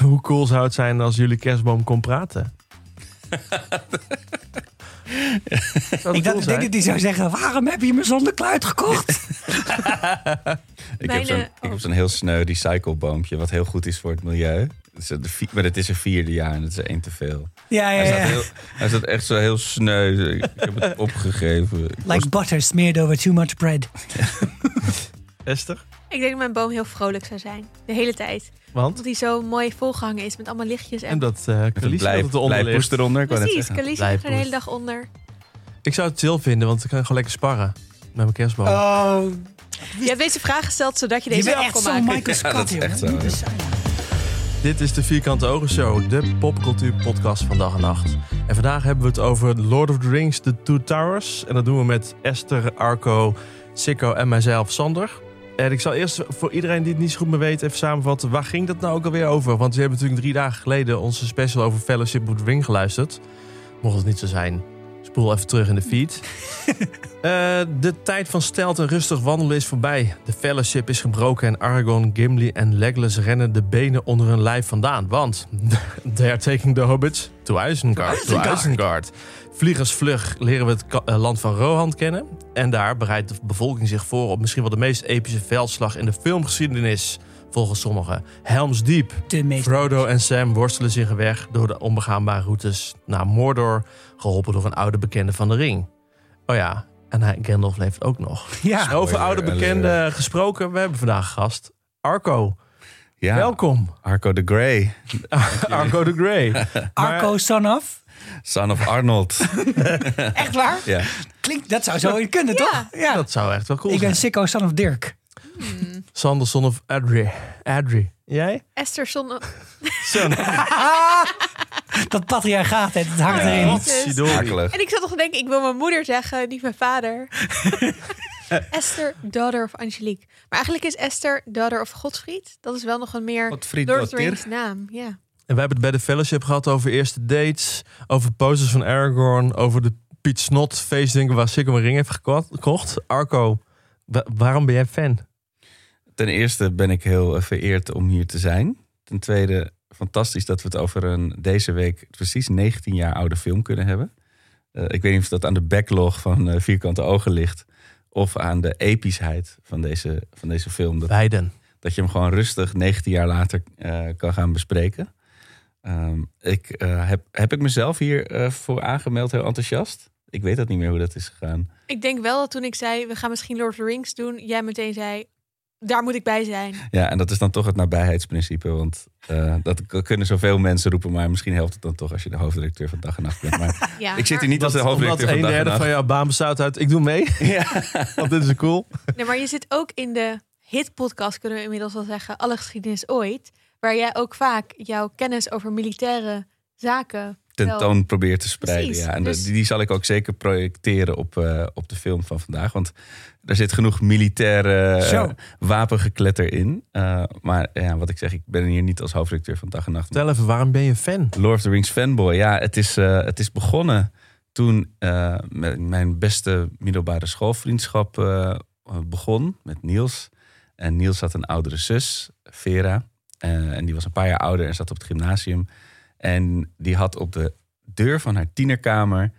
Hoe cool zou het zijn als jullie kerstboom kon praten? Ik dat dacht, denk dat hij zou zeggen, waarom heb je me zonder kluit gekocht? Ik Mijn, heb zo'n eh, ik heb oh. zo'n heel sneu recycleboompje, wat heel goed is voor het milieu. Vi- maar het is een vierde jaar en het is er één te veel. ja, ja, Hij, staat ja. heel, hij staat echt zo heel sneu. Ik heb het opgegeven. Like butter smeared over too much bread. Esther? Ik denk dat mijn boom heel vrolijk zou zijn. De hele tijd. Want? Omdat hij zo mooi volgehangen is met allemaal lichtjes. En, En dat uh, dat eronder ligt. eronder. Ik Precies. Calice ligt er de hele dag onder. Ik zou het chill vinden, want dan kan gewoon lekker sparren. Met mijn kerstboom. Oh, Je hebt deze vraag gesteld zodat je deze af echt kon zo maken. Michael Ja, dat is echt zo. Dit is de Vierkante Ogen Show, de popcultuur podcast van dag en nacht. En vandaag hebben we het over Lord of the Rings, The Two Towers. En dat doen we met Esther, Arco, Sikko en mijzelf, Sander. En ik zal eerst voor iedereen die het niet zo goed meer weet even samenvatten. Waar ging dat nou ook alweer over? Want we hebben natuurlijk drie dagen geleden onze special over Fellowship of the Ring geluisterd. Mocht het niet zo zijn, spoel even terug in de feed. Eh, de tijd van stelt en rustig wandelen is voorbij. De fellowship is gebroken en Aragorn, Gimli en Legolas rennen de benen onder hun lijf vandaan. Want they are taking the hobbits to Isengard. To Isengard. Isengard. Vliegersvlug leren we het eh, land van Rohan kennen. En daar bereidt de bevolking zich voor op misschien wel de meest epische veldslag in de filmgeschiedenis. Volgens sommigen. Helms Deep. De. Frodo en Sam worstelen zich weg door de onbegaanbare routes naar Mordor, geholpen door een oude bekende van de ring. Oh ja, en hij, Gandalf leeft ook nog. Ja, Over Spoiler oude bekenden gesproken, we hebben vandaag een gast. Arco, Ja, welkom. Arco de Grey, Arco de Grey. Arco son of. Son of Arnold. Echt waar? ja. Klinkt, dat zou zo kunnen, Ja. toch? Ja. Dat zou echt wel cool ik ben zijn. Sikko son of Dirk. Sander, son of Adri. Adri. Jij? Esther Son... Son. Dat patriarchaat, het hangt erin. En ik zat nog te denken, ik wil mijn moeder zeggen, niet mijn vader. Esther, daughter of Angelique. Maar eigenlijk is Esther, daughter of Godfried. Dat is wel nog een meer Godfried Lord of naam. Ja. En we hebben het bij de fellowship gehad over eerste dates, over posters van Aragorn, over de Piet Snot feestdingen waar Sikkim een ring heeft geko- gekocht. Arco, wa- waarom ben jij fan? Ten eerste ben ik heel vereerd om hier te zijn. Ten tweede, fantastisch dat we het over een deze week precies 19 jaar oude film kunnen hebben. Eh, ik weet niet of dat aan de backlog van eh, Vierkante Ogen ligt. Of aan de epischheid van deze, van deze film. Dat, Beiden. dat je hem gewoon rustig 19 jaar later eh, kan gaan bespreken. Ehm, ik, eh, heb, heb ik mezelf hier eh, voor aangemeld heel enthousiast? Ik weet dat niet meer hoe dat is gegaan. Ik denk wel dat toen ik zei, we gaan misschien Lord of the Rings doen, jij meteen zei, daar moet ik bij zijn. Ja, en dat is dan toch het nabijheidsprincipe. Want eh, dat kunnen zoveel mensen roepen. Maar misschien helpt het dan toch als je de hoofdredacteur van Dag en Nacht bent. Maar Ja, ik zit hier niet als de Omdat hoofdredacteur van een Dag en derde Nacht. van jouw baan bestaat uit ik doe mee, Ja. want dit is cool. Nee, maar je zit ook in de hitpodcast, kunnen we inmiddels wel zeggen, Alle Geschiedenis Ooit. Waar jij ook vaak jouw kennis over militaire zaken tentoon probeert te spreiden. Precies, ja. En dus- die, die zal ik ook zeker projecteren op, eh, op de film van vandaag. Want er zit genoeg militaire eh, wapengekletter in. Eh, maar ja, wat ik zeg, ik ben hier niet als hoofdredacteur van Dag en Nacht. Vertel even, waarom ben je fan? Lord of the Rings fanboy. Ja, het is, eh, het is begonnen toen eh, met mijn beste middelbare schoolvriendschap eh, begon met Niels. En Niels had een oudere zus, Vera. Eh, en die was een paar jaar ouder en zat op het gymnasium. En die had op de deur van haar tienerkamer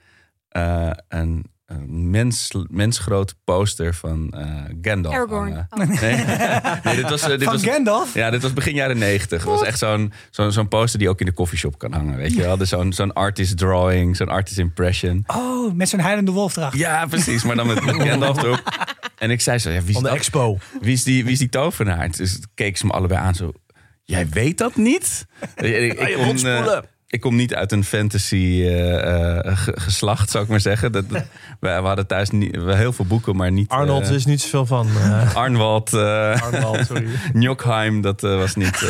eh, een, een mens, mensgroot poster van eh Gandalf. Aragorn. Oh. Nee, nee, dit was, dit Van was Gandalf? ja, dit was begin jaren negentig. Het was echt zo'n zo'n zo'n poster die ook in de koffieshop kan hangen. Weet je wel? Dus zo'n zo'n artist drawing, zo'n artist impression. Oh, met zo'n huilende wolf erachter. Ja, precies. Maar dan met, met Gandalf erop. En ik zei zo, ja, wie, is Van de dat? expo. wie, is die, wie is die tovenaar? Dus keek ze me allebei aan zo... Jij weet dat niet? Ik, kom, eh, ik kom niet uit een fantasy eh, eh, ge- geslacht, zou ik maar zeggen. Dat, we, we hadden thuis niet, heel veel boeken, maar niet... Arnold is niet zoveel van. eh Arnwald... eh, Arnold, sorry. Njokheim, dat eh, was niet.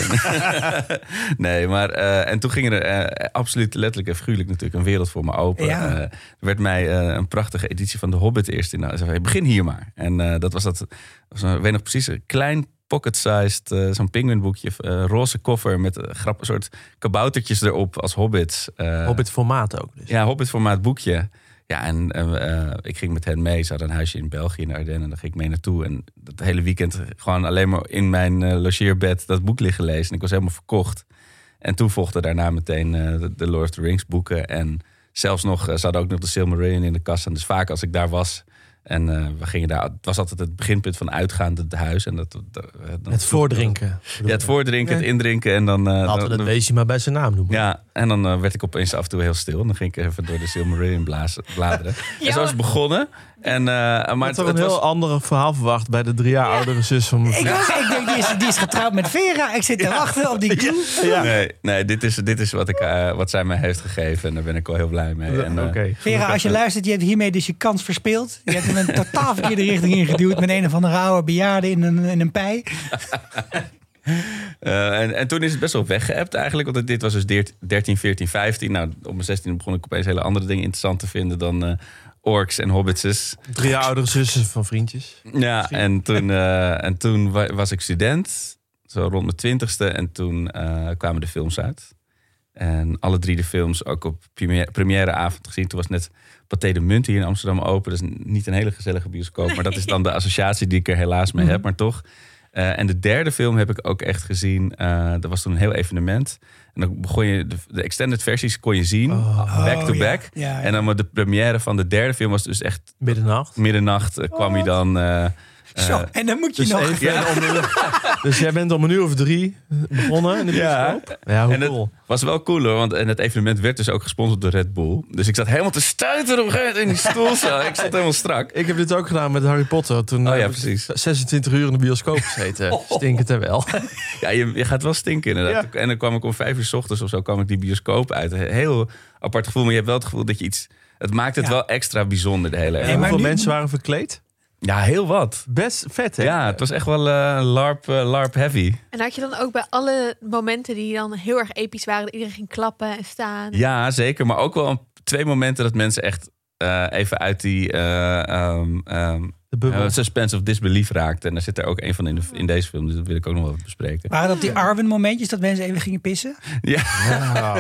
nee, maar. eh, en toen ging er eh, absoluut letterlijk en figuurlijk natuurlijk een wereld voor me open. Ja. Werd mij eh, een prachtige editie van The Hobbit eerst in. Nou, zei, begin hier maar. En eh, dat was dat. Was, ik weet nog precies, een klein pocket-sized, eh, zo'n penguinboekje, eh, roze koffer met een grappig soort kaboutertjes erop als hobbits. Eh, Hobbit formaat ook. Dus. ja, Hobbit formaat boekje. Ja, en eh, eh, ik ging met hen mee. Ze hadden een huisje in België, in de Ardennen. En daar ging ik mee naartoe. En dat hele weekend gewoon alleen maar in mijn eh, logeerbed dat boek liggen lezen. En ik was helemaal verkocht. En toen volgden daarna meteen eh, de, de Lord of the Rings boeken. En zelfs nog, eh, ze hadden ook nog de Silmarillion in de kast. En dus vaak als ik daar was... En eh, we gingen daar, het was altijd het beginpunt van uitgaande het huis. En dat, dat, eh, Het voordrinken. Ja, het voordrinken, het indrinken. En dan, eh, Laten we het beestje maar bij zijn naam noemen. ja, en dan eh, werd ik opeens af en toe heel stil. En dan ging ik even door de Silmarillion blazen, bladeren. En zo is het begonnen. En, eh, maar Maar het, toch het een heel was... ander verhaal verwacht bij de drie jaar oudere zus van mijn Ik, vriend. was, ik denk, die is, die is getrouwd met Vera. Ik zit te wachten op die clue. Ja. Nee, nee dit, is, dit is wat, ik, eh, wat zij mij heeft gegeven. En daar ben ik wel heel blij mee. En, eh, Oké. Vera, als je luistert, je hebt hiermee dus je kans verspeeld. Je hebt hem een totaal verkeerde richting ingeduwd met een of andere oude bejaarde in een, in een pij. eh, en, en toen is het best wel weggeëpt eigenlijk. Want dit was dus 13, 14, 15. Nou, op mijn 16 begon ik opeens hele andere dingen interessant te vinden dan eh, orks en hobbitses. Drie oudere zussen van vriendjes. Ja, en toen, eh, en toen wa- was ik student, zo rond mijn twintigste. En toen eh, kwamen de films uit. En alle drie de films ook op première, premièreavond gezien. Toen was net Pathé de Munt hier in Amsterdam open. Dat is niet een hele gezellige bioscoop. Maar dat is dan de associatie die ik er helaas mee heb. Maar toch. Eh, en de derde film heb ik ook echt gezien. eh dat was toen een heel evenement. En dan begon je, de, de extended versies kon je zien, back to Oh, back. Ja, ja. En dan met de première van de derde film was dus echt Middernacht. middernacht eh, kwam hij dan. Eh, eh, Zo, en dan moet je Dus, nog... even de- dus jij bent om een uur of drie begonnen in de Ja. bioscoop? Ja, hoe en het cool. was wel cool hoor, want en het evenement werd dus ook gesponsord door Red Bull. Dus ik zat helemaal te stuiteren op een gegeven moment in die stoel. zo. Ik zat helemaal strak. Ik heb dit ook gedaan met Harry Potter. Toen Oh ja, ik precies. 26 uur in de bioscoop gezeten. Stinkend en wel. Ja, je, je gaat wel stinken inderdaad. En dan kwam ik om vijf uur 's ochtends of zo kwam ik die bioscoop uit. Heel apart gevoel, maar je hebt wel het gevoel dat je iets... Het maakt het Ja. wel extra bijzonder, de hele hoeveel nu- mensen waren verkleed? Ja, heel wat. Best vet, hè? Ja, het was echt wel eh, LARP, eh, LARP heavy. En had je dan ook bij alle momenten die dan heel erg episch waren, dat iedereen ging klappen en staan? Ja, zeker. Maar ook wel een- twee momenten dat mensen echt eh, even uit die... eh, ehm, ehm, De bubbel. Eh, suspense of disbelief raakt. En daar zit er ook een van in, de, in deze film. Dus dat wil ik ook nog wel even bespreken. Waren dat die Arwen momentjes dat mensen even gingen pissen? Ja.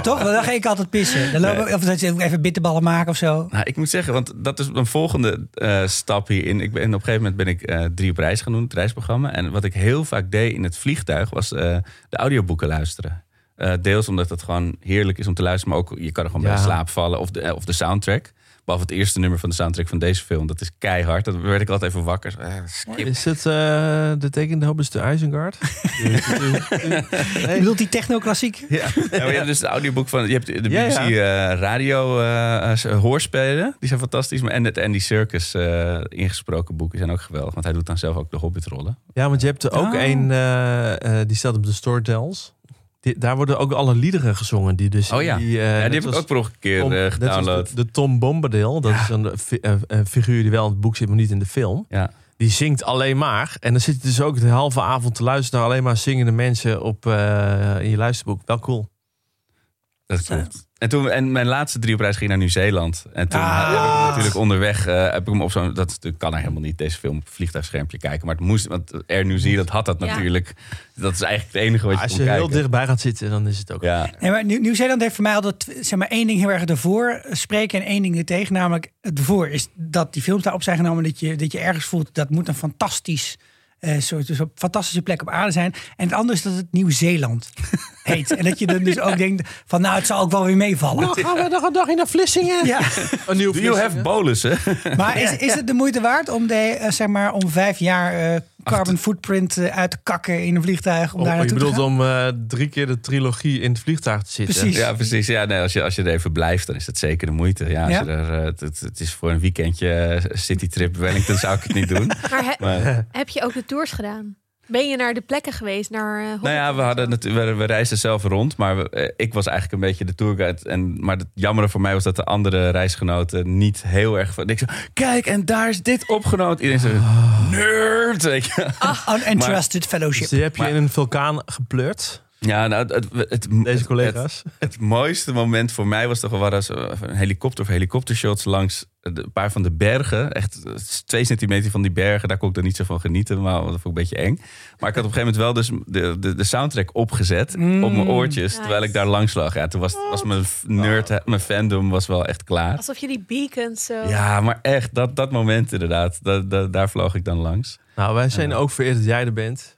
Toch? Dan ga ik altijd pissen. Dan lopen, Of dat je even bitterballen maken of zo. nou, ik moet zeggen, want dat is een volgende eh, stap hierin. Ik ben, op een gegeven moment ben ik eh, drie op reis gaan doen, het reisprogramma. En wat ik heel vaak deed in het vliegtuig was eh, de audioboeken luisteren. Eh, deels omdat het gewoon heerlijk is om te luisteren, maar ook je kan er gewoon bij Ja. slaap vallen. Of de, of de soundtrack. Behalve het eerste nummer van de soundtrack van deze film. Dat is keihard. Dat werd ik altijd even wakker. Eh, skip. Is het eh, de tekende Hobbes de IJzengard? Je nee. bedoelt die techno-klassiek? Ja. Ja, maar je hebt dus het audioboek van. Je hebt de BBC ja. eh, radio hoorspelen. Die zijn fantastisch. Maar en het Andy Circus eh, ingesproken boeken zijn ook geweldig. Want hij doet dan zelf ook de Hobbitrollen. Ja, want je hebt er ook Oh. een, eh, eh, die staat op de Storytels. Daar worden ook alle liederen gezongen. Die dus Oh ja. Die, eh, ja, die net heb ik ook een keer Tom- eh, als gedownload. De, de Tom Bombadil. Dat Ja. is een, eh, een figuur die wel in het boek zit, maar niet in de film. Ja. Die zingt alleen maar. En dan zit je dus ook de halve avond te luisteren naar alleen maar zingende mensen op, eh, in je luisterboek. Wel cool. Dat klopt. En, toen, en mijn laatste drie op reis ging naar Nieuw-Zeeland. En toen Ah. heb ik natuurlijk onderweg... eh, heb ik hem op zo'n... Dat kan er helemaal niet, deze film, op vliegtuigschermpje kijken. Maar het moest... Want Air New Zealand had dat Ja. natuurlijk. Dat is eigenlijk het enige wat je Als kon je heel kijken. dichtbij gaat zitten, dan is het ook. Ja, Nee, maar Nieuw- Nieuw-Zeeland heeft voor mij altijd zeg maar, één ding heel erg ervoor spreken en één ding ertegen. Namelijk het ervoor is dat die films daarop zijn genomen. Dat je, dat je ergens voelt dat moet een fantastisch eh, soort dus een fantastische plek op aarde zijn. En het andere is dat het Nieuw-Zeeland heet. En dat je dan dus ook denkt van nou het zal ook wel weer meevallen. Nou, gaan we nog een dagje naar Vlissingen. Ja, Een nieuw Do you have bolussen? maar is, is het de moeite waard om, de, eh, zeg maar, om vijf jaar eh, carbon footprint eh, uit te kakken in een vliegtuig om Oh, daar je naartoe te bedoelt gaan? om eh, drie keer de trilogie in het vliegtuig te zitten. Precies. Ja, precies. Ja, nee, als, je, als je er even blijft, dan is dat zeker de moeite. Ja, als Ja? Je er, eh, het, het, het is voor een weekendje citytrip Wellington zou ik het niet doen. Maar he- Maar, heb je ook de tours gedaan? Ben je naar de plekken geweest? Naar, eh, nou ja, we, en hadden we, we reisden zelf rond, maar we- eh, ik was eigenlijk een beetje de tourguide. En, maar het jammere voor mij was dat de andere reisgenoten niet heel erg... van- Ik zo, kijk, en daar is dit opgenomen. Iedereen zo, nerd, weet je. Unentrusted fellowship. Dus die heb je Maar- in een vulkaan gepleurd, Ja, nou, het, het, het, deze collega's. Het mooiste moment voor mij was toch wel waar als, eh, een helikopter of helikoptershots langs de- een paar van de bergen. Echt eh, twee centimeter van die bergen, daar kon ik dan niet zo van genieten, maar dat vond ik een beetje eng. Maar ik had op een gegeven moment wel dus de, de, de soundtrack opgezet Mm. op mijn oortjes, Nice. terwijl ik daar langs lag. Ja, toen was, was mijn nerd, mijn fandom was wel echt klaar. Alsof je die beacons zo... Ja, maar echt, dat, dat moment inderdaad, dat, dat- daar vloog ik dan langs. Nou, wij zijn Ja. ook vereerd dat jij er bent.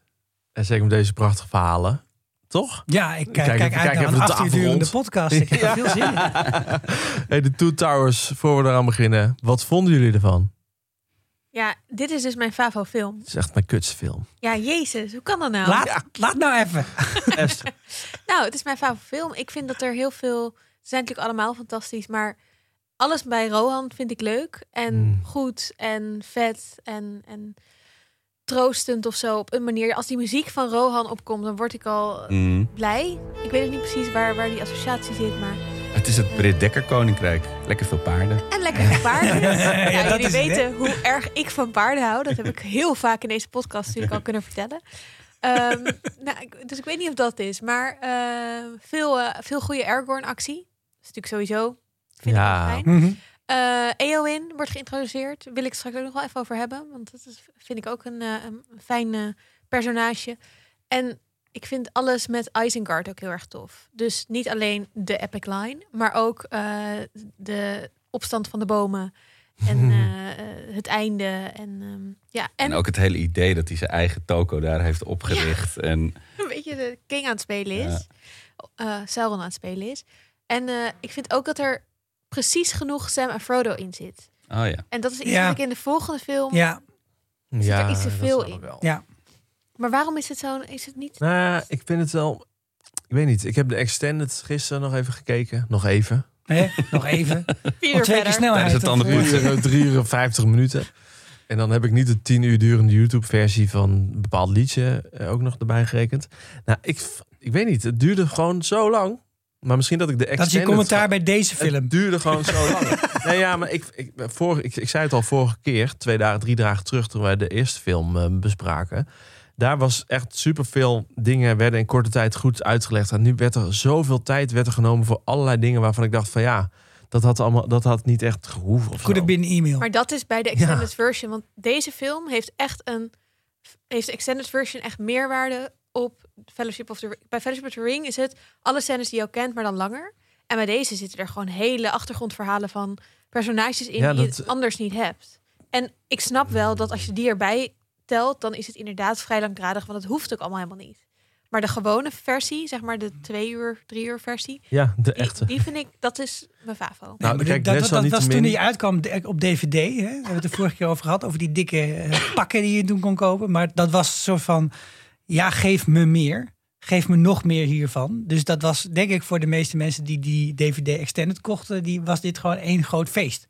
En zeker met deze prachtige verhalen. Toch? Ja, ik kijk, Kijk kijk even- uit naar een de uur podcast. Ik heb er veel zin in. Hey, de Two Towers, voor we eraan beginnen. Wat vonden jullie ervan? Ja, dit is dus mijn favo film. Het is echt mijn kutste film. Ja, jezus, hoe kan dat nou? Laat, laat nou even. Nou, het is mijn favoriete film. Ik vind dat er heel veel... Ze zijn natuurlijk allemaal fantastisch, maar alles bij Rohan vind ik leuk. En Mm. goed en vet en, en troostend of zo op een manier. Als die muziek van Rohan opkomt, dan word ik al Mm. blij. Ik weet ook niet precies waar, waar die associatie zit, maar... Het is het Brit Dekker Koninkrijk. Lekker veel paarden. En lekker veel paarden. Ja, ja, dat jullie is het, hè? weten hoe erg ik van paarden hou. Dat heb ik heel vaak in deze podcast natuurlijk al kunnen vertellen. Ehm, nou, dus ik weet niet of dat is. Maar eh, veel, eh, veel goede Aragorn-actie. Dat is natuurlijk sowieso. Vind Ja. ik wel fijn. Mhm. Eh Eowyn wordt geïntroduceerd. Wil ik straks ook nog wel even over hebben. Want dat is, vind ik ook een, eh, een fijn eh, personage. En ik vind alles met Isengard ook heel erg tof. Dus niet alleen de epic line, maar ook de opstand van de bomen. En het einde. En, ehm, ja, en, En ook het hele idee dat hij zijn eigen toko daar heeft opgericht. En een beetje de king aan het spelen is. Sauron aan het spelen is. En ik vind ook dat er precies genoeg Sam en Frodo in zit. oh ja. En dat is iets Ja. wat ik in de volgende film Ja, Ja, er iets te veel in. wel. ja. Maar waarom is het zo? Is het niet? Nou, ik vind het wel... Ik weet niet. Ik heb de Extended gisteren nog even gekeken. Nog even. Hè? Nog even. Vier Op twee keer snelheid. Tijdens het of, andere eh, poetsen. Drie uur, vijftig minuten. En dan heb ik niet de tien uur durende YouTube-versie van een bepaald liedje eh, ook nog erbij gerekend. Nou, ik, ik weet niet. Het duurde gewoon zo lang. Maar misschien dat ik de Dat is extended... je commentaar bij deze film. Het duurde gewoon zo lang. nee, ja, maar ik, ik, vorige, ik, ik zei het al vorige keer, twee dagen, drie dagen terug, toen wij de eerste film eh, bespraken. Daar was echt superveel dingen werden in korte tijd goed uitgelegd. En nu werd er zoveel tijd werd er genomen voor allerlei dingen waarvan ik dacht van ja, dat had allemaal, dat had niet echt gehoeven. Of Could zo. have been e-mail. Maar dat is bij de extended version. Want deze film heeft echt een. Heeft de extended version echt meerwaarde op Fellowship of the Ring. Bij Fellowship of the Ring is het alle scènes die je al kent, maar dan langer. En bij deze zitten er gewoon hele achtergrondverhalen van personages in Ja, die dat- je anders niet hebt. En ik snap wel dat als je die erbij telt, dan is het inderdaad vrij langdradig, want het hoeft ook allemaal helemaal niet. Maar de gewone versie, zeg maar de twee uur, drie uur versie, Ja, de die, echte. die vind ik, dat is mijn favo. Nou, Nee, maar kijk, dat, dat, dat was toen die uitkwam op DVD. Hè? Daar hebben we het de vorige keer over gehad. Over die dikke eh, pakken die je toen kon kopen. Maar dat was een soort van... Ja, geef me meer. Geef me nog meer hiervan. Dus dat was denk ik voor de meeste mensen die die DVD Extended kochten... Die was dit gewoon één groot feest.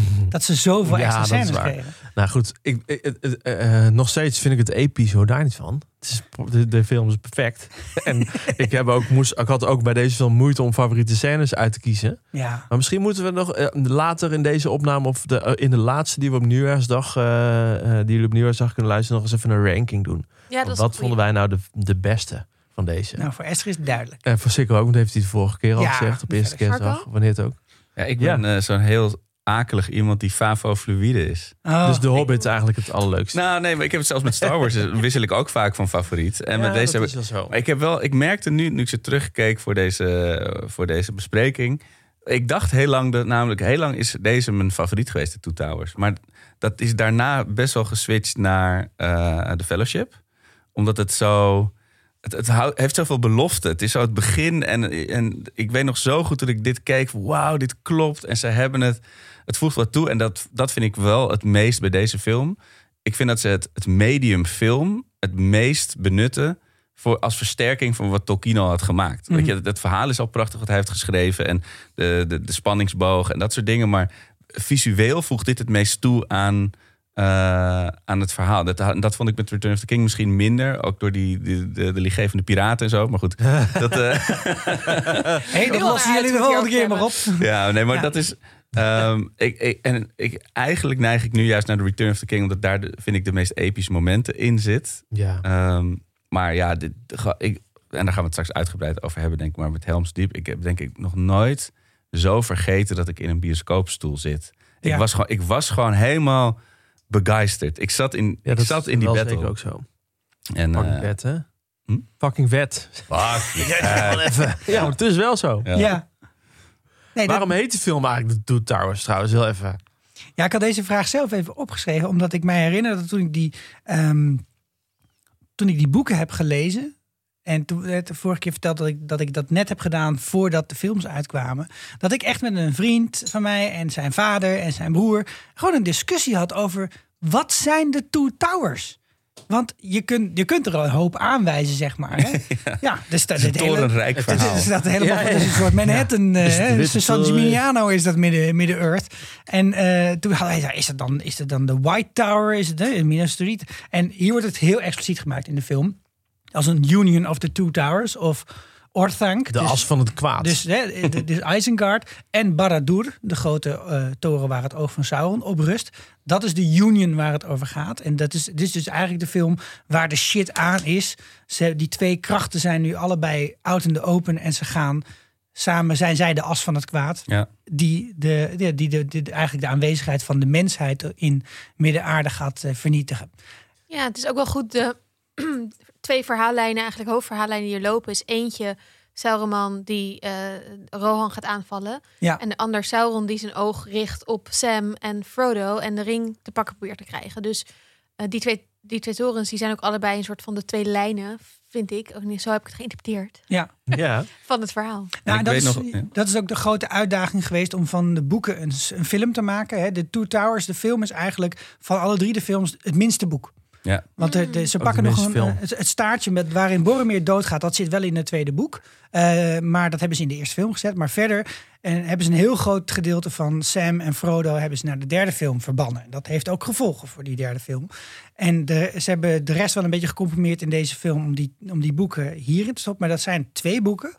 Dat ze zoveel Ja, extra dat is scènes waar. kregen. Nou goed, ik, ik- eh, eh, nog steeds vind ik het episch, hoor daar niet van. Het is, de, de film is perfect. en ik, heb ook, moest, ik had ook bij deze film moeite om favoriete scènes uit te kiezen. Ja. Maar misschien moeten we nog eh, later in deze opname, of de, in de laatste die we op nieuwjaarsdag, die jullie op nieuwjaarsdag kunnen luisteren, nog eens even een ranking doen. Ja, Want dat wat vonden wij nou de, de beste van deze? Nou, voor Esther is het duidelijk. En voor Sikko ook, want heeft hij de vorige keer al Ja, gezegd, op eerste kerstdag, wanneer het ook. Ja, ik ben zo'n heel akelig iemand die favo-fluïde is. Oh, dus de Hobbit is eigenlijk het allerleukste. Nou, nee, maar ik heb het zelfs met Star Wars. wissel ik ook vaak van favoriet. En Ja, met deze dat heb is ik. wel zo. Maar ik heb wel, ik merkte nu, nu ik ze terugkeek voor deze, voor deze bespreking. Ik dacht heel lang, dat, namelijk heel lang is deze mijn favoriet geweest, de Two Towers. Maar dat is daarna best wel geswitcht naar eh The Fellowship. Omdat het zo. Het, het houdt- heeft zoveel belofte. Het is zo het begin. En, en ik weet nog zo goed dat ik dit keek. Wauw, dit klopt. En ze hebben het. Het voegt wat toe. En dat, dat vind ik wel het meest bij deze film. Ik vind dat ze het, het medium film het meest benutten voor, als versterking van wat Tolkien al had gemaakt. Weet je, het, het verhaal is al prachtig wat hij heeft geschreven en de, de, de spanningsboog en dat soort dingen. Maar visueel voegt dit het meest toe aan, eh, aan het verhaal. Dat, dat vond ik met Return of the King misschien minder. Ook door die, die- de, de lichtgevende piraten en zo. Maar goed, dat, eh, hey, Heel lossen jullie de volgende keer maar op. ja, nee, maar Ja. dat is. Ehm, ik, ik, en ik, eigenlijk neig ik nu juist naar de Return of the King, omdat daar de, vind ik de meest epische momenten in zit. Ja. Ehm, maar ja, dit, ik, en daar gaan we het straks uitgebreid over hebben, denk ik. Maar met Helms Diep, ik heb denk ik nog nooit zo vergeten dat ik in een bioscoopstoel zit. Ik, was, gewoon, ik was gewoon helemaal begeisterd. Ik zat in, Ja, ik dat zat in die battle. zeker ook zo. En, Fucking eh, vet, hè? hm? Fucking vet. fuck, Ja, maar het is wel zo. Ja. Ja. Nee, dat- Waarom heet die film eigenlijk The Two Towers trouwens? Heel even. Ja, ik had deze vraag zelf even opgeschreven, omdat ik mij herinner dat toen ik die, ehm, toen ik die boeken heb gelezen, En toen werd de vorige keer verteld dat ik, dat ik dat net heb gedaan voordat de films uitkwamen. Dat ik echt met een vriend van mij en zijn vader en zijn broer gewoon een discussie had over wat zijn de Two Towers? Want je kunt, je kunt er al een hoop aanwijzen, zeg maar. Hè? Ja, dus dat Het is een hele, torenrijk verhaal. dat helemaal Ja, ja, een soort Manhattan. eh, San? Gimignano is dat midden, midden Earth. En eh, toen had hij is het dan, is het dan de White Tower? Is het de Minas Tirith? En hier wordt het heel expliciet gemaakt in de film. Als een union of the two towers. Of Orthanc. De dus- as van het kwaad. dus, hè, de- dus Isengard en Barad-dûr, de grote eh, toren waar het oog van Sauron op rust. Dat is de Union waar het over gaat. En dat is, dit is dus eigenlijk de film waar de shit aan is. Ze, die twee krachten zijn nu allebei out in the open en ze gaan samen zijn zij de as van het kwaad. Ja. Die, de, die, die, de, die- eigenlijk de aanwezigheid van de mensheid in Midden-aarde gaat eh, vernietigen. Ja, het is ook wel goed. De twee verhaallijnen, eigenlijk hoofdverhaallijnen die er lopen, is eentje Sauron die eh, Rohan gaat aanvallen. Ja. En de ander Sauron die zijn oog richt op Sam en Frodo en de ring te pakken probeert te krijgen. Dus eh, die, twee, die twee torens die zijn ook allebei een soort van de twee lijnen, vind ik. Ook niet, zo heb ik het geïnterpreteerd Ja. ja. van het verhaal. Nou, ik dat, weet is, nog- ja. dat is ook de grote uitdaging geweest om van de boeken een, een film te maken. Hè. De Two Towers, de film, is eigenlijk van alle drie de films het minste boek. Ja. Want de, de- ze Ook pakken nog een, eh, het, het staartje met waarin Boromir doodgaat. Dat zit wel in het tweede boek. Eh, maar dat hebben ze in de eerste film gezet. Maar verder en hebben ze een heel groot gedeelte van Sam en Frodo hebben ze naar de derde film verbannen. Dat heeft ook gevolgen voor die derde film. En de, ze hebben de rest wel een beetje gecomprimeerd in deze film om die, om die boeken hierin te stoppen. Maar dat zijn twee boeken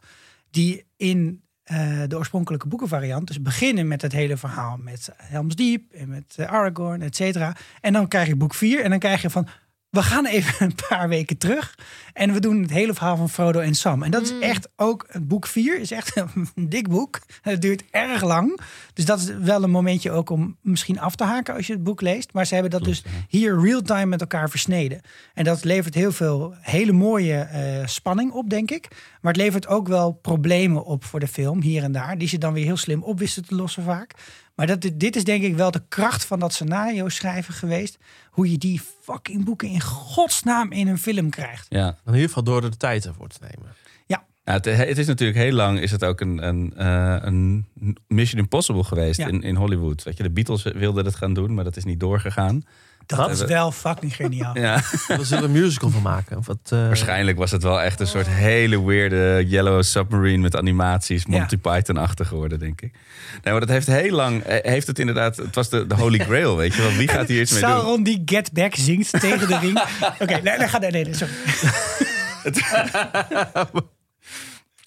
die in eh, de oorspronkelijke boekenvariant. Dus beginnen met het hele verhaal met Helm's Deep en met eh, Aragorn, et cetera. En dan krijg je boek 4 en dan krijg je van. We gaan even een paar weken terug. En we doen het hele verhaal van Frodo en Sam. En dat is echt ook. Het boek 4 is echt een dik boek. Het duurt erg lang. Dus dat is wel een momentje ook om misschien af te haken als je het boek leest. Maar ze hebben dat dus hier real-time met elkaar versneden. En dat levert heel veel hele mooie eh, spanning op, denk ik. Maar het levert ook wel problemen op voor de film, hier en daar. Die ze dan weer heel slim op wisten te lossen vaak. Maar dat, dit is denk ik wel de kracht van dat scenario schrijven geweest. Hoe je die fucking boeken in godsnaam in een film krijgt. ja. In ieder geval door de tijd ervoor te nemen. Nou, het, het is natuurlijk heel lang is het ook een, een, eh, een Mission Impossible geweest Ja. in, in Hollywood. Weet je, de Beatles wilden het gaan doen, maar dat is niet doorgegaan. Dat is wel fucking geniaal. Ja. We zullen een musical van maken. Of wat, eh, Waarschijnlijk was het wel echt een soort hele weirde Yellow Submarine met animaties, Monty Python-achtig geworden, denk ik. Nee, maar dat heeft heel lang, eh, heeft het inderdaad, het was de, de Holy Grail, weet je wel. Wie gaat hier iets mee doen? Sauron die Get Back zingt tegen de ring. Oké, nee, nee, ga nee, nee, sorry.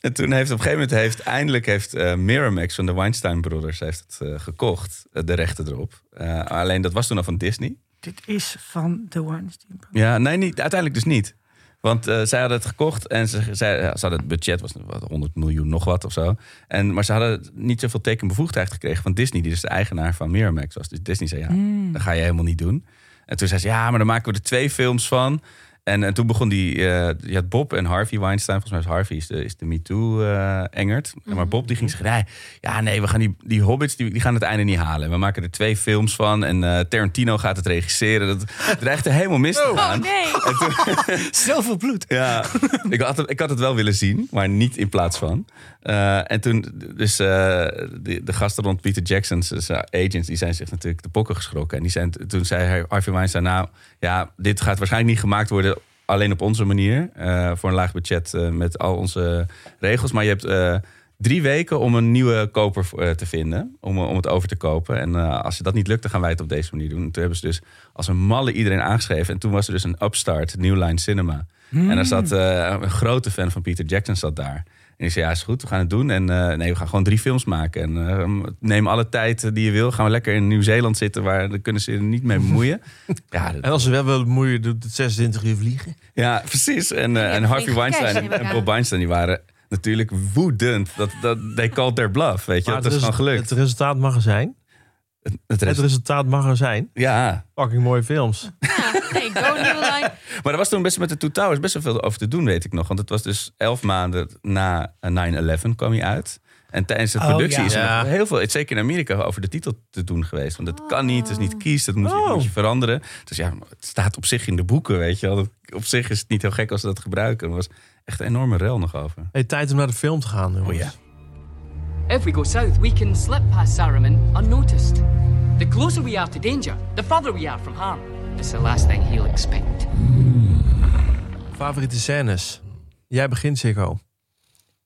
En toen heeft op een gegeven moment heeft eindelijk heeft eh, Miramax van de Weinstein Brothers heeft het gekocht, de rechten erop. Eh, alleen dat was toen al van Disney. Dit is van The Weinstein. Ja, nee, niet, uiteindelijk dus niet. Want eh, zij hadden het gekocht en ze, zij, ja, ze hadden het budget was wat, 100 miljoen nog wat of zo. En, maar ze hadden niet zoveel tekenbevoegdheid gekregen van Disney, die dus de eigenaar van Miramax was. Dus Disney zei, ja, dat ga je helemaal niet doen. En toen zei ze, ja, maar dan maken we er twee films van. En, en toen begon die, eh je had Bob en Harvey Weinstein. Volgens mij is Harvey is de, is de MeToo-engert. Maar Bob die ging zeggen, nee, ja, nee, we gaan die, die hobbits, die, die gaan het einde niet halen. We maken er twee films van en eh, Tarantino gaat het regisseren. Dat dreigt er helemaal mis te gaan. Oh nee. Zoveel bloed. Ja, ik had, het, ik had het wel willen zien, maar niet in plaats van. Eh, en toen, dus eh, de, de gasten rond Peter Jackson's eh, agents, die zijn zich natuurlijk de pokken geschrokken. En die zijn, toen zei Harvey Weinstein, nou ja, dit gaat waarschijnlijk niet gemaakt worden alleen op onze manier. eh, voor een laag budget met al onze regels. Maar je hebt drie weken om een nieuwe koper te vinden, om, om het over te kopen. En als je dat niet lukt, dan gaan wij het op deze manier doen. En toen hebben ze dus als een malle iedereen aangeschreven. En toen was er dus een upstart, New Line Cinema. En daar zat een grote fan van Peter Jackson zat daar. En die zei, ja, is goed, we gaan het doen. En eh, nee, we gaan gewoon drie films maken. En eh, neem alle tijd eh, die je wil. Gaan we lekker in Nieuw-Zeeland zitten, waar dan kunnen ze er niet mee bemoeien. ja, dat- En als ze wel willen bemoeien, doet het 26 uur vliegen. ja, precies. En, eh, en Harvey Weinstein en, ik. Bob Weinstein, die waren natuurlijk woedend. Dat, dat, they called their bluff, weet je. Maar dat is gewoon gelukt. het resultaat mag er zijn. Het, het Het rest- resultaat mag er zijn. ja, Fucking mooie films. Ja, nee, go New Line. Maar er was toen best met de Two Towers best wel veel over te doen, weet ik nog. Want het was dus elf maanden na eh, 9-11 kwam hij uit. En tijdens de Oh, productie ja. is er Ja. nog heel veel, zeker in Amerika, over de titel te doen geweest. Want het kan niet, het is niet kies, dat moet je, Oh. moet je veranderen. Dus ja, het staat op zich in de boeken, weet je wel. Dat- Op zich is het niet heel gek als ze dat gebruiken. Er was echt een enorme rel nog over. Hey, tijd om naar de film te gaan, jongens. Oh ja. If we go south, we can slip past Saruman unnoticed. The closer we are to danger, the further we are from harm. It's the last thing he'll expect. Favoriete scènes? Jij begint, Sikko.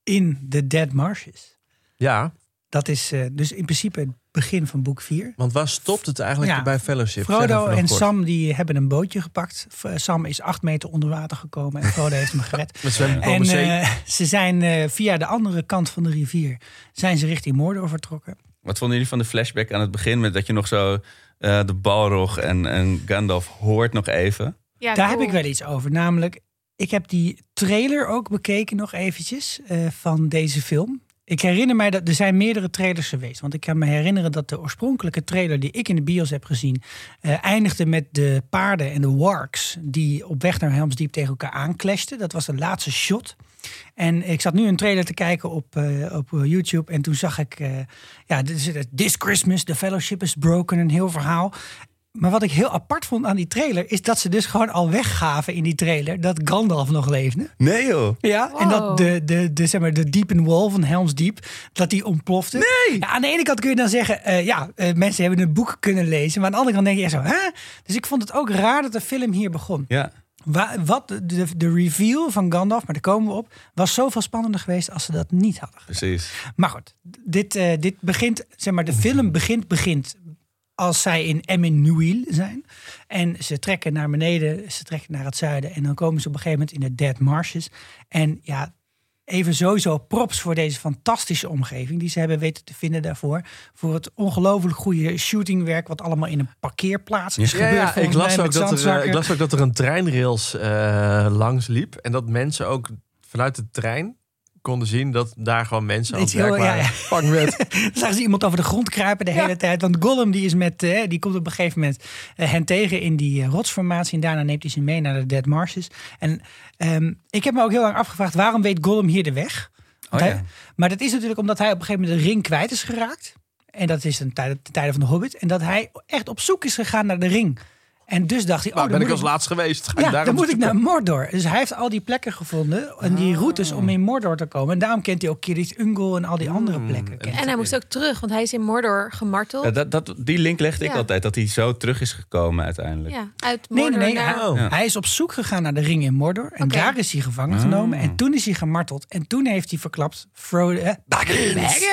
In The Dead Marshes. Ja, Dat is eh, dus in principe het begin van boek 4. want waar stopt het eigenlijk Ja, bij Fellowship? Frodo en kort. Sam die hebben een bootje gepakt. Sam is acht meter onder water gekomen en Frodo heeft hem gered. En eh, ze zijn eh, via de andere kant van de rivier zijn ze richting Mordor vertrokken. Wat vonden jullie van de flashback aan het begin? Met dat je nog zo eh, de Balrog en, en Gandalf hoort nog even. Ja, Daar cool. heb ik wel iets over. Namelijk, ik heb die trailer ook bekeken nog eventjes eh, van deze film. Ik herinner mij dat er zijn meerdere trailers geweest. Want ik kan me herinneren dat de oorspronkelijke trailer die ik in de bios heb gezien... eh, eindigde met de paarden en de warks die op weg naar Helm's Deep tegen elkaar aanclashten. Dat was de laatste shot. En ik zat nu een trailer te kijken op, eh, op eh, YouTube. En toen zag ik, ja, dit is This Christmas, the fellowship is broken, een heel verhaal. Maar wat ik heel apart vond aan die trailer, is dat ze dus gewoon al weggaven in die trailer dat Gandalf nog leefde. Nee joh. Ja, en dat de, de, de, zeg maar, de Deep in Wall van Helm's Deep, dat die ontplofte. Nee! Ja, aan de ene kant kun je dan zeggen, eh, ja, eh, mensen hebben het boek kunnen lezen. Maar aan de andere kant denk je echt zo, hè? Dus ik vond het ook raar dat de film hier begon. Ja. Wa- wat de, de, de reveal van Gandalf, maar daar komen we op, was zoveel spannender geweest als ze dat niet hadden. Precies. Maar goed, dit, eh, dit begint, zeg maar, de film begint, begint als zij in Emmanuel zijn. En ze trekken naar beneden, ze trekken naar het zuiden. En dan komen ze op een gegeven moment in de Dead Marshes. En ja, even sowieso props voor deze fantastische omgeving die ze hebben weten te vinden daarvoor. Voor het ongelooflijk goede shootingwerk, wat allemaal in een parkeerplaats is Ja, gebeurd. ja, ik, las ook dat er, eh, ik las ook dat er een treinrails eh, langs liep. En dat mensen ook vanuit de trein konden zien dat daar gewoon mensen aan het werk heel- waren. ja. Zagen ze iemand over de grond kruipen de hele tijd. Want Gollum die is met, eh, die komt op een gegeven moment eh, hen tegen in die eh, rotsformatie. En daarna neemt hij ze mee naar de Dead Marshes. En ehm, ik heb me ook heel lang afgevraagd, waarom weet Gollum hier de weg? Oh, hij- ja. maar dat is natuurlijk omdat hij op een gegeven moment de ring kwijt is geraakt. En dat is ten tijde, ten tijde van de Hobbit. En dat hij echt op zoek is gegaan naar de ring. En dus dacht hij, oh, ben ik moet als laatst geweest? Ga ja, daar dan moet ik naar Mordor. Dus hij heeft al die plekken gevonden en die routes om in Mordor te komen. En daarom kent hij ook Kirith Ungol en al die andere Hmm, plekken. en- En hij moest ook terug, want hij is in Mordor gemarteld. Ja, dat, dat, die link legde ik Ja. altijd, dat hij zo terug is gekomen uiteindelijk. ja, uit Nee, Mordor nee, nee. naar... Hij, Oh. Ja. hij is op zoek gegaan naar de ring in Mordor. En daar is hij gevangen Ah. genomen. En toen is hij gemarteld. En toen heeft hij verklapt... Frodo... Eh, Baggins!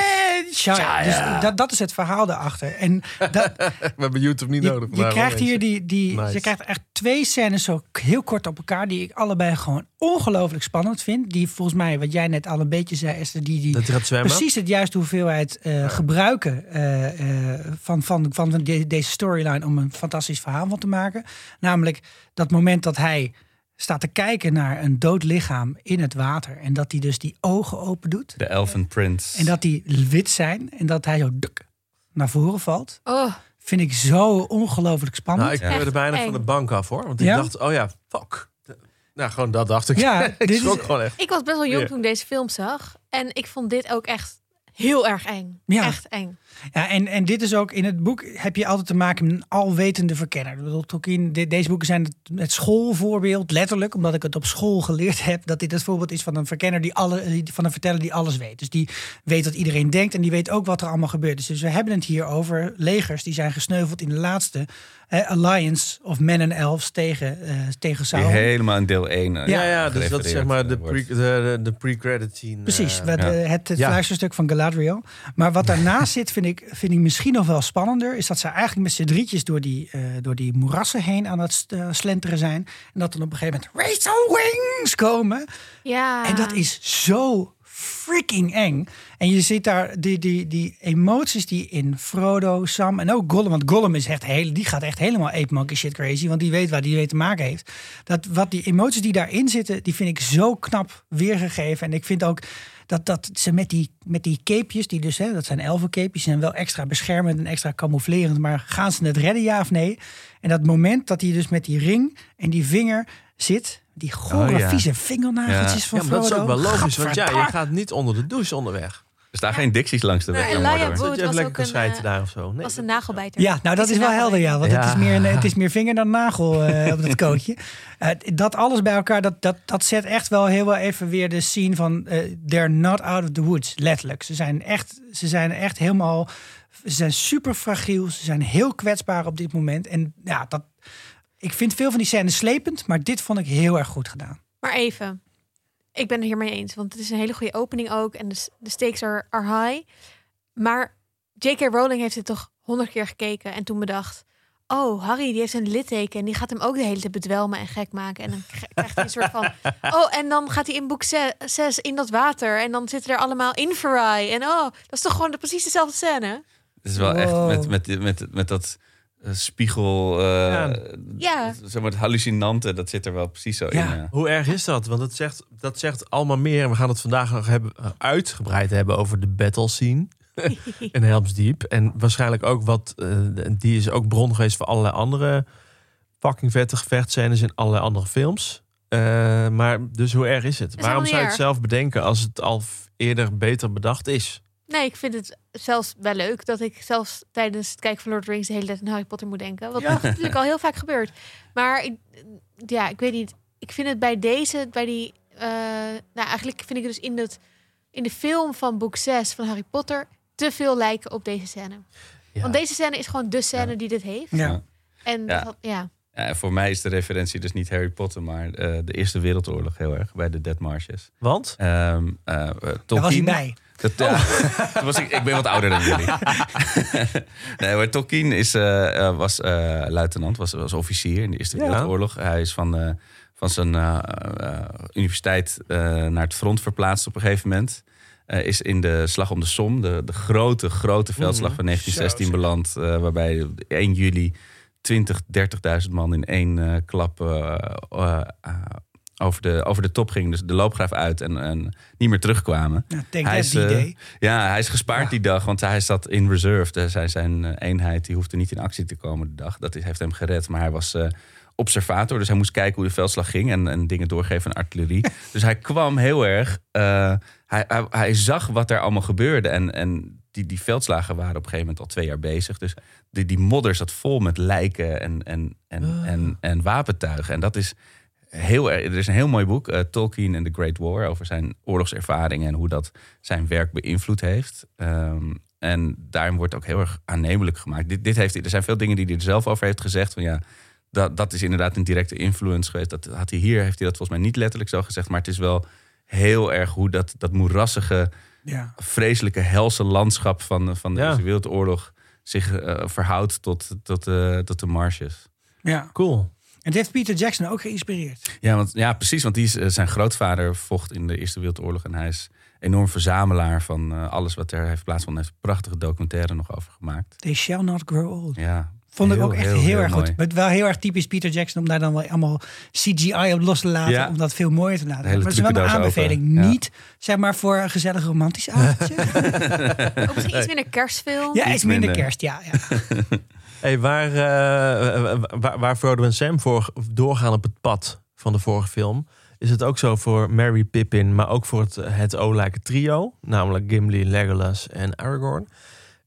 Shia. Dus dat, dat is het verhaal daarachter. En dat, We hebben YouTube niet je, nodig. je krijgt hier eens. die... die Nice. Je krijgt echt twee scènes zo heel kort op elkaar... die ik allebei gewoon ongelooflijk spannend vind. Die volgens mij, wat jij net al een beetje zei, Esther... die, die precies het juiste hoeveelheid eh, gebruiken eh, eh, van, van, van de- deze storyline om een fantastisch verhaal van te maken. Namelijk dat moment dat hij staat te kijken naar een dood lichaam in het water en dat hij dus die ogen open doet De Elven Prince. en dat die wit zijn en dat hij zo duk naar voren valt. Oh, Vind ik zo ongelooflijk spannend. Nou, ik keurde bijna van de bank af hoor. Want ik Ja? dacht, oh ja, fuck. Nou, gewoon dat dacht ik. Ja, ik dit is- schrok gewoon echt. ik was best wel jong toen ik deze film zag. En ik vond dit ook echt heel erg eng. Ja. Echt eng. Ja, en, en dit is ook in het boek heb je altijd te maken met een alwetende verkenner. Ik bedoel, Tolkien, de- deze boeken zijn het, het schoolvoorbeeld, letterlijk, omdat ik het op school geleerd heb, dat dit het voorbeeld is van een verkenner die alle, van een verteller die alles weet. Dus die weet wat iedereen denkt en die weet ook wat er allemaal gebeurt. is. Dus we hebben het hier over legers die zijn gesneuveld in de laatste alliance of men en elves tegen, eh tegen Die Sauron. helemaal in deel 1. Ja, ja, dus dat is zeg maar de, pre, de, pre-credit scene. Precies, eh, wat, ja. eh, het, het Ja. fluisterstuk van Galadriel. Maar wat daarnaast zit, vind ik, vind ik misschien nog wel spannender... is dat ze eigenlijk met z'n drietjes door die, eh, door die moerassen heen aan het eh, slenteren zijn. En dat dan op een gegeven moment Rachel Wings komen. Ja. En dat is zo freaking eng. En je ziet daar die, die, die emoties die in Frodo, Sam en ook Gollum... want Gollum is echt heel, die gaat echt helemaal ape monkey shit crazy... want die weet waar die mee te maken heeft. Dat, wat die emoties die daarin zitten, die vind ik zo knap weergegeven. En ik vind ook dat, dat ze met die, met die capejes, die dus, hè, dat zijn elfencapejes... zijn wel extra beschermend en extra camouflerend... maar gaan ze het redden, ja of nee? En dat moment dat hij dus met die ring en die vinger zit... die gore, Oh, ja. vieze vingernageltjes Ja. van Ja, dat is ook wel logisch, want ja, je gaat niet onder de douche onderweg. Er staan geen dicties langs de Nee, weg en naar Laia was lekker ook kan een, schijten eh, daar of zo. Nee, was een nagelbijter. Ja, nou dat is wel helder, ja. Want het, is meer een, het is meer vinger dan nagel eh, op dat kootje. Eh, dat alles bij elkaar, dat, dat, dat zet echt wel heel wel even weer de scene van... eh, they're not out of the woods, letterlijk. Ze zijn echt, ze zijn echt helemaal... Ze zijn super fragiel, ze zijn heel kwetsbaar op dit moment. En ja, dat, ik vind veel van die scènes slepend, maar dit vond ik heel erg goed gedaan. Maar even, ik ben het hiermee eens, want het is een hele goede opening ook en de, de stakes are, are high. Maar J.K. Rowling heeft het toch honderd keer gekeken en toen bedacht, oh Harry die heeft een litteken en die gaat hem ook de hele tijd bedwelmen en gek maken en dan krijgt hij een soort van, oh en dan gaat hij in boek 6 in dat water en dan zitten er allemaal infrarai en oh dat is toch gewoon de, precies dezelfde scène. Het is wel Wow. echt met, met, met, met dat spiegel, eh, Ja. Ja. zeg maar het hallucinante, dat zit er wel precies zo Ja. in. ja. Hoe erg is dat? Want het zegt, dat zegt allemaal meer. En we gaan het vandaag nog hebben, eh, uitgebreid hebben over de battle scene in Helms Deep. En waarschijnlijk ook wat, eh, die is ook bron geweest voor allerlei andere fucking vette gevechtscènes in allerlei andere films. Eh, maar dus hoe erg is het? Is Waarom zou je het zelf bedenken als het al eerder beter bedacht is? Nee, ik vind het zelfs wel leuk dat ik zelfs tijdens het kijken van Lord of the Rings de hele tijd aan Harry Potter moet denken. Wat natuurlijk al heel vaak gebeurt. Maar ik, ja, ik weet niet. Ik vind het bij deze, bij die, eh, nou eigenlijk vind ik het dus in, het, in de film van boek 6 van Harry Potter te veel lijken op deze scène. Ja. Want deze scène is gewoon de scène die dit heeft. Ja. En Ja. dat- ja. Ja, en voor mij is de referentie dus niet Harry Potter, maar eh, de Eerste Wereldoorlog heel erg bij de Dead Marshes. Want? Ehm eh, eh, Daar was hij Tolkien- bij. Dat, ja, toen was ik, ik ben wat ouder dan jullie. nee, maar Tolkien is, eh, eh, was eh, luitenant, was, was officier in de Eerste Ja. Wereldoorlog. Hij is van, van zijn universiteit naar het front verplaatst op een gegeven moment. Is in de Slag om de Somme, de, de grote, grote veldslag van 1916 Zo, zeg. beland. waarbij op 1 juli 20, 30.000 man in één klap over, de, over de top gingen. Dus de loopgraaf uit en, en niet meer terugkwamen. Ja, Hij is, D-Day. Ja, hij is gespaard Ja. die dag, want hij zat in reserve. Dus hij, zijn eh, eenheid die hoefde niet in actie te komen de dag. Dat heeft hem gered, maar hij was eh, observator. Dus hij moest kijken hoe de veldslag ging en, en dingen doorgeven aan artillerie. dus hij kwam heel erg... hij, hij, hij zag wat er allemaal gebeurde. En, en die, die veldslagen waren op een gegeven moment al twee jaar bezig. Dus die, die modder zat vol met lijken en, en, en, en, en wapentuigen. En dat is heel erg. Er is een heel mooi boek, eh, Tolkien and the Great War, over zijn oorlogservaringen en hoe dat zijn werk beïnvloed heeft. Ehm, en daarin wordt ook heel erg aannemelijk gemaakt. Dit, dit heeft, er zijn veel dingen die hij er zelf over heeft gezegd. Van ja, dat, dat is inderdaad een directe influence geweest. Dat had hij hier, heeft hij dat volgens mij niet letterlijk zo gezegd. Maar het is wel heel erg hoe dat, dat moerassige, Ja. vreselijke, helse landschap van, van de Ja. Eerste Wereldoorlog zich eh, verhoudt tot, tot, eh, tot de marshes. ja. Cool. En dit heeft Peter Jackson ook geïnspireerd. Ja, want, ja, precies. Want die is, eh, zijn grootvader vocht in de Eerste Wereldoorlog. En hij is enorm verzamelaar van eh, alles wat er heeft plaatsgevonden. Hij heeft een prachtige documentaire nog over gemaakt. They shall not grow old. Ja, Vond ik ook echt heel, erg mooi. goed. Het wel heel erg typisch Peter Jackson om daar dan wel allemaal CGI op los te laten. Ja. Om dat veel mooier te laten. Maar het is wel een aanbeveling. open. Ja. Niet zeg maar voor een gezellig romantisch avondje. Ook misschien iets minder kerstfilm. ja, Iets iets minder minder. kerst. Ja, ja. Hey, waar, eh, waar, waar Frodo en Sam voor doorgaan op het pad van de vorige film... is het ook zo voor Mary, Pippin... maar ook voor het, het olijke trio. Namelijk Gimli, Legolas en Aragorn.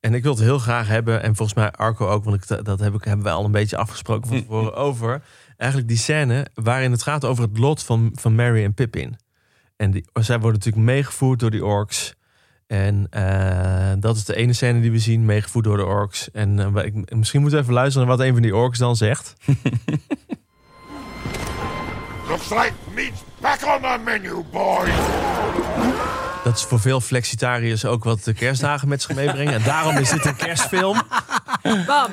En ik wil het heel graag hebben... en volgens mij Arco ook... want ik, dat heb ik, hebben we al een beetje afgesproken van tevoren over... eigenlijk die scène waarin het gaat over het lot van, van Mary en Pippin. En die, zij worden natuurlijk meegevoerd door die orks... En eh, dat is de ene scène die we zien, meegevoerd door de orks. En eh, ik, misschien moeten we even luisteren naar wat een van die orks dan zegt. Looks like meat's back on the menu, boys. Dat is voor veel flexitariërs ook wat de kerstdagen met zich meebrengen. En daarom is dit een kerstfilm. Bam.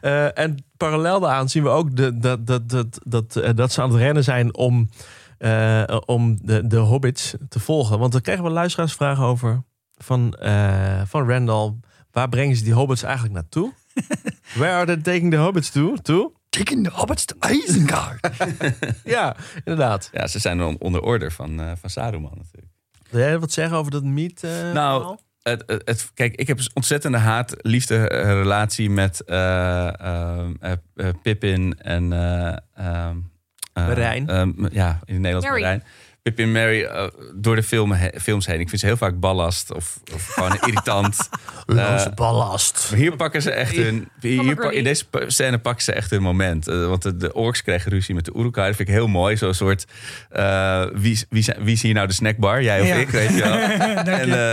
Eh, en parallel daaraan zien we ook de, dat, dat, dat, dat, dat ze aan het rennen zijn om, eh, om de, de hobbits te volgen. Want daar kregen we luisteraarsvragen over van, eh, van Randall. Waar brengen ze die hobbits eigenlijk naartoe? Where are they taking the hobbits to? to? Taking the hobbits to Isengard. Ja, inderdaad. Ja, ze zijn on- onder order van, eh, van Saruman natuurlijk. Wil jij wat zeggen over dat meet? eh, Nou, verhaal? Het, het, het- kijk, ik heb een ontzettende haat-liefde-relatie met eh, ehm, eh, eh, Pippin en... eh, Merijn. ehm, ja, in het Nederlands. Merijn. Pippin Mary eh, door de film, he- films heen. Ik vind ze heel vaak ballast of, of gewoon irritant. Loze Eh, ballast. maar hier pakken ze echt hun... Hier, in deze scène pakken ze echt hun moment. Eh, want de, de orks krijgen ruzie met de Uruk-hai. Dat vind ik heel mooi. Zo'n soort... eh, wie, wie, zijn- wie is hier nou de snackbar? Jij of Ja. ik, weet je wel. En, eh,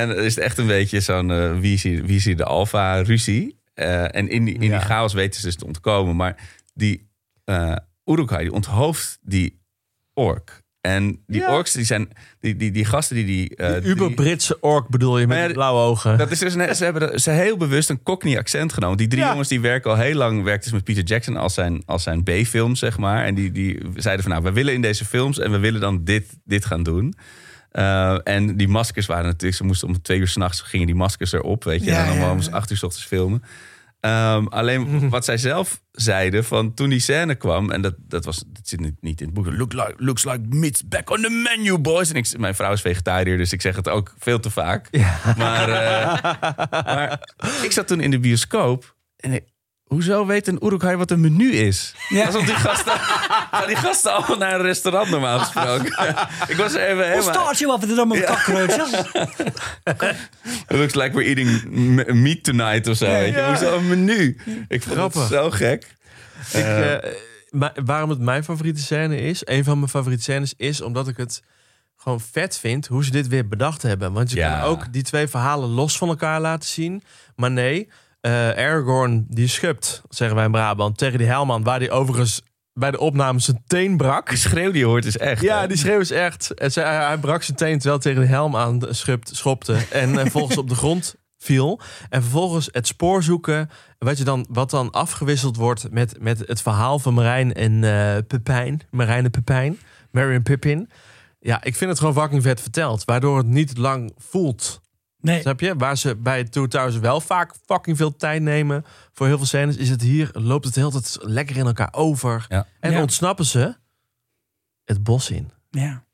en het is echt een beetje zo'n... wie, is hier, wie is hier de alfa-ruzie? Eh, en in die, in Ja. die chaos weten ze dus te ontkomen. Maar die Uruk-hai, die onthoofdt die ork. En die Ja. orks, die zijn... Die, die, die gasten die... die, Die drie- Uber-Britse ork bedoel je met ja, blauwe ogen. dat is dus een, ze hebben ze heel bewust een Cockney accent genomen. Die drie Ja. jongens die werken al heel lang, werkten dus met Peter Jackson als zijn, als zijn B-film, zeg maar. En die, die zeiden van nou, we willen in deze films en we willen dan dit, dit gaan doen. Eh, en die maskers waren natuurlijk, ze moesten om twee uur s'nachts gingen die maskers erop, weet je. En dan om acht uur s ochtends filmen. Ehm, alleen wat zij zelf zeiden van toen die scène kwam, en dat, dat, was, dat zit niet, niet in het boek. Look like, looks like meat's back on the menu, boys. En ik, mijn vrouw is vegetariër, dus ik zeg het ook veel te vaak. Maar, eh, maar ik zat toen in de bioscoop en ik, hoezo weet een Uruk-hai wat een menu is? Ja. Alsof die gasten, gaan die gasten allemaal naar een restaurant normaal gesproken. ik was er even Hoe helemaal... staat je wat met allemaal cockroaches? It looks like we're eating meat tonight of zo. Ja. Hoezo een menu? Ik vond Grappig. het zo gek. Ik, eh, maar waarom het mijn favoriete scène is, een van mijn favoriete scènes is omdat ik het gewoon vet vind hoe ze dit weer bedacht hebben. Want je Ja. kan ook die twee verhalen los van elkaar laten zien. Maar nee, eh Aragorn die schupt, zeggen wij in Brabant, tegen die helman, waar die overigens bij de opname zijn teen brak. Die schreeuw die je hoort is echt. Ja, hè? die schreeuw is echt. En zij- hij, brak zijn teen terwijl tegen de helm aan schupt, schopte. En eh, vervolgens op de grond viel. En vervolgens het spoor zoeken. Weet je dan, wat dan afgewisseld wordt met, met het verhaal van Marijn en eh Pepijn. Marijn en Pepijn. Mary en Pippin. Ja, ik vind het gewoon fucking vet verteld. Waardoor het niet lang voelt. Nee. Snap je? Waar ze bij Two Towers wel vaak fucking veel tijd nemen voor heel veel scènes, is het hier, loopt het de hele tijd lekker in elkaar over. Ja. En Ja. ontsnappen ze het bos in. Ja.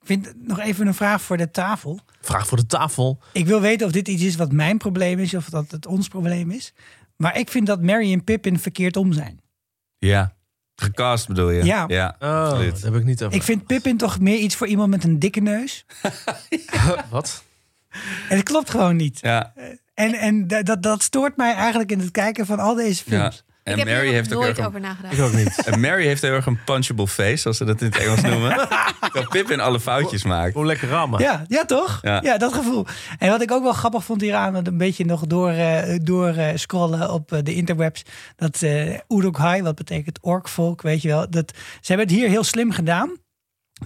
Ik vind nog even een vraag voor de tafel. Vraag voor de tafel. Ik wil weten of dit iets is wat mijn probleem is of dat het ons probleem is. Maar ik vind dat Mary en Pippin verkeerd om zijn. Ja. Gecast bedoel je? Ja. ja Oh, dat heb ik niet over. Ik vind Pippin toch meer iets voor iemand met een dikke neus. Wat? En dat klopt gewoon niet. Ja. En, en da- dat, dat stoort mij eigenlijk in het kijken van al deze ja. films. En ik heb Mary er heeft nog ook nooit over nagedacht. Ik ook niet. en Mary heeft heel erg een punchable face, zoals ze dat in het Engels noemen. Dat Pippin alle foutjes maakt. Hoe lekker rammen. Ja, ja toch? Ja. Ja. dat gevoel. En wat ik ook wel grappig vond hieraan, dat een beetje nog door, eh, door eh, scrollen op eh, de interwebs, dat eh Uruk-hai, wat betekent orkvolk, weet je wel, dat ze hebben het hier heel slim gedaan.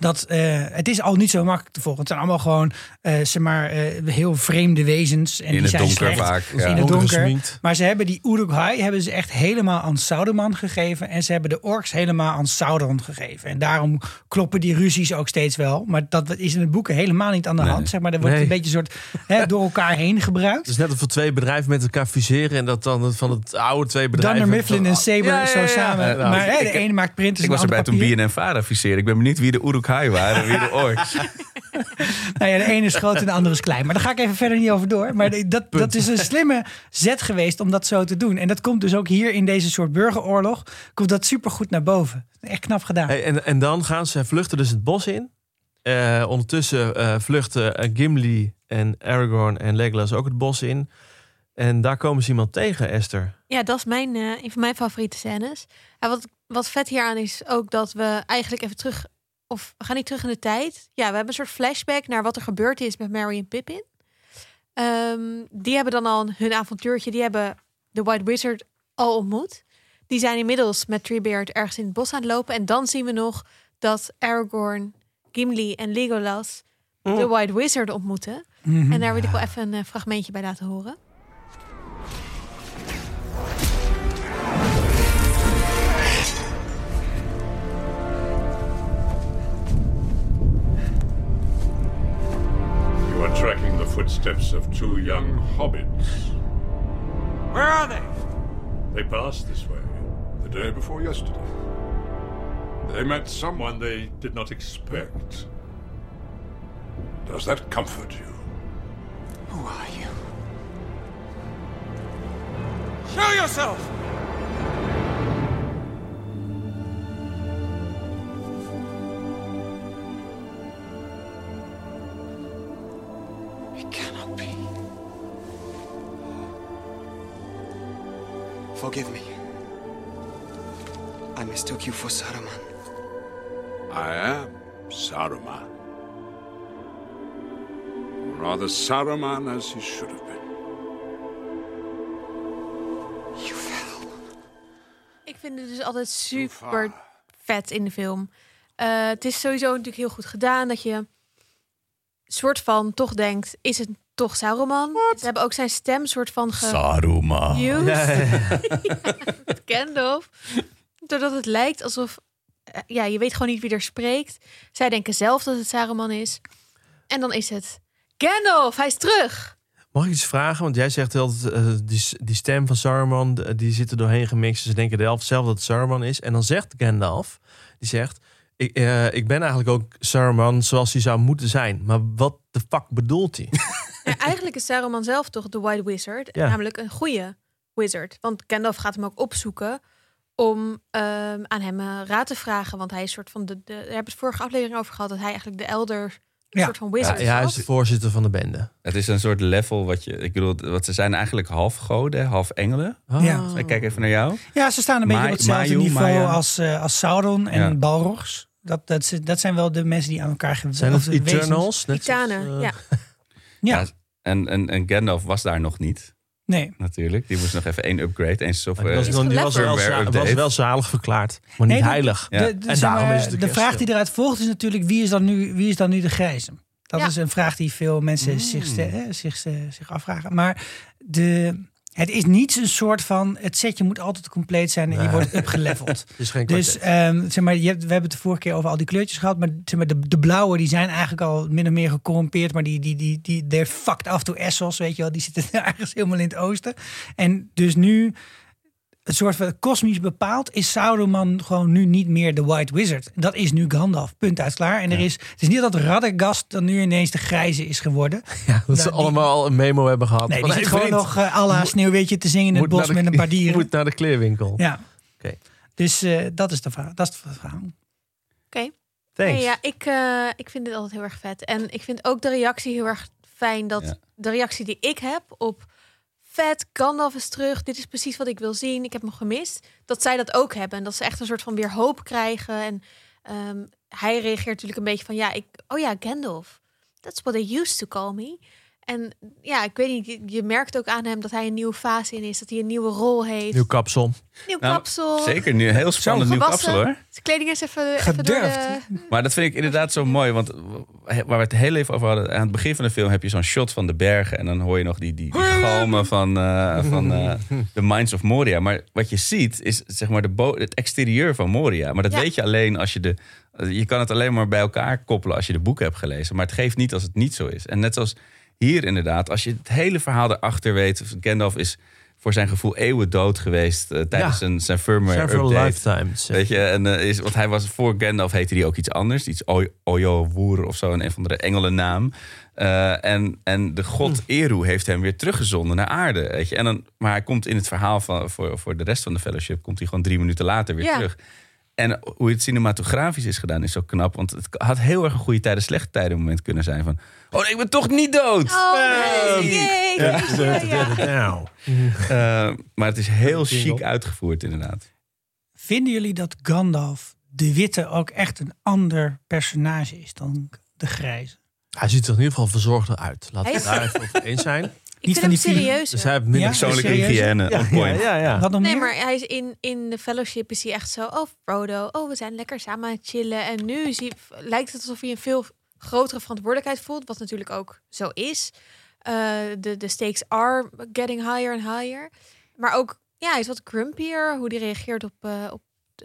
Dat, eh, het is al niet zo makkelijk te volgen. Het zijn allemaal gewoon eh, zeg maar, eh, heel vreemde wezens. En In die het zijn donker slecht. vaak. in het donker. Maar ze hebben die Uruk-hai hebben ze echt helemaal aan Sauron gegeven. En ze hebben de orks helemaal aan Sauron gegeven. En daarom kloppen die ruzies ook steeds wel. Maar dat is in het boeken helemaal niet aan de Nee. hand. Zeg maar, er wordt Nee. een beetje een soort hè, door elkaar heen gebruikt. Het is net of twee bedrijven met elkaar fuseren en dat dan van het oude twee bedrijven... Dunder Mifflin en Saber Ja, ja, ja, zo samen. Ja, nou, maar hè, de ik- ene maakt printers Ik was en de erbij toen. BNN Vara fuseerde. Ik ben benieuwd wie de Waren wie de orks. Nou ja, de ene is groot en de andere is klein. Maar daar ga ik even verder niet over door. Maar dat, dat is een slimme zet geweest om dat zo te doen. En dat komt dus ook hier in deze soort burgeroorlog. Komt dat supergoed naar boven. Echt knap gedaan. Hey, en, en dan gaan ze vluchten dus het bos in. Eh, ondertussen eh, vluchten eh, Gimli en Aragorn en Legolas ook het bos in. En daar komen ze iemand tegen, Esther. Ja, dat is mijn, eh, een van mijn favoriete scènes. En wat, wat vet hieraan is ook dat we eigenlijk even terug... Of we gaan niet terug in de tijd. Ja, we hebben een soort flashback naar wat er gebeurd is met Mary en Pippin. Ehm, die hebben dan al hun avontuurtje. Die hebben de White Wizard al ontmoet. Die zijn inmiddels met Treebeard ergens in het bos aan het lopen. En dan zien we nog dat Aragorn, Gimli en Legolas de White Wizard ontmoeten. Mhm. En daar wil ik wel even een eh, fragmentje bij laten horen. You are tracking the footsteps of two young hobbits. Where are they? They passed this way the day before yesterday. They met someone they did not expect. Does that comfort you? Who are you? Show yourself! Forgive me. I mistook you for Saruman. I am Saruman. Rather Saruman as he should have been. You fell. Ik vind het dus altijd super vet in de film. Eh, het is sowieso natuurlijk heel goed gedaan dat je soort van toch denkt, is het toch Sauron? Ze hebben ook zijn stem soort van ge Saruman. Ja. Gandalf. Doordat het lijkt alsof... eh, Ja, je weet gewoon niet wie er spreekt. Zij denken zelf dat het Saruman is. En dan is het... Gandalf, hij is terug! Mag ik iets vragen? Want jij zegt altijd, eh, die, die stem van Saruman, de- die zit er doorheen gemixt. Ze denken zelf, zelf dat het Saruman is. En dan zegt Gandalf, die zegt, ik, eh, ik ben eigenlijk ook Saruman zoals hij zou moeten zijn. Maar wat de fuck bedoelt hij? Ja, eigenlijk is Saruman zelf toch de White Wizard. Ja. Namelijk een goede wizard. Want Gandalf gaat hem ook opzoeken om ehm, aan hem eh, raad te vragen. Want hij is soort van de, de... Daar hebben we het vorige aflevering over gehad. Dat hij eigenlijk de elder Ja. soort van ja, wizard ja, hij was. is de voorzitter van de bende. Het is een soort level wat je... Ik bedoel, wat ze zijn eigenlijk half goden, half engelen. Oh. Ja. Ik kijk even naar jou. Ja, ze staan een beetje op hetzelfde Mayu, niveau Maya. als, eh, als Sauron en Ja. Balrogs. Dat, dat, ze- dat zijn wel de mensen die aan elkaar geven. Zijn het of. Eternals? Titanen, eh, ja. Ja, Ja. En, en, en Gandalf was daar nog niet, nee. natuurlijk. Die moest nog even één upgrade, één software. Die was, die was, wel, was wel zalig verklaard, maar niet Nee, heilig. De, de, En daarom is het de de vraag die eruit volgt is natuurlijk wie is dan nu, wie is dan nu de grijze? Dat Ja. is een vraag die veel mensen Mm. zich, hè, zich, eh, zich afvragen. Maar de, het is niet een soort van het setje moet altijd compleet zijn en je Nee. wordt upgeleveld. Het is geen Dus kwartet. ehm, zeg maar, je hebt, we hebben het de vorige keer over al die kleurtjes gehad. Maar, zeg maar de, de blauwe die zijn eigenlijk al min of meer gecorrumpeerd. Maar die, die, die, die they're fucked af to Essos, weet je wel. Die zitten ergens helemaal in het oosten. En dus nu, een soort van kosmisch bepaald, is Sauron gewoon nu niet meer de White Wizard. Dat is nu Gandalf. Punt uit klaar. En er is, het is niet dat Radagast dan nu ineens de grijze is geworden. ja, dat ze nou, die- allemaal een memo hebben gehad. Nee, die zit hey, gewoon nog uh, alla sneeuwwitje te zingen in het bos de- met een paar dieren. Moet naar de kleerwinkel. Ja. Oké. Dus eh, dat is de verhaal. Dat is het verhaal. Oké. Thanks. Nee, ja, ik, eh, ik vind dit altijd heel erg vet. En ik vind ook de reactie heel erg fijn. Dat Ja. de reactie die ik heb op vet, Gandalf is terug. Dit is precies wat ik wil zien. Ik heb hem gemist. Dat zij dat ook hebben. En dat ze echt een soort van weer hoop krijgen. En ehm, hij reageert natuurlijk een beetje van... Ja, ik, oh ja, Gandalf. That's what they used to call me. En ja, ik weet niet. Je, merkt ook aan hem dat hij een nieuwe fase in is. Dat hij een nieuwe rol heeft. Nieuw kapsel. Nieuw Nou, kapsel. Zeker, nu een heel spannend nieuw kapsel hoor. Zijn kleding is even, even door Gedurfd. de... Maar dat vind ik inderdaad zo mooi. Want waar we het heel even over hadden. Aan het begin van de film heb je zo'n shot van de bergen. En dan hoor je nog die, die, die galmen van, eh, van eh, de Mines of Moria. Maar wat je ziet is zeg maar de bo- het exterieur van Moria. Maar dat Ja. weet je alleen als je de... Je kan het alleen maar bij elkaar koppelen als je de boeken hebt gelezen. Maar het geeft niet als het niet zo is. En net zoals hier inderdaad. Als je het hele verhaal erachter weet. Gandalf is voor zijn gevoel eeuwen dood geweest. eh, tijdens Ja. zijn, zijn firmware Several update. lifetimes. Weet je, en, eh, is, want hij was voor Gandalf heette hij ook iets anders. Iets Oy- Oyo-Woer of zo, een, een van de engelennaam. Eh en, en de god Eru heeft hem weer teruggezonden naar aarde. Weet je. En dan, maar hij komt in het verhaal van, voor, voor de rest van de fellowship... komt hij gewoon drie minuten later weer Ja. terug. En hoe het cinematografisch is gedaan is zo knap. Want het had heel erg een goede tijden, slechte tijden moment kunnen zijn. Van, oh nee, ik ben toch niet dood! Oh, nee. Nou. Eh, maar het is heel chic uitgevoerd inderdaad. Vinden jullie dat Gandalf de witte ook echt een ander personage is dan de grijze? Hij ziet er in ieder geval verzorgder uit. Laten we daar even over eens zijn. Ik Niet vind van hem serieus. Dus hij heeft minder Ja, Persoonlijke serieus? hygiëne, Ja, on ja, point. ja, ja. Wat nog Nee, meer? maar hij is in, in de fellowship is hij echt zo... Oh, Frodo, oh, we zijn lekker samen aan het chillen. En nu is hij, lijkt het alsof hij een veel grotere verantwoordelijkheid voelt. Wat natuurlijk ook zo is. Eh, de, de stakes are getting higher and higher. Maar ook, ja, hij is wat grumpier. Hoe hij reageert op, eh op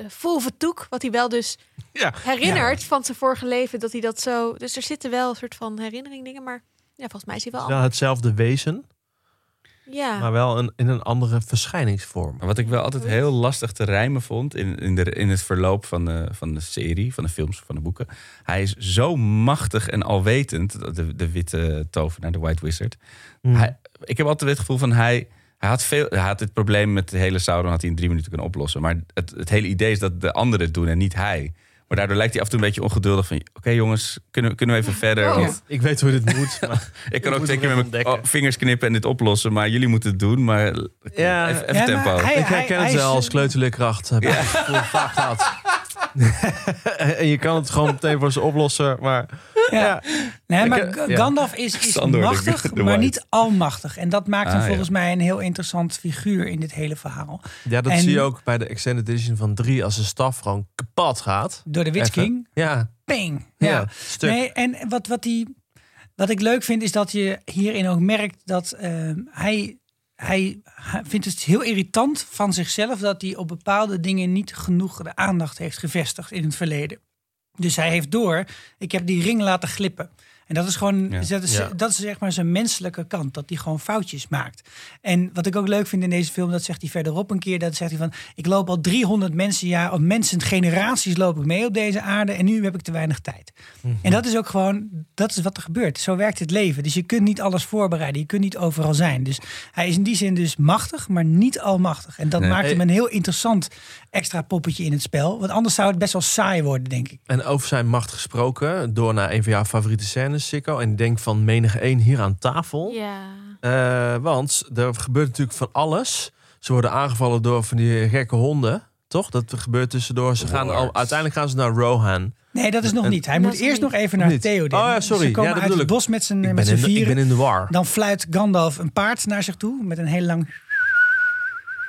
vol vertoek. Wat hij wel dus Ja. herinnert van zijn vorige leven. Dat hij dat zo... Dus er zitten wel een soort van herinnering dingen. Maar ja, volgens mij is hij wel... Het is wel hetzelfde wezen, ja. maar wel een, in een andere verschijningsvorm. Maar wat ik wel altijd heel lastig te rijmen vond in, in, de, in het verloop van de, van de serie, van de films, van de boeken. Hij is zo machtig en alwetend, de, de witte tovenaar, de White Wizard. Hmm. Hij, ik heb altijd het gevoel van hij, hij had veel, hij had dit probleem met de hele Sauron had hij in drie minuten kunnen oplossen. Maar het, het hele idee is dat de anderen het doen en niet hij. Maar daardoor lijkt hij af en toe een beetje ongeduldig van... Oké jongens, kunnen, we- kunnen we even verder? Oh. Want Ik weet hoe dit moet. Maar ik kan ook moet twee keer het met mijn vingers knippen en dit oplossen. Maar jullie moeten het doen. Maar Ja. even, even Ja, maar tempo. hij- ik herken het wel als kleuterleerkracht. Heb ik vroeger vaak gehad. en je kan het gewoon meteen voor ze oplossen. Maar Ja. Nee, maar Ik, eh. Gandalf is, is machtig, maar niet almachtig. En dat maakt hem Ah, volgens ja. mij een heel interessant figuur in dit hele verhaal. ja, dat En- zie je ook bij de Extended Edition van 3. Als de staf gewoon kapot gaat. Door de Witch Even. King. Ja, Ping. ja. Ja. stuk. Nee, en wat, wat, die, wat ik leuk vind is dat je hierin ook merkt dat ehm, hij, hij, hij vindt het heel irritant van zichzelf dat hij op bepaalde dingen niet genoeg de aandacht heeft gevestigd in het verleden. Dus hij heeft door, ik heb die ring laten glippen. En dat is gewoon, Ja. dat, is, Ja. dat is zeg maar zijn menselijke kant, dat hij gewoon foutjes maakt. En wat ik ook leuk vind in deze film, dat zegt hij verderop een keer, dat zegt hij van, ik loop al 300 mensen, ja, of mensen, generaties loop ik mee op deze aarde en nu heb ik te weinig tijd. En dat is ook gewoon, dat is wat er gebeurt. Zo werkt het leven. Dus je kunt niet alles voorbereiden, je kunt niet overal zijn. Dus hij is in die zin dus machtig, maar niet almachtig. En dat Nee. maakt hem een heel interessant extra poppetje in het spel. Want anders zou het best wel saai worden, denk ik. En over zijn macht gesproken, door naar een van jouw favoriete scènes, Sikko. En ik denk van menige één hier aan tafel. Ja. Eh, want er gebeurt natuurlijk van alles. Ze worden aangevallen door van die gekke honden. Toch? Dat gebeurt tussendoor. Ze gaan al, uiteindelijk gaan ze naar Rohan. Nee, dat is nog En- niet. Hij Dat moet eerst niet. nog even naar Niet. Theoden. Oh ja, sorry. Ze komen Ja, dat uit het bos met z'n in de, ik vieren. ben in de war. Dan fluit Gandalf een paard naar zich toe met een heel lang...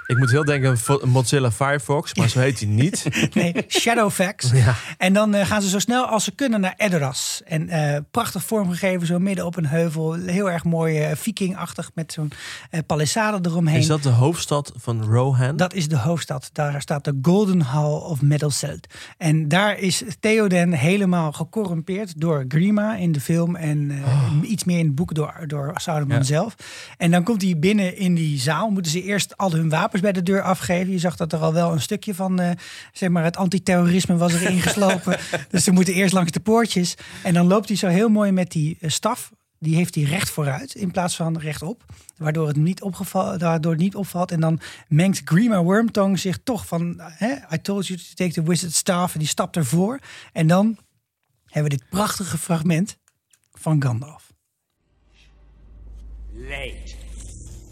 Ik moet heel denken Mozilla Firefox, maar zo heet hij niet. Nee, Shadowfax. Ja. En dan eh, gaan ze zo snel als ze kunnen naar Edoras. En eh, prachtig vormgegeven, zo midden op een heuvel. Heel erg mooi eh, vikingachtig met zo'n palissade eromheen. Is dat de hoofdstad van Rohan? Dat is de hoofdstad. Daar staat de Golden Hall of Meddelcelt. En daar is Theoden helemaal gecorrumpeerd door Grima in de film. En eh, iets meer in het boek door, door Sauron Ja. zelf. En dan komt hij binnen in die zaal. Moeten ze eerst al hun wapens bij de deur afgeven. Je zag dat er al wel een stukje van eh, zeg maar het antiterrorisme was erin geslopen. dus ze moeten eerst langs de poortjes. En dan loopt hij zo heel mooi met die eh, staf. Die heeft hij recht vooruit in plaats van rechtop. Waardoor het niet, opgeval, waardoor het niet opvalt. En dan mengt Grima Wormtongue zich toch van... Hè, I told you to take the wizard staff. En die stapt ervoor. En dan hebben we dit prachtige fragment van Gandalf. Late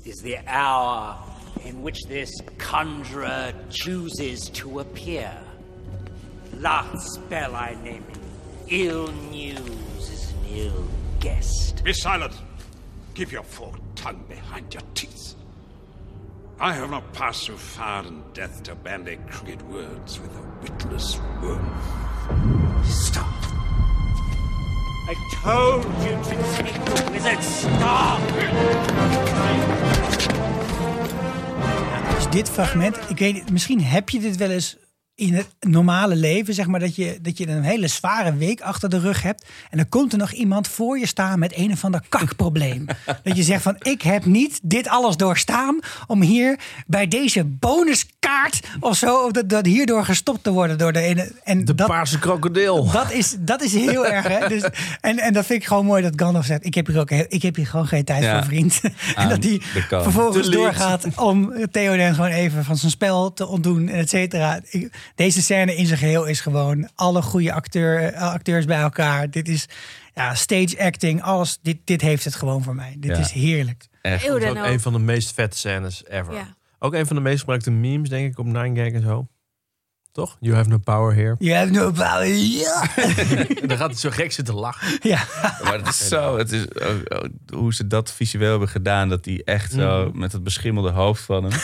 is the hour in which this conjurer chooses to appear. Last spell I name him. Ill news is an ill guest. Be silent. Keep your forked tongue behind your teeth. I have not passed through fire and death to bandy crooked words with a witless worm. Stop. I told you to take the wizard staff. Dit fragment, ik weet misschien heb je dit wel eens in het normale leven, zeg maar, dat je, dat je een hele zware week achter de rug hebt. En dan komt er nog iemand voor je staan met een of ander kakprobleem. dat je zegt van, ik heb niet dit alles doorstaan om hier bij deze bonuskaart of zo, of dat, dat hierdoor gestopt te worden door de ene. En de dat, paarse krokodil. dat is, dat is heel erg. Hè? Dus, en, en dat vind ik gewoon mooi dat Gandalf zegt: Ik heb hier, ook, ik heb hier gewoon geen tijd Ja. voor, vriend. en dat hij vervolgens doorgaat om Theoden gewoon even van zijn spel te ontdoen, et cetera. Ik- Deze scène in zijn geheel is gewoon alle goede acteur, eh, acteurs bij elkaar. Dit is ja, stage acting, alles. Dit, dit heeft het gewoon voor mij. Dit Ja. is heerlijk. Echt. Dat is Eeuwen ook een van de meest vette scènes ever. Ja. Ook een van de meest gebruikte memes, denk ik, op 9gag en zo. Toch? You have no power here. Je hebt no power. Ja. en dan gaat hij zo gek zitten lachen. ja. Maar het is zo, het is oh, oh, hoe ze dat visueel hebben gedaan, dat hij echt zo met het beschimmelde hoofd van hem.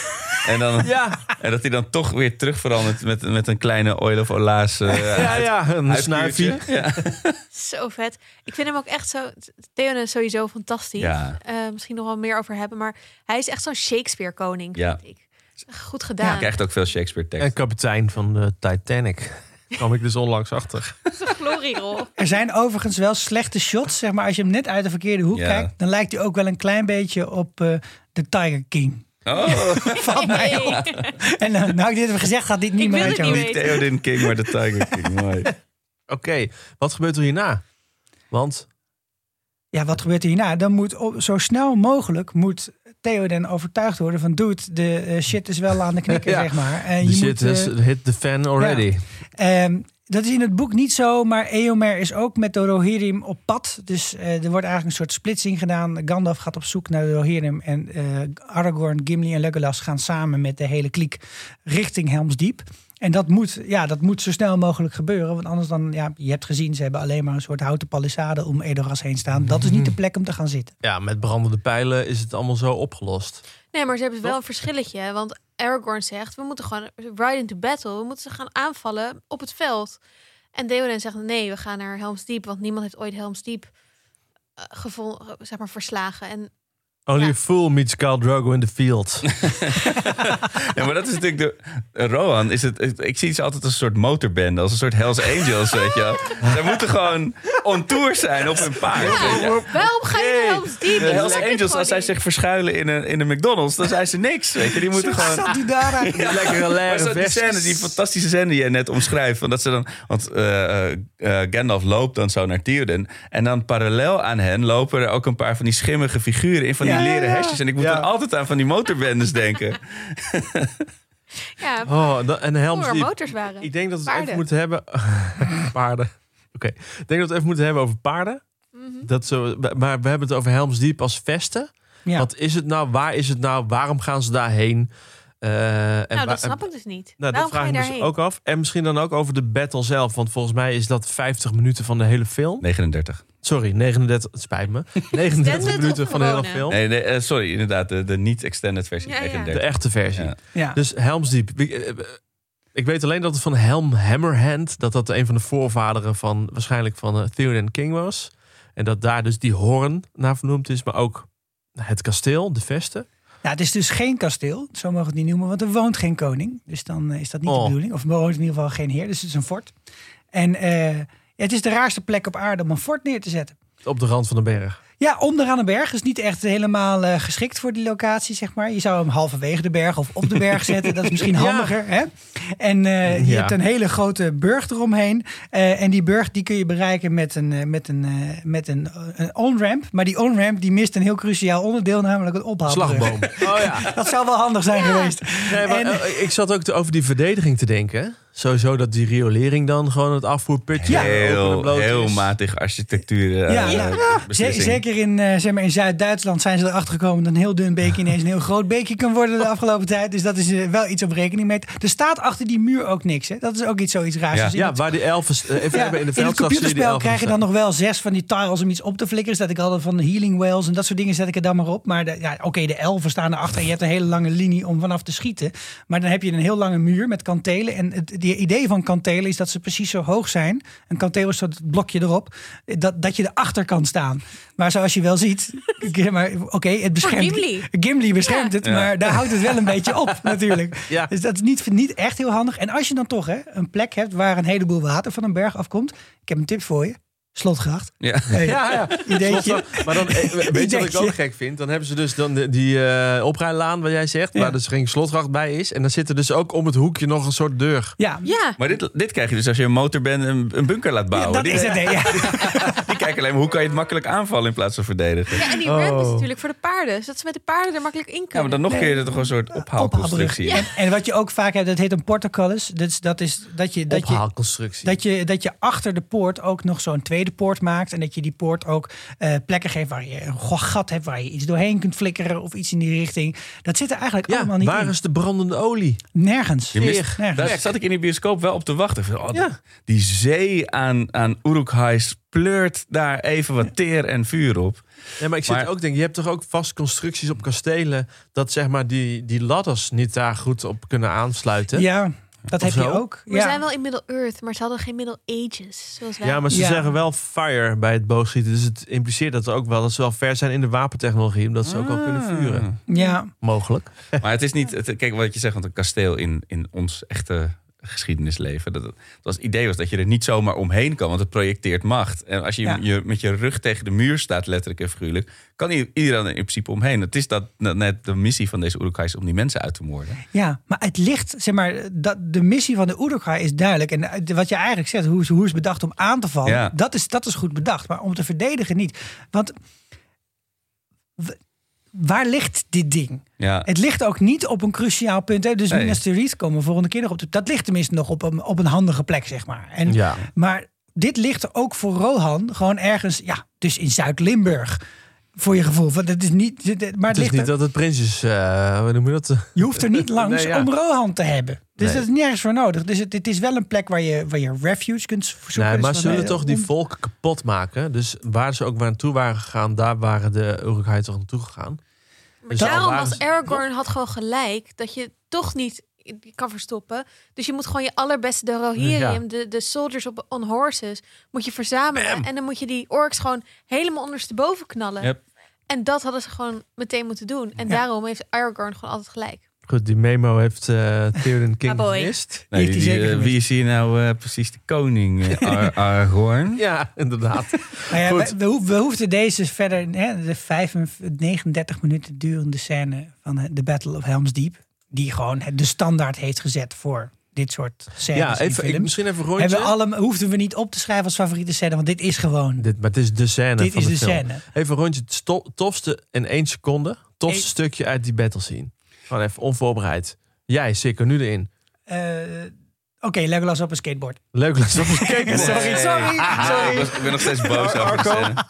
En, dan, Ja, en dat hij dan toch weer terug verandert met, met een kleine oil of olaas. eh, ja, ja. Een snuifje. Ja. Zo vet. Ik vind hem ook echt zo. Theoden is sowieso fantastisch. Ja. Eh, misschien nog wel meer over hebben, maar hij is echt zo'n Shakespeare-koning. Ja. Vind ik. Is echt Goed Je gedaan. krijgt ook veel Shakespeare tekst. En kapitein van de Titanic. kwam ik dus onlangs achter. Glorierol. Er zijn overigens wel slechte shots. Zeg maar, als je hem net uit de verkeerde hoek Ja. kijkt, dan lijkt hij ook wel een klein beetje op eh, de Tiger King. Oh, Valt mij op. En uh, nou ik dit heb gezegd, gaat dit niet Ik meer wil uit niet Theoden King, maar de Tiger King. Mooi. Oké, wat gebeurt er hierna? Want Ja, wat gebeurt er hierna? Dan moet op, zo snel mogelijk moet Theoden overtuigd worden van dude, de eh, shit is wel aan de knikker, Ja. zeg maar. En de je shit moet, eh, hit the fan already. Ehm, Dat is in het boek niet zo, maar Eomer is ook met de Rohirrim op pad. Dus eh, er wordt eigenlijk een soort splitsing gedaan. Gandalf gaat op zoek naar de Rohirrim en Aragorn, Gimli en Legolas gaan samen met de hele kliek richting Helm's Diep. En dat moet, ja, dat moet zo snel mogelijk gebeuren. Want anders dan, ja, je hebt gezien, ze hebben alleen maar een soort houten palissade om Edoras heen staan. Dat is niet de plek om te gaan zitten. Ja, met brandende pijlen is het allemaal zo opgelost. Nee, maar ze hebben wel een verschilletje. Want Aragorn zegt, we moeten gewoon ride into battle. We moeten ze gaan aanvallen op het veld. En Theoden zegt, nee, we gaan naar Helm's Deep. Want niemand heeft ooit Helm's Deep eh, gevonden, zeg maar, verslagen. En Only Ja. a fool meets Khal Drogo in the field. Ja, maar dat is natuurlijk de... Rohan, is het, ik zie ze altijd als een soort motorband. Als een soort Hells Angels, weet je wel. Zij moeten gewoon on tour zijn op hun paard. weet je. waarom ga je naar Helm's Deep? De Dat Hells ik Angels, als zij zich verschuilen in een, in een McDonald's, dan zijn ze niks. Weet je. Die moeten Zo gewoon... zat hij daar eigenlijk. Lekkere leren die vestjes. scène, die fantastische scène die je net omschrijft. Van dat ze dan, want eh, eh, eh, Gandalf loopt dan zo naar Theoden. En dan parallel aan hen lopen er ook een paar van die schimmige figuren in van die leren ja. hesjes. En ik moet Ja. dan altijd aan van die motorbendes denken. Ja, Oh, en Helm's motors waren. Ik denk dat we het Paarden. even moeten hebben... paarden. Oké. Ik denk dat we het even moeten hebben over paarden. Mhm. Dat zo, maar we hebben het over Helm's Deep als vesten. Ja. Wat is het nou? Waar is het nou? Waarom gaan ze daarheen? Eh, en nou, dat snap ik dus niet. Nou, dat vraag ga ik me dus ook af. En misschien dan ook over de battle zelf. Want volgens mij is dat 50 minuten van de hele film. 39. Sorry, 39. Het spijt me. 39 Extended minuten van de hele film. Nee, nee, eh, sorry, inderdaad. De, de niet-extended versie. Ja, ja. 39. De echte versie. Ja. Ja. Dus Helm's Deep. Ik, eh, ik weet alleen dat het van Helm Hammerhand... dat dat een van de voorvaderen van... waarschijnlijk van uh, Theoden King was. En dat daar dus die hoorn naar vernoemd is. Maar ook het kasteel, de vesten. Nou, het is dus geen kasteel, zo mogen we het niet noemen, want er woont geen koning. Dus dan eh, is dat niet de Oh. bedoeling. Of er woont in ieder geval geen heer, dus het is een fort. En eh, het is de raarste plek op aarde om een fort neer te zetten. Op de rand van de berg. Ja, onderaan een berg is niet echt helemaal eh, geschikt voor die locatie, zeg maar. Je zou hem halverwege de berg of op de berg zetten. Dat is misschien Ja. handiger. Hè? En eh, je Ja. hebt een hele grote burg eromheen. Eh, en die burg die kun je bereiken met een, met een, eh, met een, een on-ramp. Maar die on-ramp die mist een heel cruciaal onderdeel, namelijk een ophaalbrug. Slagboom. Oh ja. Dat zou wel handig zijn geweest. Nee, maar, En- ik zat ook te- over die verdediging te denken. Sowieso dat die riolering dan gewoon het afvoerputje Ja. Heel, bloot heel is. matig architectuur. eh, Ja, eh, ja. Zeker in, eh, zeg maar in Zuid-Duitsland zijn ze erachter gekomen dat een heel dun beekje ineens een heel groot beekje kan worden de afgelopen tijd. Dus dat is wel iets om rekening mee Er staat achter die muur ook niks. Hè? Dat is ook iets zoiets raars. Ja. Dus in Ja, het- waar die elfen... Even ja, hebben in de in het computerspel krijg je dan nog wel zes van die tiles om iets op te flikkeren. Zet ik altijd van de healing wells en dat soort dingen zet ik er dan maar op. Maar de- ja, oké, de elfen staan erachter en je hebt een hele lange linie om vanaf te schieten. Maar dan heb je een heel lange muur met kantelen. En het die idee van kantelen is dat ze precies zo hoog zijn. Een kanteel is zo het blokje erop. Dat, dat je erachter kan staan. Maar zoals je wel ziet, maar oké, het beschermt. Gimli. Gimli beschermt Ja. het, maar daar houdt het wel een beetje op natuurlijk. Ja. Dus dat is niet, niet echt heel handig. En als je dan toch hè, een plek hebt waar een heleboel water van een berg afkomt. Ik heb een tip voor je. Slotgracht. Ja. Hey, Ja, ja. Ideetje. Maar dan, eh, weet je wat ik ook gek vind? Dan hebben ze dus dan de- die eh oprijlaan, wat jij zegt, Ja. waar dus geen slotgracht bij is. En dan zit er dus ook om het hoekje nog een soort deur. Ja, Ja, Maar dit, dit krijg je dus als je een motorband een, een bunker laat bouwen. dat die, is het. Ja. die kijken alleen maar hoe kan je het makkelijk aanvallen in plaats van verdedigen. ja, en die ramp is Oh. natuurlijk voor de paarden. Zodat ze met de paarden er makkelijk in Ja, maar kunnen. dan nog een keer er toch een soort ophaalconstructie. En, en wat je ook vaak hebt, dat heet een portcullis. Dat is, dat is dat je, dat je, dat je, dat je achter de poort ook nog zo'n tweede poort maakt. En dat je die poort ook eh, plekken geeft waar je een gat hebt, waar je iets doorheen kunt flikkeren of iets in die richting. Dat zit er eigenlijk ja, allemaal niet waar in. is de brandende olie? Nergens. Je mist- Nergens. Daar zat ik in die bioscoop wel op te wachten. Oh, Ja. Die zee aan, aan Uruk-hai pleurt daar even wat teer en vuur op. Ja, maar ik zit Maar- ook denk, je hebt toch ook vast constructies op kastelen dat zeg maar die, die ladders niet daar goed op kunnen aansluiten. Ja, dat heb je ook. We ja. zijn wel in Middle-earth, maar ze hadden geen Middle Ages. Zoals wij. Ja, maar ze Ja. zeggen wel fire bij het boogschieten. Dus het impliceert dat ze ook wel dat ze wel ver zijn in de wapentechnologie, omdat ze ook wel kunnen vuren. ja. Mogelijk. Maar het is niet, het, kijk wat je zegt, want een kasteel in, in ons echte geschiedenisleven. Dat, dat was het idee was dat je er niet zomaar omheen kan, want het projecteert macht. En als je, Ja. je met je rug tegen de muur staat, letterlijk en figuurlijk, kan iedereen er in principe omheen. Het is dat net de missie van deze Uruk-hai's om die mensen uit te moorden. Ja, maar het ligt, zeg maar, dat de missie van de Uruk-hai is duidelijk. En eh, wat je eigenlijk zegt, hoe is, hoe is bedacht om aan te vallen, Ja. dat, is, dat is goed bedacht. Maar om te verdedigen niet. Want waar ligt dit ding? Ja. Het ligt ook niet op een cruciaal punt. Hè? Dus Nee. Minas Tirith komen we volgende keer nog op. Dat ligt tenminste nog op een, op een handige plek, zeg maar. En, Ja. Maar dit ligt ook voor Rohan gewoon ergens, ja, dus in Zuid-Limburg. Voor je gevoel. Want het is niet, maar het, Het is niet er- dat het prinsjes... eh hoe noem je dat? je hoeft er niet langs Nee, ja. om Rohan te hebben. Dus Nee. dat is nergens voor nodig. Dus het, het is wel een plek waar je, waar je refuge kunt zoeken. Nee, Dus maar van, zullen eh, toch die volken kapot maken? Dus waar ze ook waar naartoe waren gegaan, daar waren de Uruk-hai toch naartoe gegaan? Maar Dus daarom was ze- Aragorn had gewoon gelijk dat je toch niet kan verstoppen. Dus je moet gewoon je allerbeste de Rohirrim, Ja. de, de soldiers op on horses, moet je verzamelen. En dan moet je die orks gewoon helemaal ondersteboven knallen. Yep. En dat hadden ze gewoon meteen moeten doen. En Ja. daarom heeft Aragorn gewoon altijd gelijk. Goed, die memo heeft eh Theoden King Ah, gemist. Nee, die, eh, wie is hier nou eh, precies de koning? eh, Ar- Aragorn? Ja, inderdaad. Nou ja, Goed. we, we, ho- we hoefden deze verder, hè, de 35, 39 minuten durende scène van de Battle of Helm's Deep, die gewoon de standaard heeft gezet voor dit soort scènes. Ja, in even, ik, misschien even een rondje. Hebben we alle, hoefden we niet op te schrijven als favoriete scène, want dit is gewoon. Dit, maar het is de scène Dit van is de, de film. scène. Even een rondje. Het tofste in één seconde. Tofste stukje uit die battle scene. Gewoon even onvoorbereid. Jij, zeker nu erin. Eh, Oké, Legolas op een skateboard. Je op Sorry, Nee. sorry, Nee, sorry. ik, ben nog steeds boos over de scène.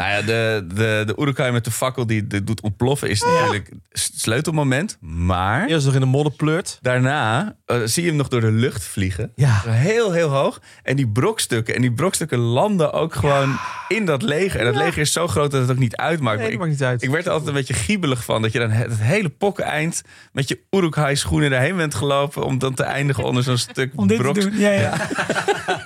Nou ja, de, de, de Uruk-hai met de fakkel die de doet ontploffen is natuurlijk het sleutelmoment. Maar Eerst nog in de modder pleurt. daarna eh, zie je hem nog door de lucht vliegen. Ja. Heel, heel hoog. En die brokstukken. En die brokstukken landen ook gewoon in dat leger. En dat leger is zo groot dat het ook niet uitmaakt. Nee, dat maakt niet uit. ik werd er altijd een beetje giebelig van. Dat je dan het, het hele pokkeneind met je Uruk-hai schoenen daarheen bent gelopen. Om dan te eindigen onder zo'n stuk Om dit te broks- doen. Ja, ja.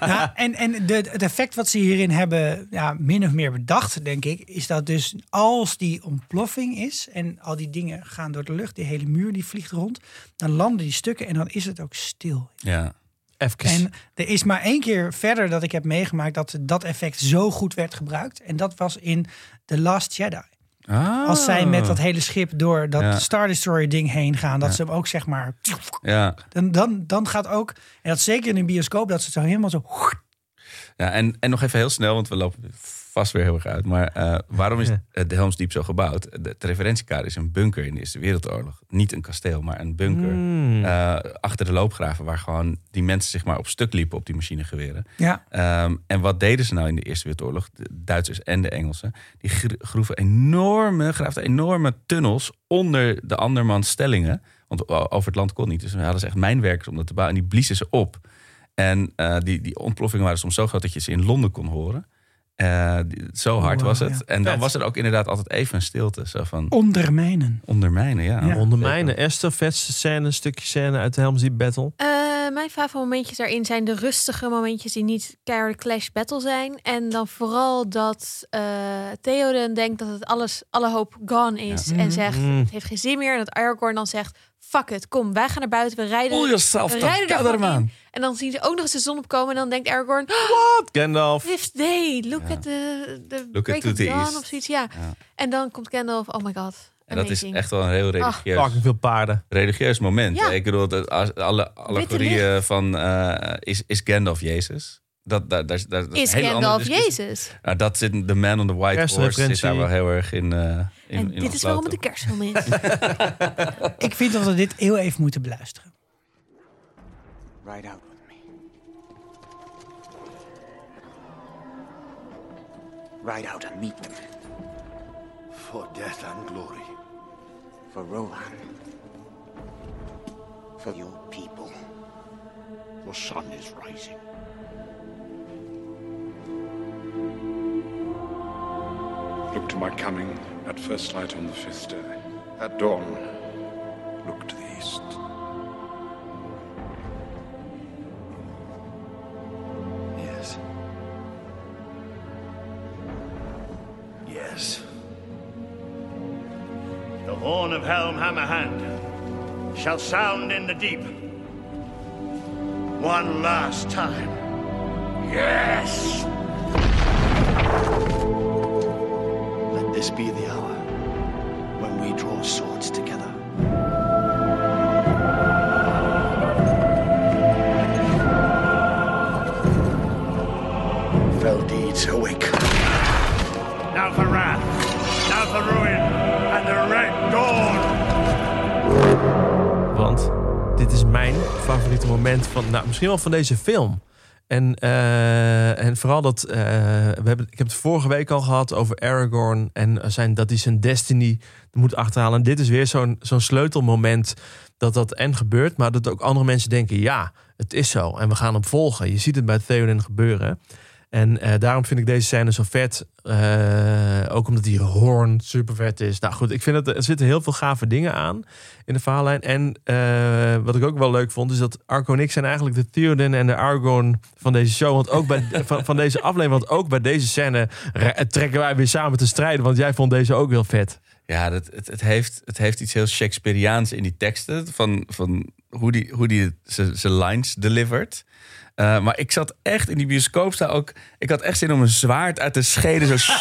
Ja, en en de, het effect wat ze hierin hebben ja, min of meer bedacht, denk ik, is dat dus als die ontploffing is en al die dingen gaan door de lucht, die hele muur die vliegt rond, dan landen die stukken en dan is het ook stil. Ja. Even. En er is maar één keer verder dat ik heb meegemaakt dat dat effect zo goed werd gebruikt. En dat was in The Last Jedi. Ah. Als zij met dat hele schip door dat Ja. Star Destroyer ding heen gaan, dat ze hem ook zeg maar. Ja. Dan, dan, dan gaat ook, en dat zeker in een bioscoop, dat ze het zo helemaal zo. Ja, en, en nog even heel snel, want we lopen vast weer heel erg uit. Maar eh, waarom is Ja. eh, de Helms Diep zo gebouwd? De, het referentiekader is een bunker in de Eerste Wereldoorlog. Niet een kasteel, maar een bunker. Mm. eh, achter de loopgraven, waar gewoon die mensen zeg maar op stuk liepen op die machinegeweren. Ja, Ehm, en wat deden ze nou in de Eerste Wereldoorlog? De Duitsers en de Engelsen. Die gro- groeven enorme, graafden enorme tunnels onder de andermans stellingen. Want over het land kon niet. Dus we hadden ze echt mijnwerkers om dat te bouwen. En die bliezen ze op. En eh, die, die ontploffingen waren soms zo groot dat je ze in Londen kon horen. Eh, die- zo hard wow, was het. ja. En dan was er ook inderdaad altijd even een stilte. Zo van ondermijnen. ondermijnen, ja. Ja. Onder mijne Esther, vetste scène, een stukje scène uit de Helm's Deep Battle. Eh, mijn favoriete momentjes daarin zijn de rustige momentjes die niet keiharde clash battle zijn. En dan vooral dat eh Theoden denkt dat het alles, alle hoop gone is. Ja. En zegt, Mhm. het heeft geen zin meer. En dat Aragorn dan zegt, fuck it, kom, wij gaan naar buiten. We rijden, Pull yourself we rijden er in. man. En dan zien ze ook nog eens de zon opkomen. En dan denkt Aragorn, Wat? Gandalf. Rift Day, look Ja. at the, the Look break at of the dawn east. of zoiets. Ja. Ja. En dan komt Gandalf, oh my god. En dat is echt wel een heel religieus, Fucking veel paarden. religieus moment. Ja. Ik bedoel, alle allegorieën van eh, is, is Gandalf Jezus? Dat, dat, dat, dat, dat Is een hele Gandalf. Jezus? Nou, dat zit de man on the white horse zit daar wel heel erg in. eh in en in dit is waarom het de kerstfilm is. Ik vind dat we dit heel even moeten beluisteren. Ride out with me. Ride out and meet them. For death and glory. For Rohan. For your people. The sun is rising. Look to my coming at first light on the fifth day. At dawn, look to the east. Yes. Yes. The horn of Helm Hammerhand shall sound in the deep. One last time. Yes! This be the hour when we draw swords together. Fell deeds awake. Now for wrath, now for ruin, and the red dawn. Want dit is mijn favoriete moment van, nou, misschien wel van deze film. En, eh, en vooral dat, eh, we hebben, ik heb het vorige week al gehad over Aragorn en zijn, dat hij zijn destiny moet achterhalen. En dit is weer zo'n zo'n sleutelmoment dat dat en gebeurt, maar dat ook andere mensen denken, ja, het is zo. En we gaan hem volgen. Je ziet het bij Theoden gebeuren. En eh, daarom vind ik deze scène zo vet. Eh, ook omdat die hoorn super vet is. Nou goed, ik vind dat er zitten heel veel gave dingen aan in de verhaallijn. En eh, wat ik ook wel leuk vond, is dat Arco en ik zijn eigenlijk de Theoden en de Argon van deze show. Want ook bij van, van deze aflevering, want ook bij deze scène re- trekken wij weer samen te strijden. Want jij vond deze ook heel vet. Ja, dat, het, het, heeft, het heeft iets heel Shakespeareaans in die teksten. Van, van hoe die, hoe die zijn lines delivert. Uh, maar ik zat echt in die bioscoop staan ook. Ik had echt zin om een zwaard uit de schede zo.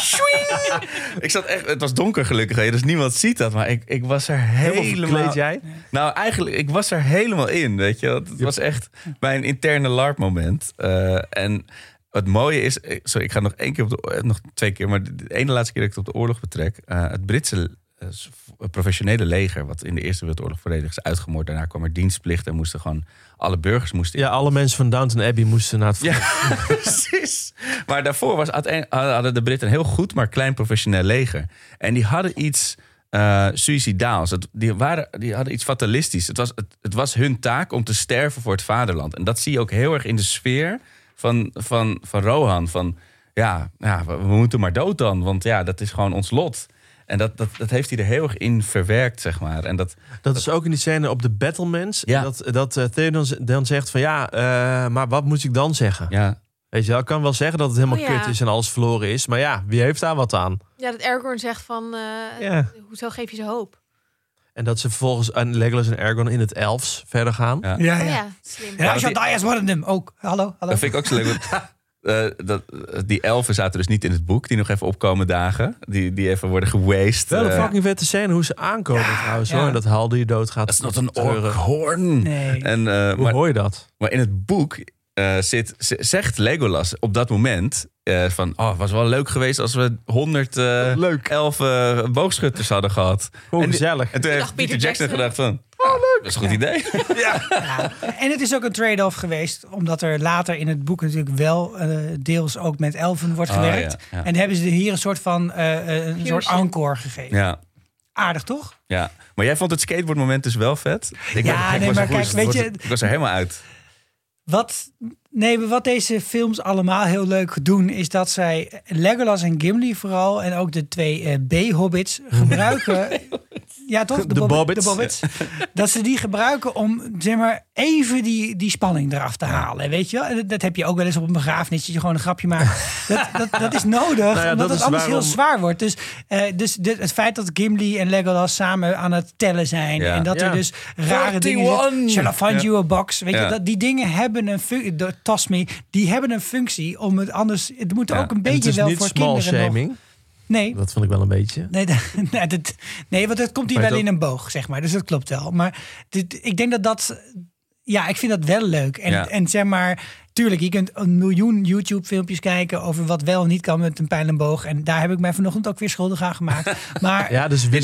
ik zat echt. Het was donker gelukkig, hè, dus niemand ziet dat. Maar ik, ik was er helemaal. verkleed jij? Nou, eigenlijk, ik was er helemaal in. Weet je, het was echt mijn interne LARP-moment. Uh, en het mooie is. Sorry, ik ga nog één keer op de. Nog twee keer, maar de ene laatste keer dat ik het op de oorlog betrek. Uh, het Britse professionele leger, wat in de Eerste Wereldoorlog volledig is uitgemoord. Daarna kwam er dienstplicht en moesten gewoon alle burgers moesten. Ja, alle mensen van Downton Abbey moesten naar het. Ja, precies. Maar daarvoor was hadden de Britten een heel goed, maar klein professioneel leger. En die hadden iets uh, suicidaals. Het, die, waren, die hadden iets fatalistisch. Het was, het, het was hun taak om te sterven voor het vaderland. En dat zie je ook heel erg in de sfeer van, van, van Rohan. Van ja, ja, we moeten maar dood dan, want ja, dat is gewoon ons lot. En dat, dat, dat heeft hij er heel erg in verwerkt, zeg maar. En dat, dat is ook in die scène op de Battlements. Ja. Dat, dat uh, dan zegt van ja, uh, maar wat moet ik dan zeggen? Ja. Weet je wel, ik kan wel zeggen dat het helemaal Oh, ja. kut is en alles verloren is. Maar ja, wie heeft daar wat aan? Ja, dat Aragorn zegt van, eh, Ja. hoezo geef je ze hoop? En dat ze vervolgens aan Legolas en Aragorn in het Elfs verder gaan. Ja. Ja, Oh ja. ja, slim. Die as worden hem ook. Hallo, hallo. Dat vind ik ook zo eh, dat, die elfen zaten dus niet in het boek, die nog even opkomen dagen. Die, die even worden gewasted. Wel een Eh, fucking vette scène hoe ze aankomen trouwens. ja. Hoor. En dat Haldir je dood gaat. dat is nog een orkhoorn. Nee. En, eh, Hoe maar, hoor je dat? maar in het boek eh, zit, zegt Legolas op dat moment eh, van... Oh, het was wel leuk geweest als we 100 eh Leuk. elfen boogschutters hadden gehad. En die- gezellig. En toen heeft dacht Peter Peter Jackson, Jackson. gedacht van... Oh, leuk. Dat is een goed idee. Ja. En het is ook een trade-off geweest, omdat er later in het boek natuurlijk wel eh, deels ook met elfen wordt Oh, gewerkt. ja, ja. En hebben ze hier een soort van eh, eh, een soort encore gegeven. ja. Aardig toch? Ja, maar jij vond het skateboardmoment dus wel vet? Ik Ja, ik nee, was maar kijk, weet je- Ik was er helemaal uit. Wat, nee, maar wat deze films allemaal heel leuk doen, is dat zij Legolas en Gimli vooral en ook de twee eh, B-hobbits gebruiken. Ja, toch? De bobbits. De bobbits. Dat ze die gebruiken om zeg maar, even die, die spanning eraf te halen. Weet je wel? Dat, heb je ook wel eens op een begrafenis, dat je gewoon een grapje maakt. dat, dat, dat is nodig, ja, omdat dat het anders waarom- heel zwaar wordt. Dus, eh, dus dit- het feit dat Gimli en Legolas samen aan het tellen zijn. Ja. En dat Ja. er dus rare dingen 41. zitten. Shall I find Ja. you a box? Weet Ja. je, dat, die dingen hebben een functie. Toss me, die hebben een functie om het anders. Het moet Ja. ook een beetje wel voor small kinderen. nog-. Nee, Dat vond ik wel een beetje. nee, dat, nee, dat, nee, want dat komt hier wel dat- in een boog, zeg maar. Dus dat klopt wel. Maar dit, ik denk dat dat. Ja, ik vind dat wel leuk. En, Ja. en zeg maar. Tuurlijk, je kunt een miljoen YouTube-filmpjes kijken over wat wel en niet kan met een pijl en boog. En daar heb ik mij vanochtend ook weer schuldig aan gemaakt. Maar Ja, dus die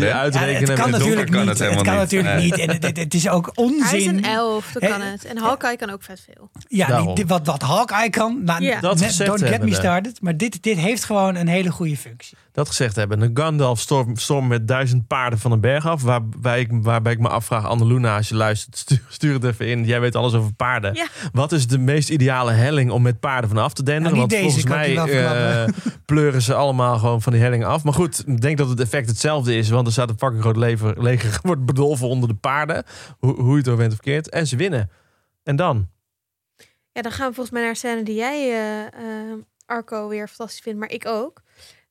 ja, uitrekenen. het kan natuurlijk kan niet. het Het, helemaal kan niet. natuurlijk niet. En het, het, het is ook onzin. Hij is een elf, Hè? kan het. En Hawkeye kan ook vet veel. Ja, die- wat, wat Hawkeye kan. Nou, Ja. Dat net- gezegd don't get me started. Maar dit, dit heeft gewoon een hele goede functie. Dat gezegd hebben. Een Gandalf storm, storm met duizend paarden van een berg af. Waarbij ik, waarbij ik me afvraag, Anneluna, als je luistert, stuur, stuur het even in. Jij weet alles over paarden. Ja. Wat is de meest ideale helling om met paarden vanaf te denderen? Nou, Want deze, volgens mij eh, pleuren ze allemaal gewoon van die helling af. Maar goed, ik denk dat het effect hetzelfde is. Want er staat een fucking groot lever, leger, wordt bedolven onder de paarden. Hoe, hoe je het ook bent of verkeerd. En ze winnen. En dan? Ja, dan gaan we volgens mij naar scène die jij, eh, eh, Arco, weer fantastisch vindt, maar ik ook.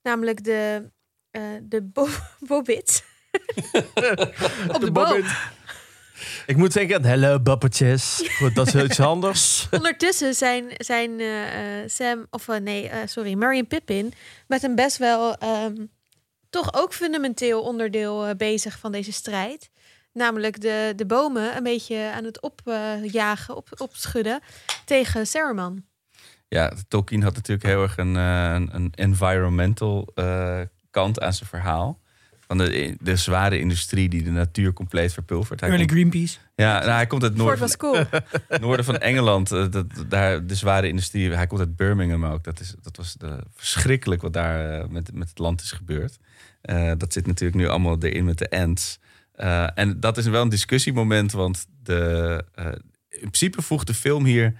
Namelijk de, eh de bo bobbits. Op de, boom. Ik moet denken aan hello bappetjes. Goed, dat is iets anders. Ondertussen zijn, zijn eh, eh, Sam, of eh, nee, eh, sorry, Mary en Pippin met een best wel ehm, toch ook fundamenteel onderdeel eh, bezig van deze strijd. Namelijk de, de bomen een beetje aan het opjagen, op, opschudden tegen Saruman. Ja, Tolkien had natuurlijk heel erg een, een, een environmental eh, kant aan zijn verhaal. Van de, de zware industrie die de natuur compleet verpulvert. Hij Early komt- Greenpeace. ja, nou, hij komt uit noorden, was cool. noorden van Engeland. eh, Dat, daar, de zware industrie. Hij komt uit Birmingham ook. Dat, is, dat was de, verschrikkelijk wat daar eh, met, met het land is gebeurd. Eh, dat zit natuurlijk nu allemaal erin met de. Eh, en dat is wel een discussiemoment, want de, eh, in principe voegt de film hier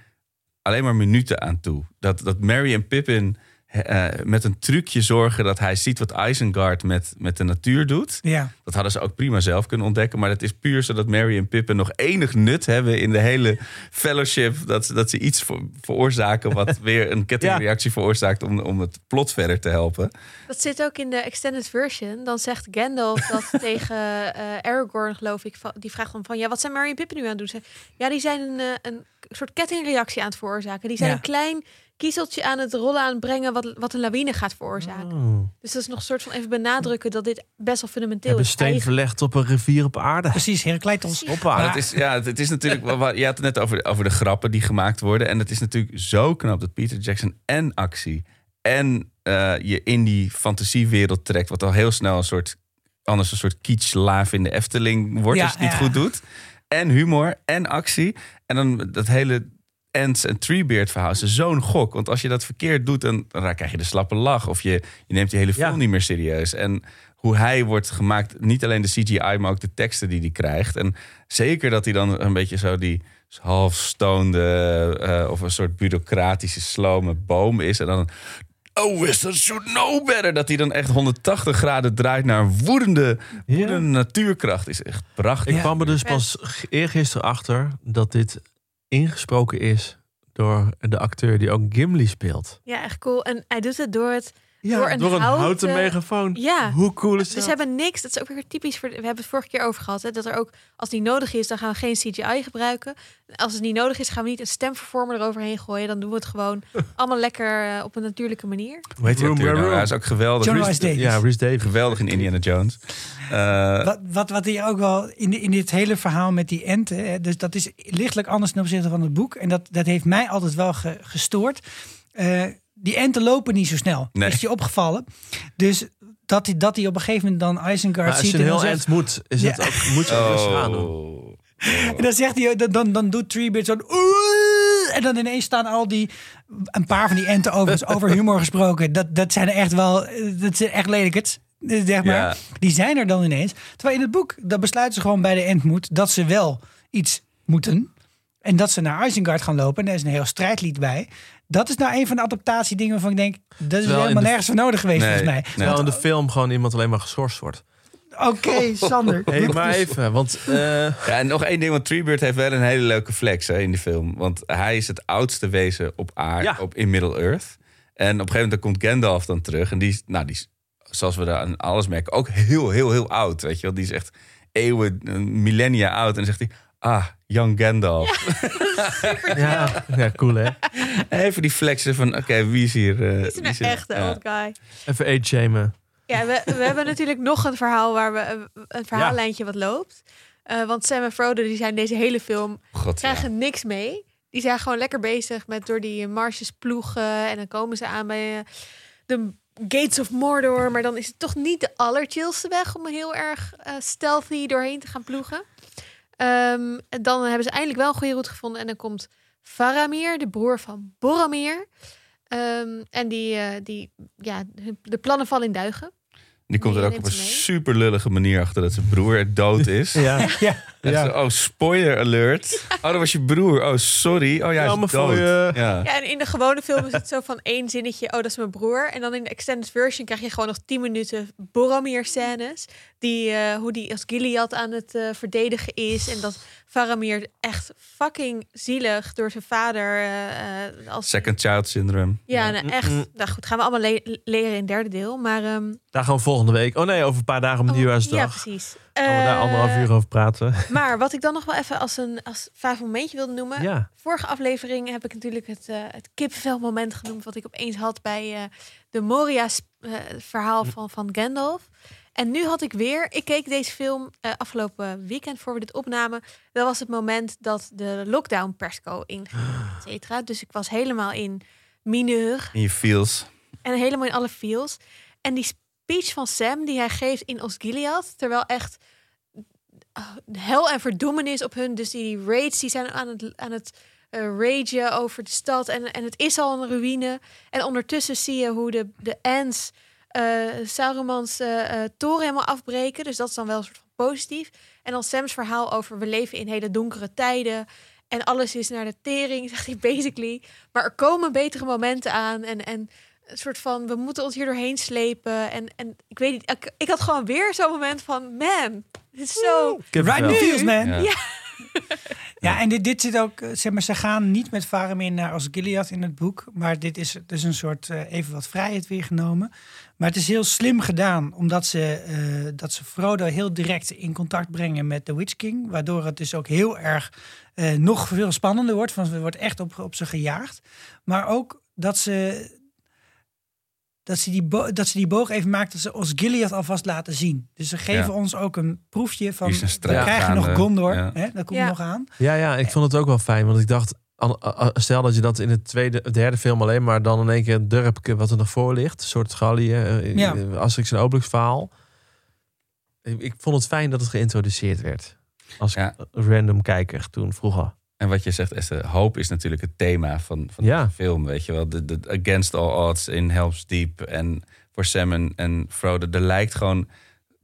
alleen maar minuten aan toe. Dat, dat Mary en Pippin eh, met een trucje zorgen dat hij ziet wat Isengard met, met de natuur doet. Ja. Dat hadden ze ook prima zelf kunnen ontdekken. Maar dat is puur zodat Mary en Pippin nog enig nut hebben in de hele fellowship. Dat, ze- dat ze iets ver- veroorzaken wat weer een kettingreactie veroorzaakt om, om het plot verder te helpen. Dat zit ook in de extended version. Dan zegt Gandalf dat tegen eh, Aragorn, geloof ik. van- Die vraagt dan van, ja, wat zijn Merry en Pippin nu aan het doen? Ze, ja, die zijn een, eh, een soort kettingreactie aan het veroorzaken. Die zijn Ja. een klein kiezeltje aan het rollen aan het brengen wat, wat een lawine gaat veroorzaken. Oh. Dus dat is nog een soort van even benadrukken dat dit best wel fundamenteel is. steen Eigen- verlegd op een rivier op aarde. Precies, Herakleitos. Hoppa. Maar het is, ja, het, het is natuurlijk. Je had het net over, over de grappen die gemaakt worden. En het is natuurlijk zo knap dat Peter Jackson en actie. en eh, je in die fantasiewereld trekt. wat al heel snel een soort. anders een soort kitsch-laaf in de Efteling wordt. Ja, als het niet ja. goed doet. En humor en actie. En dan dat hele. Ants en Treebeard verhaal is zo'n gok. Want als je dat verkeerd doet, dan, dan krijg je de slappe lach. Of je, je neemt die hele film Ja. niet meer serieus. En hoe hij wordt gemaakt, niet alleen de CGI, maar ook de teksten die hij krijgt. En zeker dat hij dan een beetje zo die half stoned eh, of een soort bureaucratische slome boom is. En dan Oh, wizard should know better. Dat hij dan echt 180 graden draait naar woedende, woedende natuurkracht. Is echt prachtig. Ik kwam er dus pas eergisteren achter dat dit ingesproken is door de acteur die ook Gimli speelt. Ja, echt cool. En hij doet het door het Ja, door een, door een houten, houten megafoon. Ja. Hoe cool is Dus dat? ze hebben niks. Dat is ook weer typisch voor. We hebben het vorige keer over gehad. Hè, dat er ook, als die nodig is, dan gaan we geen CGI gebruiken. En als het niet nodig is, gaan we niet een stemvervormer eroverheen gooien. Dan doen we het gewoon allemaal lekker eh, op een natuurlijke manier. Hoe heet die Room, nou? Hij is ook geweldig. John. Ja, Rhys Davies. Geweldig in Indiana Jones. Eh, Wat, wat, wat hier ook wel in, in dit hele verhaal met die enten, hè, dus dat is lichtelijk anders ten opzichte van het boek. En dat, dat heeft mij altijd wel ge- gestoord. Eh, die enten lopen niet zo snel. Nee. Is die opgevallen? Dus dat hij, dat hij op een gegeven moment dan Isengard Maar als ziet je en een dan heel zegt, eind moet, is het ook, moet je rustig aan doen. oh. En dan zegt hij, dan, dan, dan doet Treebeard zo'n... En dan ineens staan al die... Een paar van die enten overigens, over humor gesproken. Dat, dat zijn er echt wel... Dat zijn echt lelijkers. Zeg maar. Ja. Die zijn er dan ineens. Terwijl in het boek, dat besluiten ze gewoon bij de endmoed... dat ze wel iets moeten. En dat ze naar Isengard gaan lopen. En daar is een heel strijdlied bij. Dat is nou een van de adaptatiedingen waarvan ik denk... dat is helemaal de- nergens voor nodig geweest Nee, volgens mij. nee. Terwijl in de film gewoon iemand alleen maar geschorst wordt. Oké, Sander. Hé, maar even, want... eh, Ja, en nog één ding, want Treebeard heeft wel een hele leuke flex hè, in die film. Want hij is het oudste wezen op aarde, Ja. op, in Middle-earth. En op een gegeven moment komt Gandalf dan terug. En die is, nou, die is, zoals we daar aan alles merken, ook heel, heel, heel oud. Weet je wel, die is echt eeuwen, een millennia oud. En dan zegt hij, ah, young Gandalf. ja, ja, cool hè? Even die flexen van, oké, wie is hier? eh, Is wie een is er? echte Ja. old guy. Even age shamen. Ja, we, we hebben natuurlijk nog een verhaal waar we een, verhaallijntje wat loopt. Eh, want Sam en Frodo die zijn deze hele film God, ja. krijgen niks mee. Die zijn gewoon lekker bezig met door die marsjes ploegen. En dan komen ze aan bij eh, de Gates of Mordor. Maar dan is het toch niet de allerchillste weg om heel erg stealthy doorheen te gaan ploegen. Ehm, en dan hebben ze eindelijk wel een goede route gevonden. En dan komt Faramir, de broer van Boromir. Ehm, en die, eh, die, ja, de plannen vallen in duigen. Die komt er ook op een super lullige manier achter dat zijn broer dood is. Ja. Ja. Echt Ja. zo, oh, spoiler alert. Oh, dat was je broer. Oh, sorry. Oh ja, hij is dood. Ja. Ja, en in de gewone film is het zo van één zinnetje, oh, dat is mijn broer. En dan in de extended version krijg je gewoon nog 10 minuten Boromir-scènes. Die, eh, hoe die als Gilead aan het eh, verdedigen is. En dat Faramir echt fucking zielig door zijn vader eh, als... Second child syndrome. Ja, nou, echt. Nou goed, gaan we allemaal le- leren in het derde deel. Maar ehm, Daar gaan we volgende week. Oh nee, over een paar dagen op nieuwjaarsdag. ja, precies. Gaan we daar anderhalf uur over praten. Maar wat ik dan nog wel even als een als vijf momentje wilde noemen. Ja. Vorige aflevering heb ik natuurlijk het, eh het genoemd. Wat ik opeens had bij eh, de Moria verhaal van, van Gandalf. En nu had ik weer, ik keek deze film eh, afgelopen weekend voor we dit opnamen. Dat was het moment dat de lockdown persco inging, et cetera. Dus ik was helemaal in mineur In je feels. en helemaal in alle feels. En die speech van Sam die hij geeft in Osgiliath, terwijl echt oh, hel en verdoemenis op hun, dus die raids die zijn aan het, aan het eh, ragen over de stad en, en het is al een ruïne. En ondertussen zie je hoe de, de ants eh Sauron's eh, eh, toren helemaal afbreken, dus dat is dan wel een soort van positief. En dan Sam's verhaal over we leven in hele donkere tijden en alles is naar de tering, zegt hij basically. Maar er komen betere momenten aan en, en een soort van we moeten ons hier doorheen slepen. En, en ik weet niet, ik, ik had gewoon weer zo'n moment van man, dit is zo. Right feels, man. Ja. Ja. Ja, en dit, dit zit ook, eh, zeg maar, ze gaan niet met Faramir naar Osgiliath in het boek, maar dit is dus een soort eh, even wat vrijheid weer genomen. Maar het is heel slim gedaan, omdat ze, eh, dat ze Frodo heel direct in contact brengen met de Witch King, waardoor het dus ook heel erg nog veel spannender wordt, want er wordt echt op, op ze gejaagd. Maar ook dat ze, dat ze, die, dat ze die boog even maakt, dat ze Osgiliath alvast laten zien. Dus ze geven Ja. ons ook een proefje van, we krijgen nog. Gondor, Ja. hè, dat komt Ja. nog aan. Ja, ja, ik vond het ook wel fijn. Want ik dacht, stel dat je dat in het tweede, derde film alleen maar dan in één keer een durpje wat er nog voor ligt. Een soort Gallië, eh, Ja. eh, Asterix en Obelix verhaal. Ik, ik vond het fijn dat het geïntroduceerd werd. Als Ja. random kijker toen vroeger. En wat je zegt, Esther, hoop is natuurlijk het thema van, van Ja. de film. Weet je wel, de, de, against all odds in Helps Deep. En voor Sam en, en Frodo, er lijkt gewoon,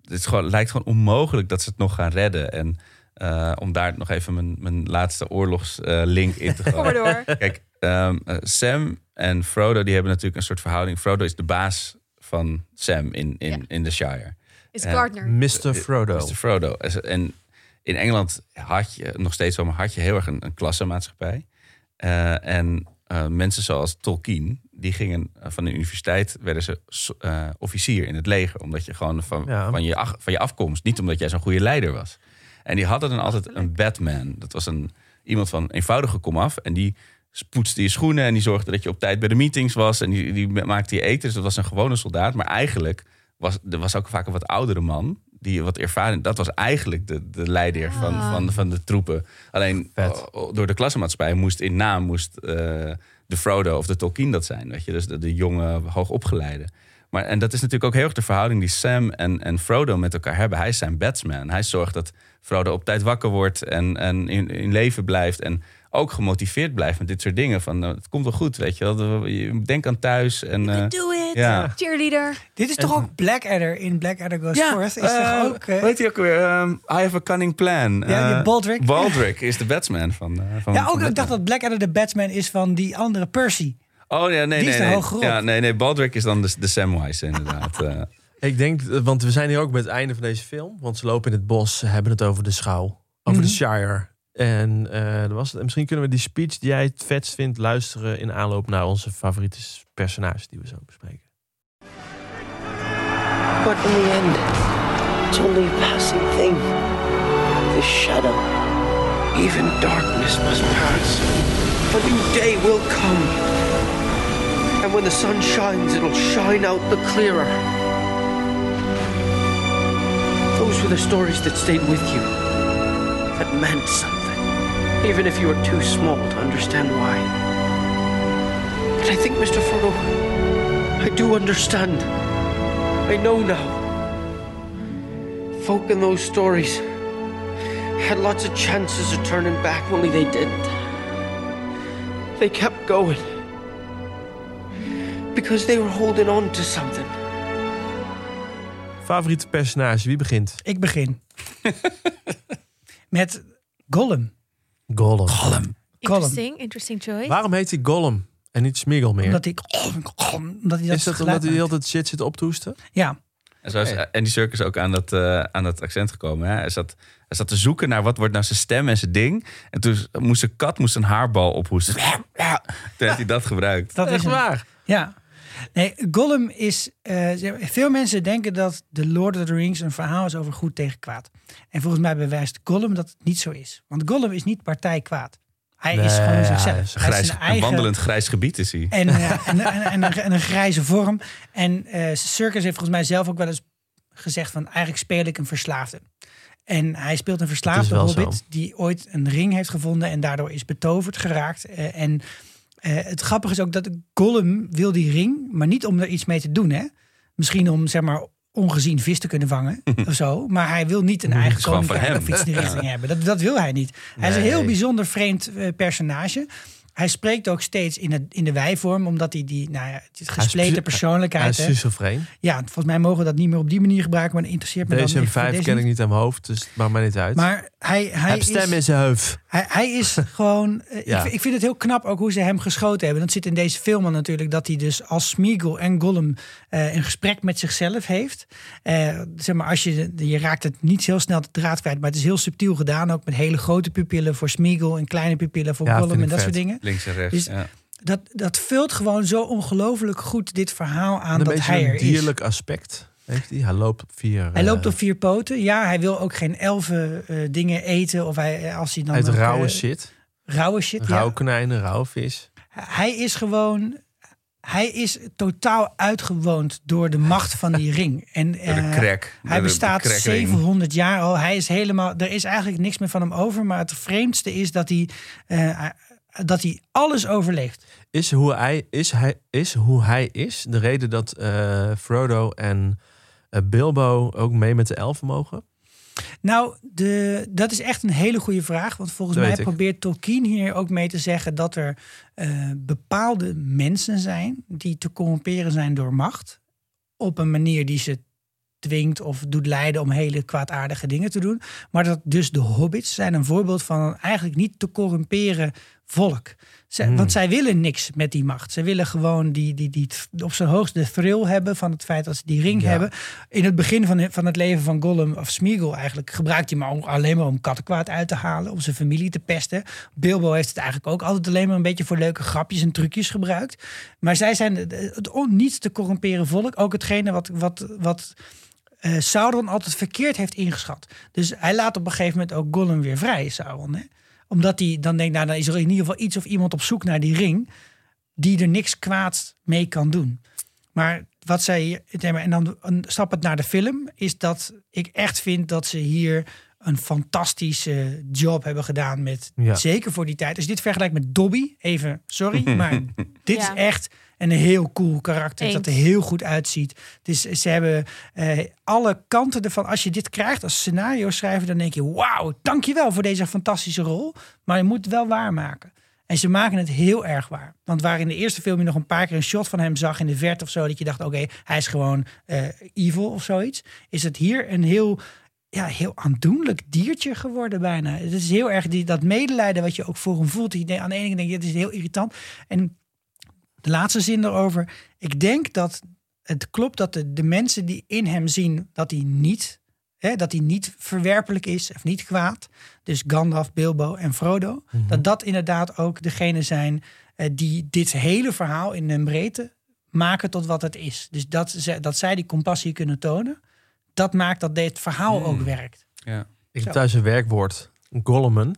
het is gewoon, lijkt gewoon onmogelijk dat ze het nog gaan redden. En eh, om daar nog even mijn, mijn laatste oorlogslink in te door. Kijk, ehm, eh, Sam en Frodo, die hebben natuurlijk een soort verhouding. Frodo is de baas van Sam in, in, Ja. in de Shire. Is. Gardner. Mr. Frodo. Mr. Frodo. En in Engeland had je, nog steeds wel, maar had je heel erg een, een klassenmaatschappij. Eh, en eh, mensen zoals Tolkien, die gingen eh, van de universiteit, werden ze officier in het leger. Omdat je gewoon van, Ja. van, je, ach- van je afkomst, niet omdat jij zo'n goede leider was. En die hadden dan altijd een Batman. Dat was een, iemand van eenvoudige komaf. En die poetste je schoenen en die zorgde dat je op tijd bij de meetings was. En die, die maakte je eten. Dus dat was een gewone soldaat. Maar eigenlijk was er was ook vaak een wat oudere man. Die wat ervaring. Dat was eigenlijk de, de leider van, Ah. van, van de troepen. Alleen Vet. door de klassenmaatschappij moest in naam moest, eh, de Frodo of de Tolkien dat zijn. Weet je? Dus de, de jonge, hoogopgeleide. Maar, en dat is natuurlijk ook heel erg de verhouding die Sam en, en Frodo met elkaar hebben. Hij is zijn batsman. Hij zorgt dat Frodo op tijd wakker wordt en, en in, in leven blijft. En ook gemotiveerd blijft met dit soort dingen. Van, nou, het komt wel goed, weet je wel. Je- Denk aan thuis. En, eh, Do it. ja. Cheerleader. Dit is toch ook Blackadder in Blackadder Goes Forth? Is eh, toch ook... eh, hij ook weer? Ehm, I have a cunning plan. Ja, die Eh, Baldric. Baldric is de batsman van, van ja, van ook, ik dacht dat Blackadder de Batman is van die andere Percy. Oh ja, nee, Die nee, nee. Ja, nee, nee. Baldric is dan de, de Samwise inderdaad. eh. Ik denk, want we zijn hier ook bij het einde van deze film. Want ze lopen in het bos, hebben het over de schouw. Over Mhm. de Shire. En eh, dat was het. En misschien kunnen we die speech die jij het vetst vindt... luisteren in aanloop naar onze favoriete personages die we zo bespreken. But in the end, it's only a passing thing. The shadow. Even darkness must pass. A new day will come. And when the sun shines, it'll shine out the clearer. Those were the stories that stayed with you. That meant something. Even if you are too small to understand why. But I think, Mr. Frodo, I do understand. I know now. Folk in those stories had lots of chances of turning back, only they didn't. They kept going. Because they were holding on to something. Favoriete personage, wie begint? Ik begin. Met Gollum. Gollum. Gollum. Interesting, interesting choice. Waarom heet hij Gollum en niet Smeagol meer? Omdat hij, omdat hij dat is dat geluid omdat hij de hele maakt. tijd shit zit op te hoesten? Ja. En zo is Andy Serkis ook aan dat, eh, aan dat accent gekomen. Hè? Hij, zat, hij zat te zoeken naar wat wordt nou zijn stem en zijn ding. En toen moest een kat moest een haarbal ophoesten. Toen heeft hij dat gebruikt. Dat is hem. waar? Ja. Nee, Gollum is... eh, veel mensen denken dat The Lord of the Rings een verhaal is over goed tegen kwaad. En volgens mij bewijst Gollum dat het niet zo is. Want Gollum is niet partij kwaad. Hij is gewoon zichzelf. is Een, Hij is een wandelend grijs gebied is hij. En, eh, en, en, en, een, en een grijze vorm. En eh Circus heeft volgens mij zelf ook wel eens gezegd van... eigenlijk speel ik een verslaafde. En hij speelt een verslaafde zo. hobbit... die ooit een ring heeft gevonden... en daardoor is betoverd geraakt. En eh, het grappige is ook dat Gollum wil die ring... maar niet om er iets mee te doen, hè. Misschien om, zeg maar, ongezien vis te kunnen vangen of zo. Maar hij wil niet een eigen voor of in die richting hebben. Dat, dat wil hij niet. Hij is een heel bijzonder vreemd eh, personage. Hij spreekt ook steeds in, het, in de wij-vorm, omdat hij die nou ja, het gespleten Hij persoonlijkheid is hè. schizofreen. Ja, volgens mij mogen we dat niet meer op die manier gebruiken, maar dat interesseert me dan DSM voor 5 deze ken ik niet. niet aan mijn hoofd, dus het maakt mij niet uit. Maar hij, hij hij stem is, in zijn hoofd. hij, hij is gewoon. eh, Ja. ik, ik vind het heel knap ook hoe ze hem geschoten hebben. Dat zit in deze film al natuurlijk dat hij dus als Smeagol en Gollum eh, een gesprek met zichzelf heeft. Eh, zeg maar, als je, je raakt het niet heel snel de draad kwijt, maar het is heel subtiel gedaan. Ook met hele grote pupillen voor Smeagol en kleine pupillen voor Ja, Gollum en dat vet. soort dingen. Links en rechts. Dus ja. Dat, dat vult gewoon zo ongelooflijk goed dit verhaal aan een dat hij er een is. dierlijk aspect heeft hij. Hij loopt op vier... Hij loopt eh, op vier poten. Ja, hij wil ook geen elfen eh, dingen eten. Of hij, als hij dan Uit ook, rauwe eh, shit. Rauwe shit, ja. Rauwe vis. Hij is gewoon... Hij is totaal uitgewoond door de macht van die ring. En, Door de eh, crack. Door Hij de bestaat crackring. 700 jaar al. Hij is helemaal... Er is eigenlijk niks meer van hem over. Maar het vreemdste is dat hij, eh, dat hij alles overleeft. Is hoe hij is, hij, is, hoe hij is de reden dat eh, Frodo en eh, Bilbo ook mee met de elfen mogen? Nou, de, dat is echt een hele goede vraag. Want volgens mij ik. probeert Tolkien hier ook mee te zeggen dat er eh, bepaalde mensen zijn die te corromperen zijn door macht. Op een manier die ze dwingt of doet leiden om hele kwaadaardige dingen te doen. Maar dat dus de hobbits zijn een voorbeeld van eigenlijk niet te corrumperen volk. Zij- Hmm. Want zij willen niks met die macht. Ze willen gewoon die, die, die, op zijn hoogst de thrill hebben van het feit dat ze die ring Ja. hebben. In het begin van, van het leven van Gollum of Smeagol eigenlijk gebruikt hij maar alleen maar om kattenkwaad uit te halen, om zijn familie te pesten. Bilbo heeft het eigenlijk ook altijd alleen maar een beetje voor leuke grapjes en trucjes gebruikt. Maar zij zijn het on, niet te corrumperen volk. Ook hetgene wat, wat, wat eh, Sauron altijd verkeerd heeft ingeschat. Dus hij laat op een gegeven moment ook Gollum weer vrij, Sauron. Hè? Omdat hij dan denkt, nou dan is er in ieder geval iets of iemand op zoek naar die ring die er niks kwaads mee kan doen. Maar wat zij, en dan een stap het naar de film, is dat ik echt vind dat ze hier een fantastische job hebben gedaan met, Ja. zeker voor die tijd. Als je dit vergelijkt met Dobby, even sorry, maar dit Ja. is echt een heel cool karakter dat er heel goed uitziet. Dus ze hebben eh, alle kanten ervan. Als je dit krijgt als scenario schrijver, dan denk je: wauw, dankjewel voor deze fantastische rol. Maar je moet het wel waarmaken. En ze maken het heel erg waar. Want waar in de eerste film je nog een paar keer een shot van hem zag in de verte of zo, dat je dacht: oké, hij is gewoon eh, evil of zoiets. Is het hier een heel. Ja, heel aandoenlijk diertje geworden bijna. Het is heel erg die, dat medelijden wat je ook voor hem voelt. Denkt- Aan de ene kant denk je, dit is heel irritant. En de laatste zin erover. Ik denk dat het klopt dat de, de mensen die in hem zien dat hij niet, hè, dat hij niet verwerpelijk is of niet kwaad. Dus Gandalf, Bilbo en Frodo. Dat dat inderdaad ook degene zijn eh, die dit hele verhaal in een breedte maken tot wat het is. Dus dat, ze, dat zij die compassie kunnen tonen. Dat maakt dat dit verhaal ook werkt. Ja. Ik heb thuis een werkwoord, Gollum.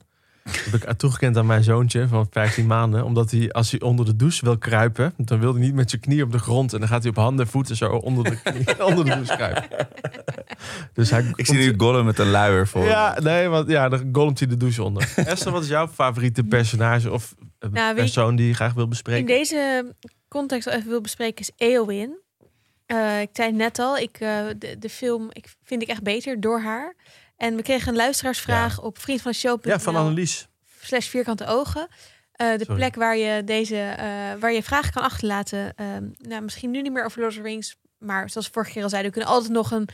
Heb ik toegekend aan mijn zoontje van 15 maanden. Omdat hij, als hij onder de douche wil kruipen, dan wil hij niet met zijn knie op de grond. En dan gaat hij op handen en voeten zo onder de, knie, onder de douche kruipen. Dus hij Ik zie nu Gollum met een luier voor. Ja, nee, want ja, dan golmt hij de douche onder. Esther, wat is jouw favoriete personage of eh, Nou, persoon die je graag wil in bespreken? deze context even wil bespreken is Eowyn. Eh, ik zei het net al, ik, eh, de, de film ik, vind ik echt beter door haar. En we kregen een luisteraarsvraag op vriend van de show. Ja, van Annelies. slash vierkante ogen. Eh, de Sorry. plek waar je deze eh, waar je vragen kan achterlaten. Ehm, nou, misschien nu niet meer over Lord of the Rings, maar zoals we vorige keer al zeiden, we kunnen altijd nog een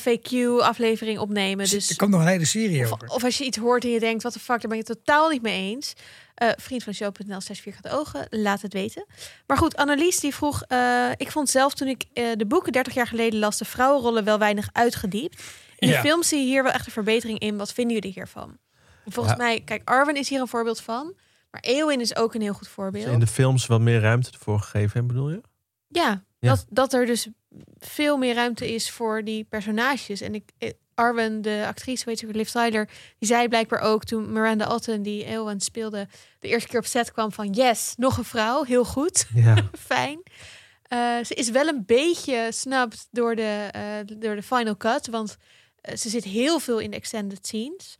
FAQ-aflevering opnemen. Dus er komt nog een hele serie of, over. of als je iets hoort en je denkt, wat de fuck, daar ben het totaal niet mee eens. Eh vriend van show.nl slash vierkante ogen, laat het weten. Maar goed, Annelies die vroeg, eh, ik vond zelf toen ik eh, de boeken 30 jaar geleden las, de vrouwenrollen wel weinig uitgediept. In Ja. de film zie je hier wel echt een verbetering in. Wat vinden jullie hiervan? Volgens Ja. mij, kijk, Arwen is hier een voorbeeld van. Maar Eowyn is ook een heel goed voorbeeld. In de films wat meer ruimte ervoor gegeven hebben, bedoel je? Ja, Ja. Dat, dat er dus veel meer ruimte is voor die personages. En ik, eh, Arwen, de actrice, weet je, Liv Tyler, die zei blijkbaar ook toen Miranda Otten, die Eowyn speelde, de eerste keer op set kwam van yes, nog een vrouw, heel goed, Ja. fijn. Eh, ze is wel een beetje snapt door de, eh, door de final cut, want ze zit heel veel in de extended scenes.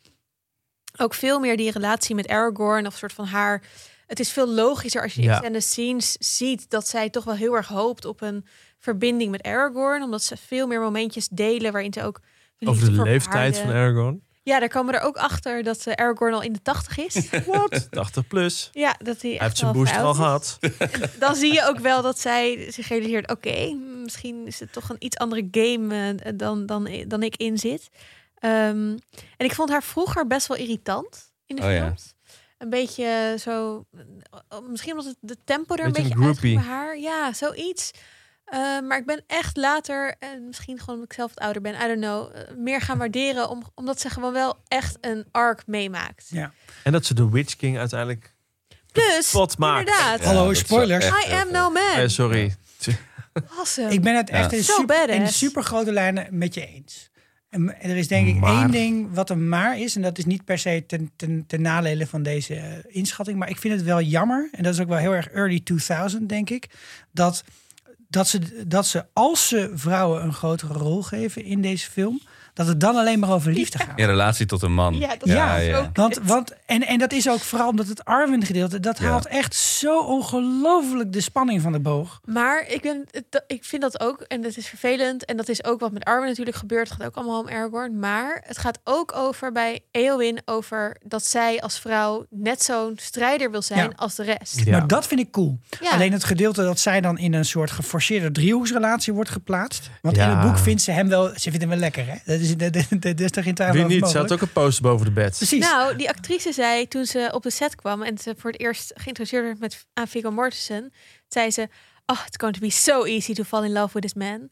Ook veel meer die relatie met Aragorn of soort van haar het is veel logischer als je Ja. in extended scenes ziet dat zij toch wel heel erg hoopt op een verbinding met Aragorn, omdat ze veel meer momentjes delen waarin ze ook Over de leeftijd van Aragorn. Ja, daar komen we er ook achter dat eh, Aragorn al in de tachtig is. Wat? 80 plus. Ja, dat hij, heeft zijn booster al gehad. dan zie je ook wel dat zij zich realiseert: oké, misschien is het toch een iets andere game eh, dan, dan, dan ik in zit. Ehm, en ik vond haar vroeger best wel irritant in de Oh ja. films. Een beetje zo, eh, misschien omdat het de tempo er een Beetje een groupie. haar. Ja, zoiets. Eh, maar ik ben echt later, en misschien gewoon omdat ik zelf wat ouder ben, I don't know, eh, meer gaan waarderen. Om, omdat ze gewoon wel echt een arc meemaakt. Ja. En dat ze de Witch King uiteindelijk Plus, pot maakt. inderdaad. Hallo, spoilers. echt I am no man. Eh, sorry. Awesome. Ik ben het echt Ja. in, Zo super, in super grote lijnen met je eens. En er is denk ik Maar- één ding wat een maar is. En dat is niet per se ten, ten, ten nadele van deze inschatting. Maar ik vind het wel jammer. En dat is ook wel heel erg early 2000 denk ik. Dat, dat, ze, dat ze als ze vrouwen een grotere rol geven in deze film. Dat het dan alleen maar over liefde gaat. In relatie tot een man. Ja, dat Ja, is ook Want, want, en, en dat is ook vooral omdat het Arwen gedeelte, dat Ja. haalt echt zo ongelooflijk de spanning van de boog. Maar ik, ben, het- ik vind dat ook, en dat is vervelend. En dat is ook wat met Arwen natuurlijk gebeurt. Het gaat ook allemaal om Aragorn. Maar het gaat ook over bij Eowyn over dat zij als vrouw net zo'n strijder wil zijn Ja. als de rest. Ja. Maar dat vind ik cool. Ja. Alleen het gedeelte dat zij dan in een soort geforceerde driehoeksrelatie wordt geplaatst. Want in het boek vindt ze hem wel, ze vindt hem wel lekker, hè? Dat is, dat, dat is toch geen twijfel Wie over niet? Ze had ook een poster boven de bed. Precies. Nou, die actrice zei toen ze op de set kwam en ze voor het eerst geïntroduceerd werd met aan Viggo Mortensen, zei ze: Oh, it's going to be so easy to fall in love with this man.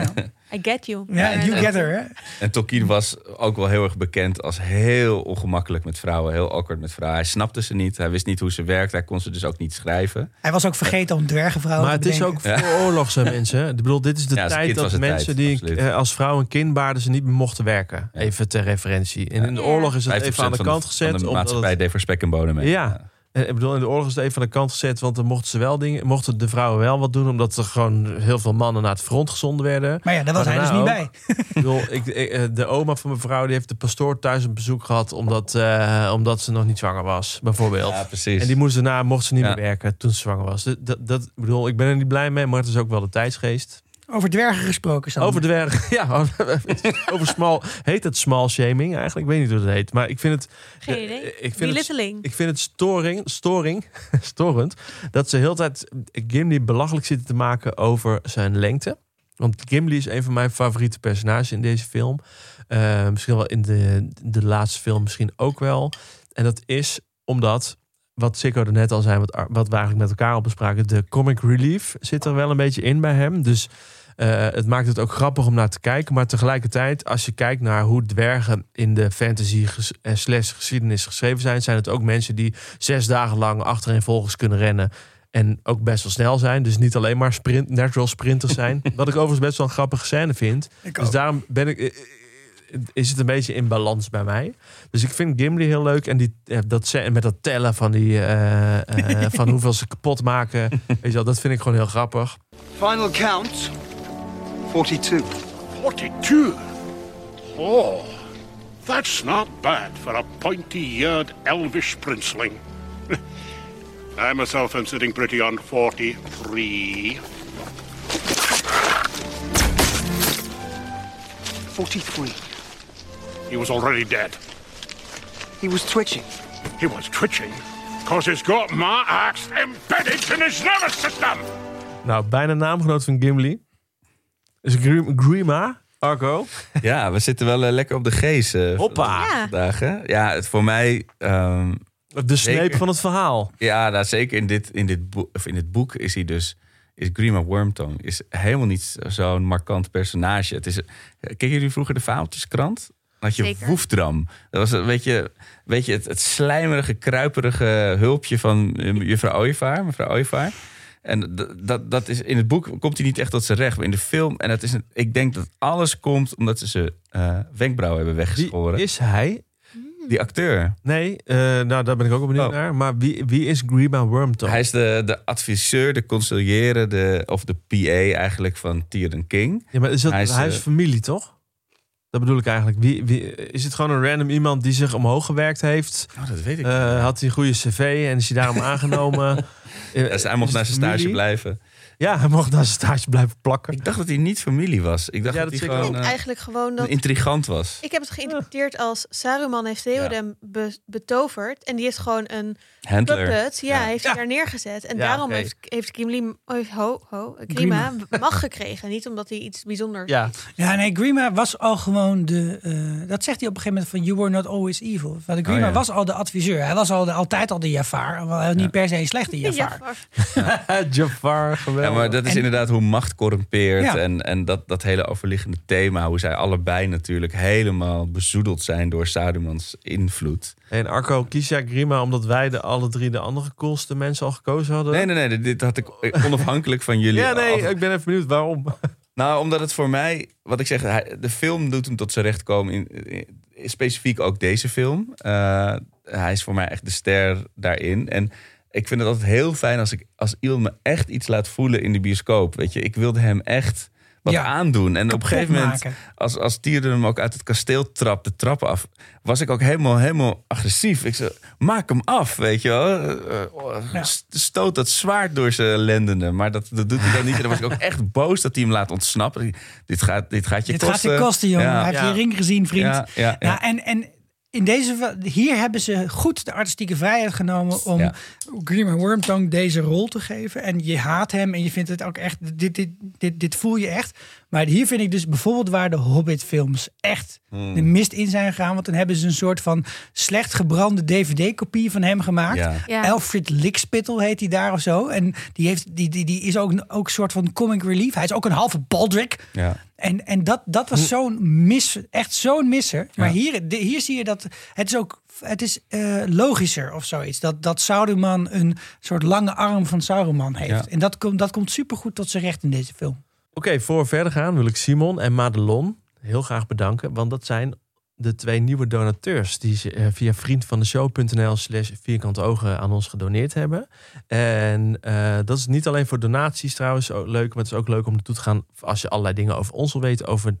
I get you. ja, En- you get her, hè? En Tolkien was ook wel heel erg bekend als heel ongemakkelijk met vrouwen. Heel awkward met vrouwen. Hij snapte ze niet. Hij wist niet hoe ze werkte. Hij kon ze dus ook niet schrijven. Hij was ook vergeten om dwergenvrouwen Maar te het is ook voor oorlog zijn mensen. Ik bedoel, dit is de Ja, tijd dat mensen tijd, die absoluut. eh, als vrouw een kind baarden ze niet meer mochten werken. Even ter referentie. En in de oorlog is het 50% even aan de van kant van gezet. de omdat maatschappij het- deed voor spek en bonen mee. Ja. Eh, Ik bedoel, in de oorlog is het even aan de kant gezet, want dan mochten ze wel dingen, mochten de vrouwen wel wat doen, omdat er gewoon heel veel mannen naar het front gezonden werden. Maar ja, daar was hij dus niet bij. Ik bedoel, ik, ik, eh, de oma van mijn vrouw die heeft de pastoor thuis een bezoek gehad, omdat, eh, omdat ze nog niet zwanger was, bijvoorbeeld. Ja, precies. En die moest daarna, mocht ze niet Ja. meer werken toen ze zwanger was. Dat, dat, bedoel, ik ben er niet blij mee, maar het is ook wel de tijdsgeest. Over dwergen gesproken, Sander. Over dwergen, ja, over small, heet het small shaming eigenlijk? Ik weet niet hoe het heet, maar ik vind het... Geen eh, idee. Ik vind het, ik vind het storing, storing, storend dat ze heel de tijd Gimli belachelijk zitten te maken over zijn lengte. Want Gimli is een van mijn favoriete personages in deze film. Eh, misschien wel in de, de laatste film misschien ook wel. En dat is omdat, wat Sikko er net al zei, wat, wat we eigenlijk met elkaar al bespraken, de comic relief zit er wel een beetje in bij hem. Dus het maakt het ook grappig om naar te kijken. Maar tegelijkertijd, als je kijkt naar hoe dwergen in de fantasy eh, slash geschiedenis geschreven zijn, zijn het ook mensen die zes dagen lang achtereenvolgens kunnen rennen. En ook best wel snel zijn. Dus niet alleen maar sprint, natural sprinters zijn. Wat ik overigens best wel een grappige scène vind. Ik dus ook. daarom ben ik, eh, eh, is het een beetje in balans bij mij. Dus ik vind Gimli heel leuk. En die, eh, dat, met dat tellen van, die, eh, eh, van hoeveel ze kapot maken. Weet je wel, dat vind ik gewoon heel grappig. Final count 42. 42? Oh, that's not bad for a pointy-eared elvish princeling. I myself am sitting pretty on 43. 43. He was already dead. He was twitching. He was twitching because he's got my axe embedded in his nervous system. Nou, bijna naamgenoot van Gimli. Is Grim- Grima, Arco. Ja, we zitten wel eh, lekker op de geest eh, Hoppa. Ja. vandaag. Hè? Ja, het voor mij... ehm, De sneep Zeker. van het verhaal. Ja, nou, zeker in dit, in, dit boek, of in dit boek is hij dus. Is Grima Wormtongue is helemaal niet zo'n markant personage. Het is, keken jullie vroeger de Fabeltjeskrant? Had je Zeker. Woefdram. Dat was een beetje, weet je, het, het slijmerige, kruiperige hulpje van eh, juffrouw Ooievaar, mevrouw Ooievaar. En dat, dat is, in het boek komt hij niet echt tot zijn recht. Maar in de film, en dat is een, ik denk dat alles komt omdat ze zijn eh, wenkbrauwen hebben Wie weggeschoren. is hij? Die acteur. Nee, eh, nou daar ben ik ook wel benieuwd Oh. naar. Maar wie, wie is Grima Wormtongue? Hij is de, de adviseur, de consigliere, de, of de PA eigenlijk van Tyrion King. ja, maar is dat, hij hij is, is, eh, familie, toch? Dat bedoel ik eigenlijk. Wie, wie, is het gewoon een random iemand die zich omhoog gewerkt heeft? Oh, dat weet ik Eh, had hij een goede cv en is hij daarom aangenomen? Dus hij mocht naar zijn stage blijven. Ja, hij mocht naar zijn stage blijven plakken. Ik dacht dat hij niet familie was. Ik dacht Ja, dat, dat hij gewoon eh, eigenlijk gewoon dat... een intrigant was. Ik heb het geïnterpreteerd als Saruman heeft Theoden be- betoverd. En die heeft gewoon een Handler. puppet. Ja, Ja. heeft hij daar neergezet. En Ja, daarom heeft, heeft Gimli, oh, ho, ho, Grima mag gekregen. Niet omdat hij iets bijzonders... Ja, Ja, nee, Grima was al gewoon de. eh, dat zegt hij op een gegeven moment van You were not always evil. Want Grima Oh, ja. was al de adviseur. Hij was al de, altijd al de Jafar. Wel, Hij was niet per se een slechte Jafar. Ja, Jafar, geweldig. Ja, maar dat is En- inderdaad hoe macht corrumpeert. Ja. En, en dat, dat hele overliggende thema. Hoe zij allebei natuurlijk helemaal bezoedeld zijn door Sarumans invloed. En Arco, kies jij Grima omdat wij de alle drie de andere coolste mensen al gekozen hadden? Nee, nee, nee. dit- had ik onafhankelijk van jullie. Ja, nee, af- ik ben even benieuwd waarom. Nou, omdat het voor mij, wat ik zeg, hij- de film doet hem tot zijn recht komen. In, in- specifiek ook deze film. Eh, hij is voor mij echt de ster daarin. En ik vind het altijd heel fijn als, ik, als iemand me echt iets laat voelen in de bioscoop. Weet je, ik wilde hem echt wat Ja, aandoen. En op een gegeven moment, maken. als, als Tyrion hem ook uit het kasteel trapt, de trappen af, was ik ook helemaal, helemaal agressief. Ik zei, maak hem af, weet je wel. Eh, Ja. Stoot dat zwaard door zijn lendenen. Maar dat, dat doet hij dan niet. En dan was ik ook echt boos dat hij hem laat ontsnappen. Dit gaat, dit gaat je Dit kosten. gaat je kosten, jongen. Ja. Ja. je ring gezien, vriend. Ja, ja, ja. Nou, en, en in deze, hier hebben ze goed de artistieke vrijheid genomen om Ja. Grima Wormtongue deze rol te geven. En je haat hem en je vindt het ook echt, dit, dit, dit, dit voel je echt. Maar hier vind ik dus bijvoorbeeld waar de Hobbit-films echt Hmm. de mist in zijn gegaan. Want dan hebben ze een soort van slecht gebrande DVD-kopie van hem gemaakt. Ja. Ja. Alfred Lickspittle heet hij daar of zo. En die, heeft, die, die, die is ook, ook een soort van comic relief. Hij is ook een halve Baldric. Ja. En, en dat, dat was zo'n mis, echt zo'n misser. Maar Ja. hier, de- hier zie je dat het is ook het is eh, logischer of zoiets. Dat, dat Sauruman een soort lange arm van Sauruman heeft. Ja. En dat, komt dat komt supergoed tot zijn recht in deze film. Oké, voor we verder gaan wil ik Simon en Madelon heel graag bedanken. Want dat zijn de twee nieuwe donateurs die ze, eh, via vriendvandeshow.nl slash vierkante ogen aan ons gedoneerd hebben. En eh, dat is niet alleen voor donaties trouwens ook leuk, maar het is ook leuk om naartoe te gaan als je allerlei dingen over ons wil weten. Over,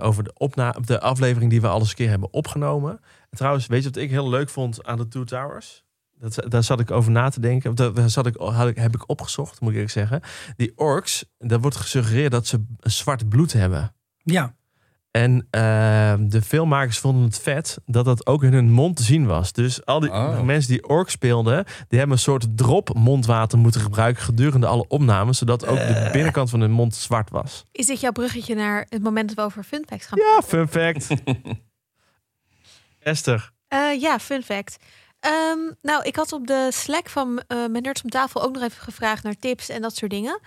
over de, opna de aflevering die we al eens een keer hebben opgenomen. En trouwens, weet je wat ik heel leuk vond aan de Two Towers? Dat, daar zat ik over na te denken. Daar, daar zat ik, had ik, heb ik opgezocht, moet ik eerlijk zeggen. Die orks, daar wordt gesuggereerd dat ze zwart bloed hebben. Ja, En eh, de filmmakers vonden het vet dat dat ook in hun mond te zien was. Dus al die Oh. mensen die ork speelden, die hebben een soort drop mondwater moeten gebruiken gedurende alle opnames, zodat ook de binnenkant van hun mond zwart was. Is dit jouw bruggetje naar het moment dat we over fun facts gaan Ja, fun fact. Esther. Eh, ja, fun fact. Ehm, nou, ik had op de Slack van eh mijn Nerds om tafel ook nog even gevraagd naar tips en dat soort dingen.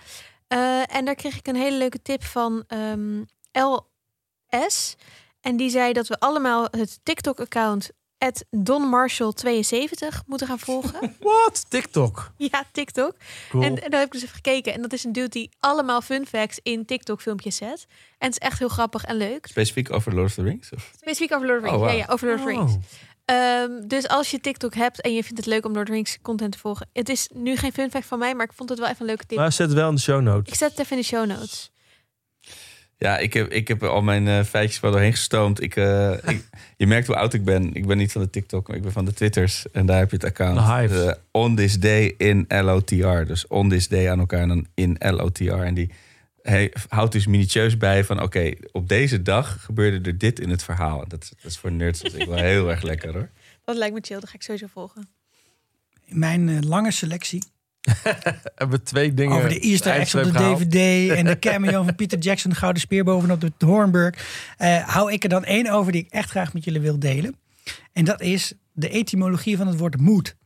Eh, en daar kreeg ik een hele leuke tip van ehm, LS. En die zei dat we allemaal het TikTok-account donmarshall72 moeten gaan volgen. What? TikTok. ja, TikTok. Cool. En, en daar heb ik dus even gekeken. En dat is een dude die allemaal fun facts in TikTok-filmpjes zet. En het is echt heel grappig en leuk. Specifiek over Lord of the Rings? Of? Specifiek over Lord of the Rings. Oh, wow. ja, ja, over Lord of the Rings. Oh. Ehm, dus als je TikTok hebt en je vindt het leuk om Lord of the Rings content te volgen. Het is nu geen fun fact van mij, maar ik vond het wel even een leuke tip. Maar zet het wel in de show notes. Ik zet het even in de show notes. Ja, ik heb, ik heb al mijn eh, feitjes wel doorheen gestoomd. Ik, eh, ik- je merkt hoe oud ik ben. Ik ben niet van de TikTok, maar ik ben van de Twitters. En daar heb je het account. De Hives. Eh, on this day in LOTR. Dus on this day aan elkaar en dan in LOTR. En die hij houdt dus minutieus bij van... oké, op deze dag gebeurde er dit in het verhaal. Dat, is- dat is voor nerds als ik wel heel erg lekker hoor. Dat lijkt me chill, dat ga ik sowieso volgen. in mijn eh, lange selectie Hebben we twee dingen. over de Easter eggs op de gehaald. DVD en de cameo van Peter Jackson, de Gouden Speer bovenop de Hornburg, eh, hou ik er dan één over die ik echt graag met jullie wil delen. En dat is de etymologie van het woord mood.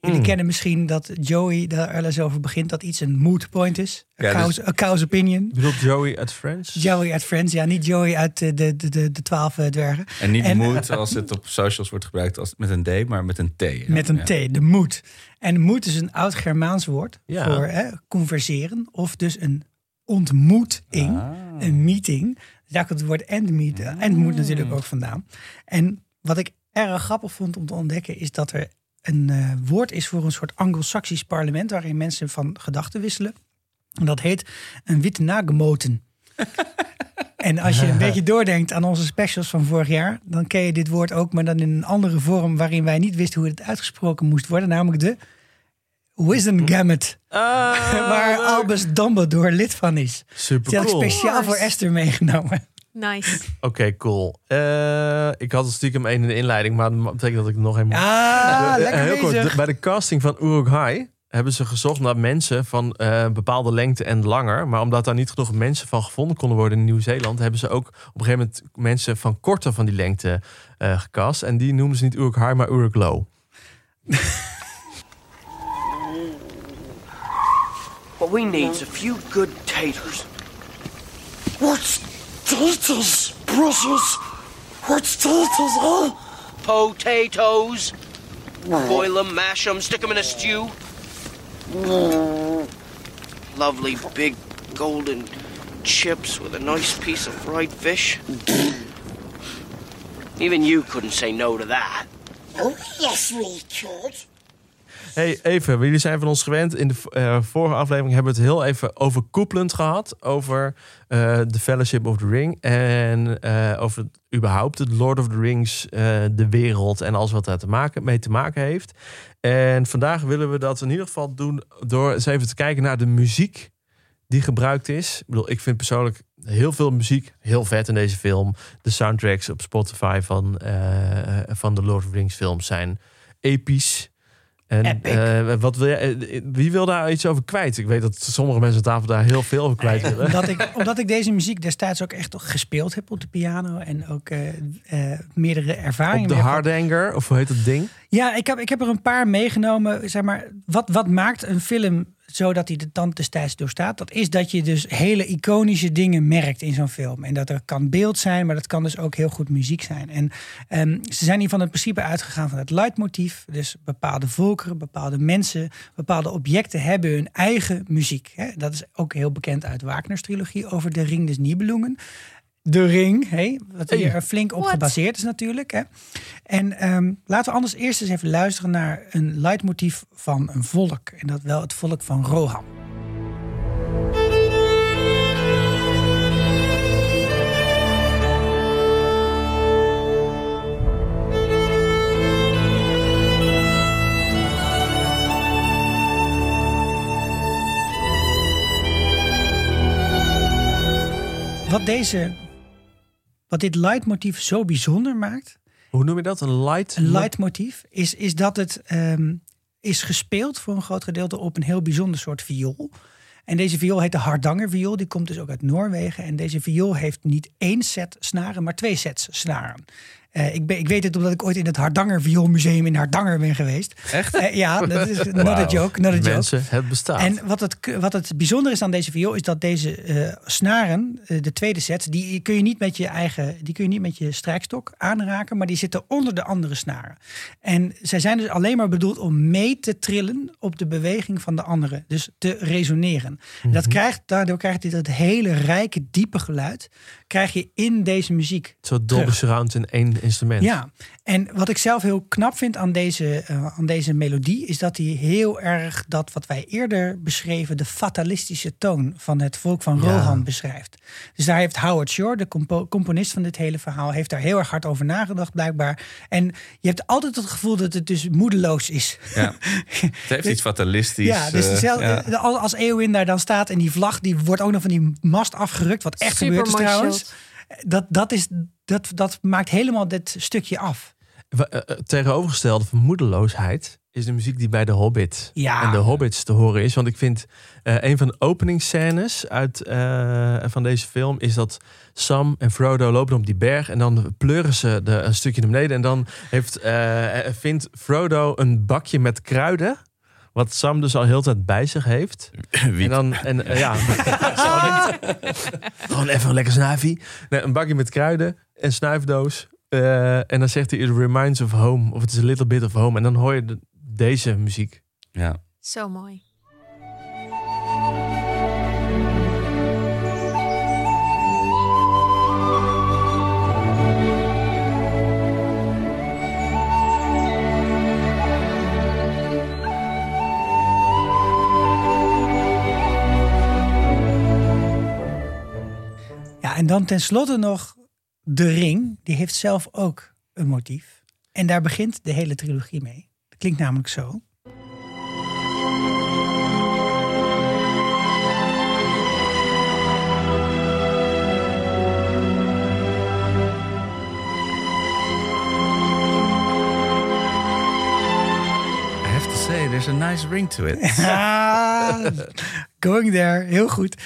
Jullie Mm. kennen misschien dat Joey daar eens over begint dat iets een mood point is. A, Ja, dus- cause, a cause opinion. Je bedoelt Joey uit Friends? Joey uit Friends, ja, niet Joey uit eh, de, de, de, de twaalf eh, dwergen. En niet En- moed als het op socials wordt gebruikt als, met een D, maar met een T. ja. Met een Ja. T, de moed. En moed is een oud Germaans woord Ja. voor hè, converseren. Of dus een ontmoeting, Ah. een meeting. Daar komt het woord endmeet, Mm. endmoet natuurlijk ook vandaan. En wat ik erg grappig vond om te ontdekken... is dat er een eh, woord is voor een soort anglo-saxisch parlement... waarin mensen van gedachten wisselen. En dat heet een witte nagemoten. En als je een beetje doordenkt aan onze specials van vorig jaar, dan ken je dit woord ook, maar dan in een andere vorm waarin wij niet wisten hoe het uitgesproken moest worden, namelijk de Wisdom Gamut. waar Albus Dumbledore lid van is. Super Die had cool. speciaal voor Esther meegenomen. Nice. Oké, cool. Eh, ik had het stiekem één in de inleiding, maar dat betekent dat ik nog helemaal... Ah, Eh, lekker heel kort, bezig. de- bij de casting van Uruk-hai hebben ze gezocht naar mensen van eh, bepaalde lengte en langer. Maar omdat daar niet genoeg mensen van gevonden konden worden in Nieuw-Zeeland, hebben ze ook op een gegeven moment mensen van korter van die lengte eh gecast. En die noemden ze niet Uruk-hai, maar Uruk-low. What we need's a few good taters. What's taters, Brussels? What's taters, huh? Potatoes. Boil them, mash them, stick them in a stew. Lovely big golden chips with a nice piece of fried fish. Even you couldn't say no to that. Oh, yes, we could. Hey, even, jullie zijn van ons gewend. In de eh, vorige aflevering hebben we het heel even overkoepelend gehad. Over eh The Fellowship of the Ring. En eh, over überhaupt het Lord of the Rings, eh, de wereld en alles wat daar te maken, mee te maken heeft. En vandaag willen we dat in ieder geval doen door eens even te kijken naar de muziek die gebruikt is. Ik bedoel, ik vind persoonlijk heel veel muziek heel vet in deze film. De soundtracks op Spotify van, eh, van de Lord of the Rings films zijn episch. En eh, wat wil jij, eh, wie wil daar iets over kwijt? Ik weet dat sommige mensen aan tafel daar heel veel over kwijt willen. Omdat ik, omdat ik deze muziek destijds ook echt gespeeld heb op de piano en ook eh, eh, meerdere ervaringen Op de Hardanger, of hoe heet dat ding? Ja, ik heb, ik heb er een paar meegenomen. Zeg maar, wat, wat maakt een film zodat hij de tand destijds doorstaat? Dat is dat je dus hele iconische dingen merkt in zo'n film. En dat er kan beeld zijn, maar dat kan dus ook heel goed muziek zijn. En ehm, ze zijn hier van het principe uitgegaan van het leidmotief. Dus bepaalde volkeren, bepaalde mensen, bepaalde objecten hebben hun eigen muziek. Hè? Dat is ook heel bekend uit Wagner's trilogie over de Ring des Nibelungen. De Ring, hè, wat hier Hey. flink op What? gebaseerd is natuurlijk. Hè. En ehm, laten we anders eerst eens even luisteren naar een leidmotief van een volk. En dat wel het volk van Rohan. Wat, deze, wat dit leidmotief zo bijzonder maakt, Hoe noem je dat? Een light? een leidmotief, is, is dat het ehm, is gespeeld voor een groot gedeelte op een heel bijzonder soort viool. En deze viool heet de Hardanger viool. Die komt dus ook uit Noorwegen. En deze viool heeft niet één set snaren, maar twee sets snaren. Eh, ik, ben, ik weet het omdat ik ooit in het Hardanger Vioolmuseum in Hardanger ben geweest. Echt? ja, dat is not a joke. Not a joke. Het bestaat. En wat het, wat het bijzonder is aan deze viool is dat deze eh, snaren, eh, de tweede set, die kun je niet met je eigen, die kun je niet met je strijkstok aanraken, maar die zitten onder de andere snaren. En zij zijn dus alleen maar bedoeld om mee te trillen op de beweging van de andere, dus te resoneren. En Dat krijgt, daardoor krijgt dit het hele rijke, diepe geluid, krijg je in deze muziek. Zo Dolby. Surround in één instrument. Ja, en wat ik zelf heel knap vind aan deze, eh, aan deze melodie, is dat hij heel erg dat wat wij eerder beschreven, de fatalistische toon van het volk van Ja. Rohan beschrijft. Dus daar heeft Howard Shore, de compo- componist van dit hele verhaal, heeft daar heel erg hard over nagedacht, blijkbaar. En je hebt altijd het gevoel dat het dus moedeloos is. Ja. Het heeft iets fatalistisch. Ja, dus eh, dezelfde- ja. als Eowyn daar dan staat en die vlag die wordt ook nog van die mast afgerukt, wat echt Super gebeurd is trouwens. Dat, dat, is, dat, dat maakt helemaal dit stukje af. Eh, eh, Tegenovergestelde van moedeloosheid is de muziek die bij de Hobbit Ja. en de Hobbits te horen is. Want ik vind eh, een van de openingsscènes uit, van deze film is dat Sam en Frodo lopen op die berg en dan pleuren ze de, een stukje naar beneden en dan heeft, eh, vindt Frodo een bakje met kruiden. Wat Sam dus al heel de tijd bij zich heeft. En dan, en, eh, ja, gewoon even een lekker snuifie. Nee, een bakje met kruiden, een snuifdoos. Eh, en dan zegt hij, it reminds of home. Of het is a little bit of home. En dan hoor je de- deze muziek. Ja. Zo mooi. Ja, en Dan tenslotte nog De Ring. Die heeft zelf ook een motief. En daar begint de hele trilogie mee. Dat klinkt namelijk zo. I have to say, there's a nice ring to it. Ah, going there. Heel goed.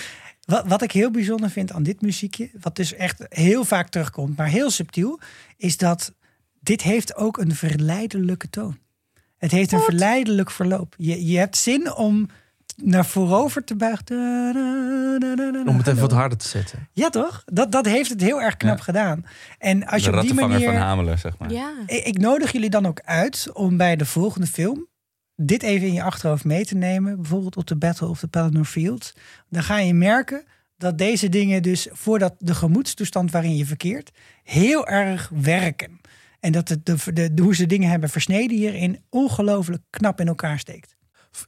Wat, wat ik heel bijzonder vind aan dit muziekje, wat dus echt heel vaak terugkomt, maar heel subtiel, is dat dit heeft ook een verleidelijke toon. Het heeft een verleidelijk verloop. Je, je hebt zin om naar voorover te buigen. Om het even wat harder te zetten. Ja, toch? Dat, dat heeft het heel erg knap Ja. gedaan. En als je op die manier. van Hamelen, zeg maar. Ja. Ik, ik nodig jullie dan ook uit om bij de volgende film dit even in je achterhoofd mee te nemen. Bijvoorbeeld op de Battle of the Pelennor Field. Dan ga je merken dat deze dingen dus voordat de gemoedstoestand waarin je verkeert heel erg werken. En dat het de, de, de, hoe ze dingen hebben versneden hierin ongelooflijk knap in elkaar steekt.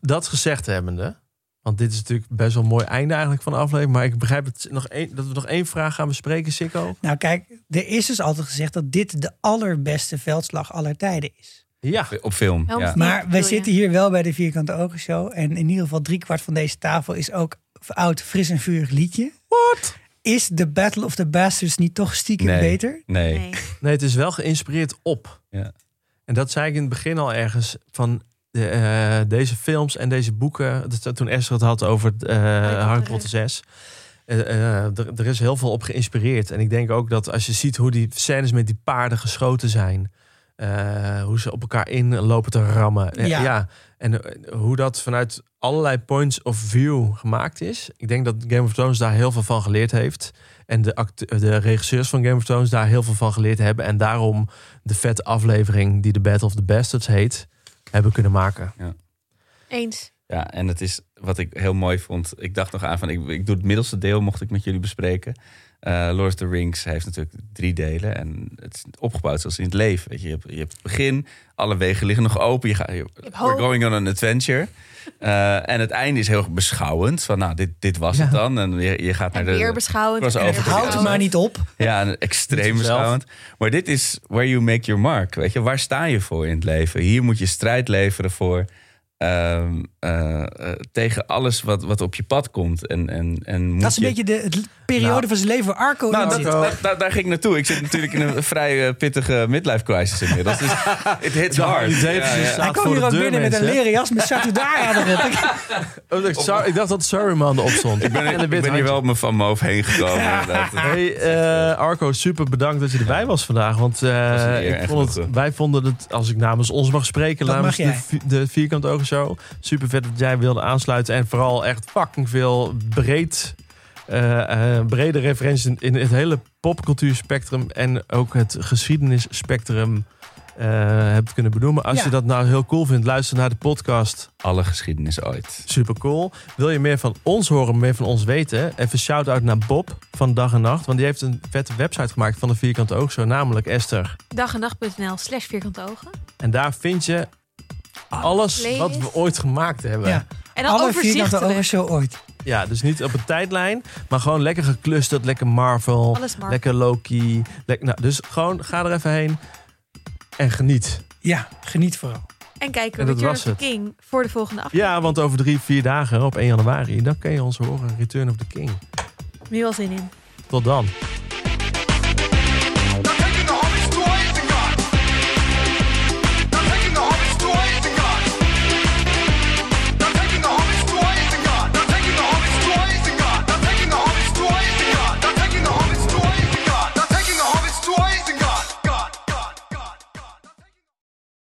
Dat gezegd hebbende, want dit is natuurlijk best wel een mooi einde eigenlijk van de aflevering. Maar ik begrijp het nog één, dat we nog één vraag gaan bespreken, Sikko. Nou kijk, er is dus altijd gezegd dat dit de allerbeste veldslag aller tijden is. Ja. Op film. Ja. Maar we zitten hier wel bij de Vierkante Ogen Show. En in ieder geval driekwart van deze tafel is ook oud, fris en vurig liedje. Wat? Is The Battle of the Bastards niet toch stiekem Nee. beter? Nee. Nee. Nee, het is wel geïnspireerd op. Ja. En dat zei ik in het begin al ergens van de, eh, deze films en deze boeken. Dat, toen Esther het had over eh, Harry Potter 6. Eh, er is heel veel op geïnspireerd. En ik denk ook dat als je ziet hoe die scènes met die paarden geschoten zijn. Eh, hoe ze op elkaar in lopen te rammen. Eh, Ja. ja. En eh, hoe dat vanuit allerlei points of view gemaakt is. Ik denk dat Game of Thrones daar heel veel van geleerd heeft. En de, de regisseurs van Game of Thrones daar heel veel van geleerd hebben. En daarom de vette aflevering die de Battle of the Bastards heet, hebben kunnen maken. Eens. Ja, en het is wat ik heel mooi vond. Ik dacht nog aan van, ik, ik doe het middelste deel, mocht ik met jullie bespreken. Eh Lord of the Rings heeft natuurlijk drie delen. En het is opgebouwd zoals in het leven. Weet je, je, hebt, je hebt het begin, alle wegen liggen nog open. Je gaat, je, we're going on an adventure. Eh, en het einde is heel beschouwend. Van nou, dit, dit was het dan. En je, je gaat naar En de... weer beschouwend. het beschouwend. maar niet op. Ja, extreem beschouwend. Maar dit is where you make your mark. Weet je, waar sta je voor in het leven? Hier moet je strijd leveren voor. ehm, eh, eh, tegen alles wat, wat op je pad komt. En, en, en moet Dat is een je... beetje de periode Nou. van zijn leven waar Arco Nou, in dat, daar- daar ging ik naartoe. Ik zit natuurlijk in een vrij eh, pittige midlife crisis inmiddels. Dus it hits hard. Ja, ja. staat Hij kwam hier ook binnen met een leren jas met Satudara erop. Oh, ik, zou- ik dacht dat Saruman erop stond. Ik ben, ik ben hier wel op mijn van mijn hoofd heen gekomen. Hey, eh, Arco, super bedankt dat je erbij was vandaag. Want eh, was een eer, ik vond het, wij vonden het, als ik namens ons mag spreken, Dat namens mag de, de Vierkant Ogen Show. Super vet dat jij wilde aansluiten. En vooral echt fucking veel breed, eh, eh, brede referenties in, het hele popcultuurspectrum. En ook het geschiedenisspectrum eh hebt kunnen benoemen. Als Ja. je dat nou heel cool vindt, luister naar de podcast. Alle geschiedenis ooit. Super cool. Wil je meer van ons horen, meer van ons weten? Even shout-out naar Bob van Dag en Nacht. Want die heeft een vette website gemaakt van de Vierkante Oog Show. Namelijk Esther. Dag en nacht.nl slash vierkante ogen. En daar vind je alles Playlist. wat we ooit gemaakt hebben. Ja. En dan Alle Vierkante Ogen. Show ooit. Ja, dus niet op een tijdlijn, maar gewoon lekker geclusterd. Lekker Marvel, Alles Marvel. lekker Loki. Lek- nou, dus gewoon ga er even heen en geniet. Ja, geniet vooral. En kijken En we Return of the. King voor de volgende aflevering. Ja, want over drie, vier dagen op 1 januari, dan kun je ons horen. Return of the King. Nu al zin in. Tot dan.